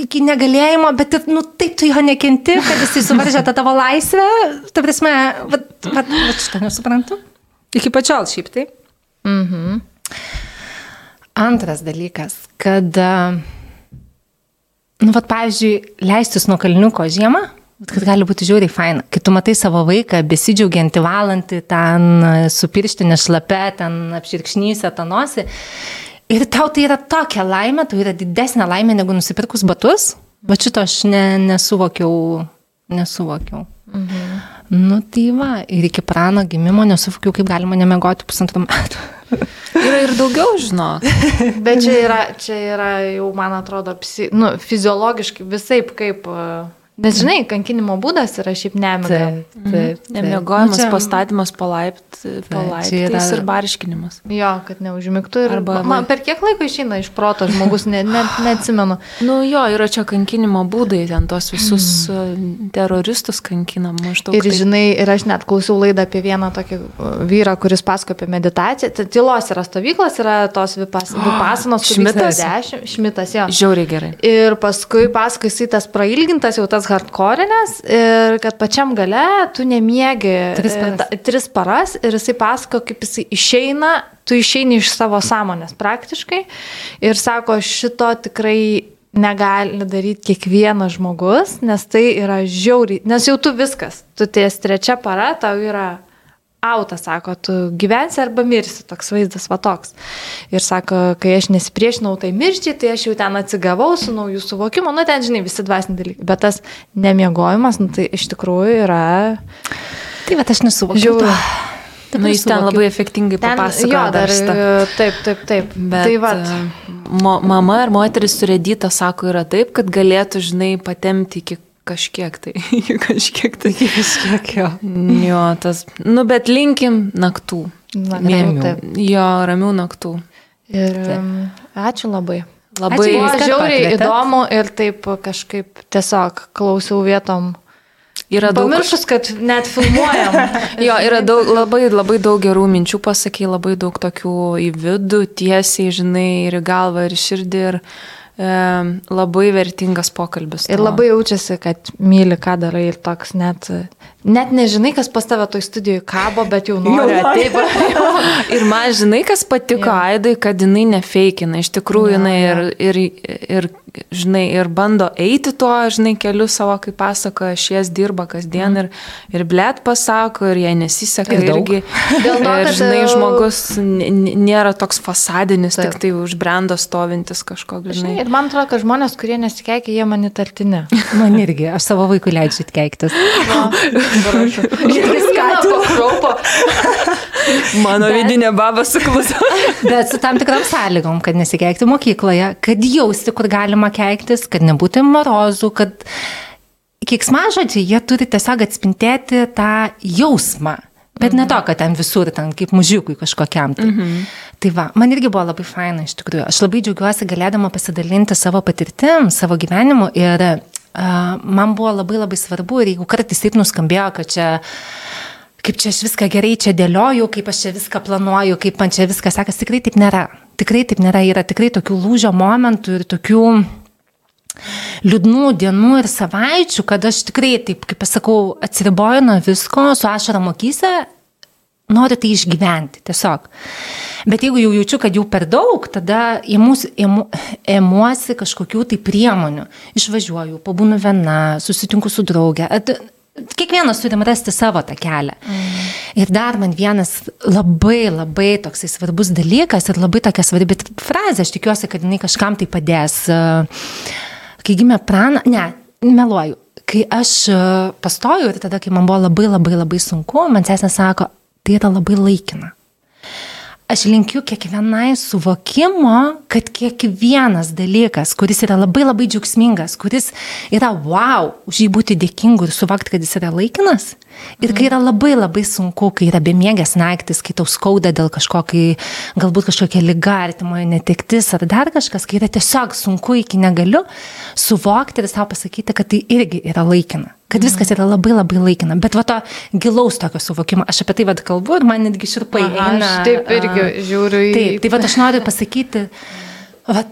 iki negalėjimo, bet nu, taip tu jo nekenti, kad jisai suvaržė tą tavo laisvę. Ta prasme, va, va, va šitą nesuprantu. Iki pačiol šiaip tai. Mhm. Antras dalykas, kad, nu, vad, pavyzdžiui, leistis nuo kalniuko žiemą, kad gali būti žiauriai faina. Kai tu matai savo vaiką besidžiaugiantį valantį, ten a, su pirštinė šlape, ten apširkšnysia tą nosį. Ir tau tai yra tokia laimė, tai yra didesnė laimė negu nusipirkus batus. Va šito aš ne, nesuvokiau, nesuvokiau. Mhm. Nu tai va, ir iki prano gimimo nesuvokiau, kaip galima nemegoti pusantrų metų. Yra ir daugiau, žinok. Bet čia yra, čia yra jau, man atrodo, psi, nu, fiziologiškai visai kaip... Nes žinai, kankinimo būdas yra šiaip nemiga. Taip, taip. taip. Nemiegojimas, Nu, čia- pastatymas palaipt, palaiptais yra- ir barškinimas. Jo, kad neužmigtų. Ir Arba- man per kiek laiko išeina iš proto žmogus, ne, ne, neatsimenu. Nu jo, yra čia kankinimo būdai, ten tos visus mm. teroristus kankinam maždaug. Ir taip. žinai, ir aš net klausiau laidą apie vieną tokį uh, vyrą, kuris pasako apie meditaciją. Tai tylos yra stovyklos, yra tos vipas, vyksta Šmitas? dešimt, šmitas, jo. Žiauriai gerai. Ir paskui paskui jisai tas prailgintas, jau tas hardcore'inės, ir kad pačiam gale tu nemiegi Tris paras. e, tris paras ir jisai pasako, kaip jisai išeina, tu išeini iš savo sąmonės praktiškai ir sako, šito tikrai negali daryti kiekvienas žmogus, nes tai yra žiauriai, nes jau tu viskas, tu ties trečia para, tau yra autas, sako, tu gyvensi arba mirsi, toks vaizdas va toks. Ir sako, kai aš nesipriešinau tai mirčiai, tai aš jau ten atsigavau su naujų suvokimu, nu ten, žinai, visi dvasiniai dalykai. Bet tas nemiegojimas, nu tai iš tikrųjų yra... Tai va, aš nesuvokiau. Žiauru. to. Nu, jis ten labai efektingai papasakojo jo, dar, šitą. taip, taip, taip. Bet tai va, e, mama ar moteris surėdyta sako yra taip, kad galėtų, žinai, patemti iki kažkiek tai. Kažkiek tai. Kažkiek jo. Jo, tas. Nu, bet linkim naktų. na, Ramių. taip. Jo, ramių naktų. Ir um, ačiū labai. Labai Ačiū, buvo žiauriai pakvietėt. įdomu ir taip kažkaip tiesiog klausiau vietom. yra daug. Pamiršus, kad net filmuojam. Jo, yra daug, labai, labai daug gerų minčių pasakai, labai daug tokių į vidų, tiesiai, žinai, ir į galvą, ir širdį. Ir, labai vertingas pokalbis. Ir tavo. labai jaučiasi, kad myli, ką darai ir toks net, net nežinai, kas pas tave toj studijoje kabo, bet jau nori ateiti. Ir man, žinai, kas patiko Jo. Aidai, kad jinai nefeikina. Iš tikrųjų, Jo, jinai ir, jo. ir, ir, žinai, ir bando eiti tuo, žinai, keliu savo, kaip pasakoja, šies dirba kasdien ir, ir blėt pasako, ir jai nesiseka Ir irgi. Dėl to, ir, kad, žinai, e, žmogus nėra toks fasadinis, Taip. tik tai už brandą stovintis kažkoks, Žinai, žinai. ir man atrodo, kad žmonės, kurie nesikeikia, jie man įtartini. Man irgi, aš savo vaikui leidžiu keiktis. Skatinu kraupo. Mano vidinė baba sukluso. Bet su tam tikram sąlygom, kad nesikeikti mokykloje, kad jausti, kur galima keiktis, kad nebūti morozų, kad kiksmažodžiai, jie turi tiesiog atspintėti tą jausmą. Bet ne to, kad ten visur, ten kaip mužiukui kažkokiam. Tai. tai va, man irgi buvo labai faina iš tikrųjų. Aš labai džiaugiuosi galėdama pasidalinti savo patirtim, savo gyvenimu ir man buvo labai labai svarbu ir jeigu kartais taip nuskambėjo, kad čia kaip čia aš viską gerai čia dėlioju, kaip aš čia viską planuoju, kaip man čia viskas sekasi, tikrai taip nėra. Tikrai taip nėra, yra tikrai tokių lūžio momentų ir tokių liūdnų dienų ir savaičių, kad aš tikrai, taip kaip pasakau, atsiriboju nuo visko, su ašara mokyse, noriu tai išgyventi tiesiog. Bet jeigu jau jaučiu, kad jau per daug, tada ėmus, ėmu, ėmuosi kažkokių tai priemonių. Išvažiuoju, pabūnu viena, susitinku su draugė. Kiekvienas turim rasti savo tą kelią. Mm. Ir dar man vienas labai labai toksai svarbus dalykas ir labai tokia svarbi frazė, aš tikiuosi, kad jinai kažkam tai padės. Kai gimė prana, ne, meluoju, kai aš pastojau ir tada, kai man buvo labai labai labai sunku, man sesė sako, tai yra labai laikina. Aš linkiu kiekvienai suvokimo, kad kiekvienas dalykas, kuris yra labai labai džiaugsmingas, kuris yra wow, už jį būti dėkingu ir suvokti, kad jis yra laikinas. Ir kai yra labai labai sunku, kai yra bemiegės naktis, kai tau skauda dėl kažko, kai galbūt kažkokia lyga, artimoje netektis ar dar kažkas, kai yra tiesiog sunku iki negaliu, suvokti ir savo pasakyti, kad tai irgi yra laikina kad viskas yra labai labai laikina, bet va to gilaus tokio suvokimo, aš apie tai vad kalbu ir man netgi širpai eina. Aš taip irgi žiūriu į... Taip, tai va aš noriu pasakyti, va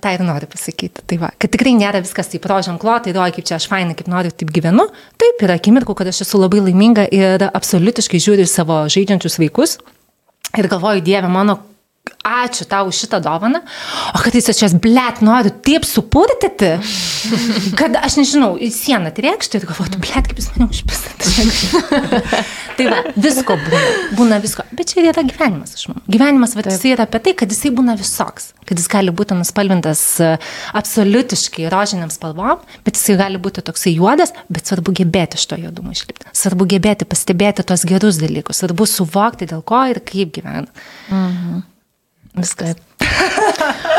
tai ir noriu pasakyti, tai va, kad tikrai nėra viskas taip rožiam klotai, oi kaip čia aš fainai, kaip noriu, taip gyvenu, taip yra akimirkų, kad aš esu labai laiminga ir absoliutiškai žiūriu savo žaidžiančius vaikus ir galvoju, Dieve, mano ačiū tau už šitą dovaną, o kad jis jas, blėt, noriu taip supurtyti, kad aš nežinau, į sieną trėkšti ir galvoju, blėt, kaip jis mane užpisat. tai va, visko būna, būna visko, bet čia yra gyvenimas, aš manau. Gyvenimas, va, jisai yra apie tai, kad jisai būna visoks, kad jis gali būti nuspalvintas e, absoliutiškai rožiniam spalvom, bet jisai gali būti toksai juodas, bet svarbu gebėti iš to juodumo išlipti. Svarbu gebėti pastebėti tos gerus dalykus, svarbu suvokti, dėl ko ir kaip gyvena. Mhm. Viskas.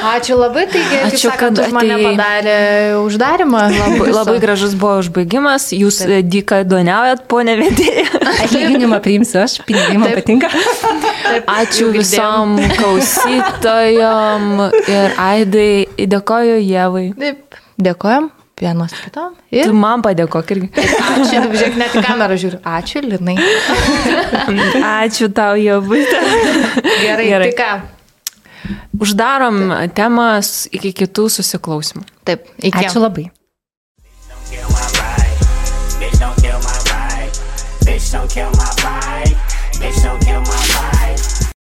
Ačiū labai, taigi, Ačiū, sakant, kad už mane atėjai. padarė uždarimą. Labai, labai gražus buvo užbaigimas, jūs e, dyka duoniaujat, ponė vedėja. Atlyginimą priimsiu aš, pinigai man patinka. Ačiū Jau girdėjom. visom klausytojom ir Aidai, dėkoju Jėvai. Taip, dėkojom vienos kitom. Tu Ir man padėkok irgi. ačiū, žiūrėk, net į kamerą žiūriu. Ačiū, Linai. Ačiū tau, Jėvai. Gerai, Gerai. tai ką? Uždarom temas iki kitų susiklausimų. Taip, iki. Ačiū labai. kill my vibe. Bitch, don't kill my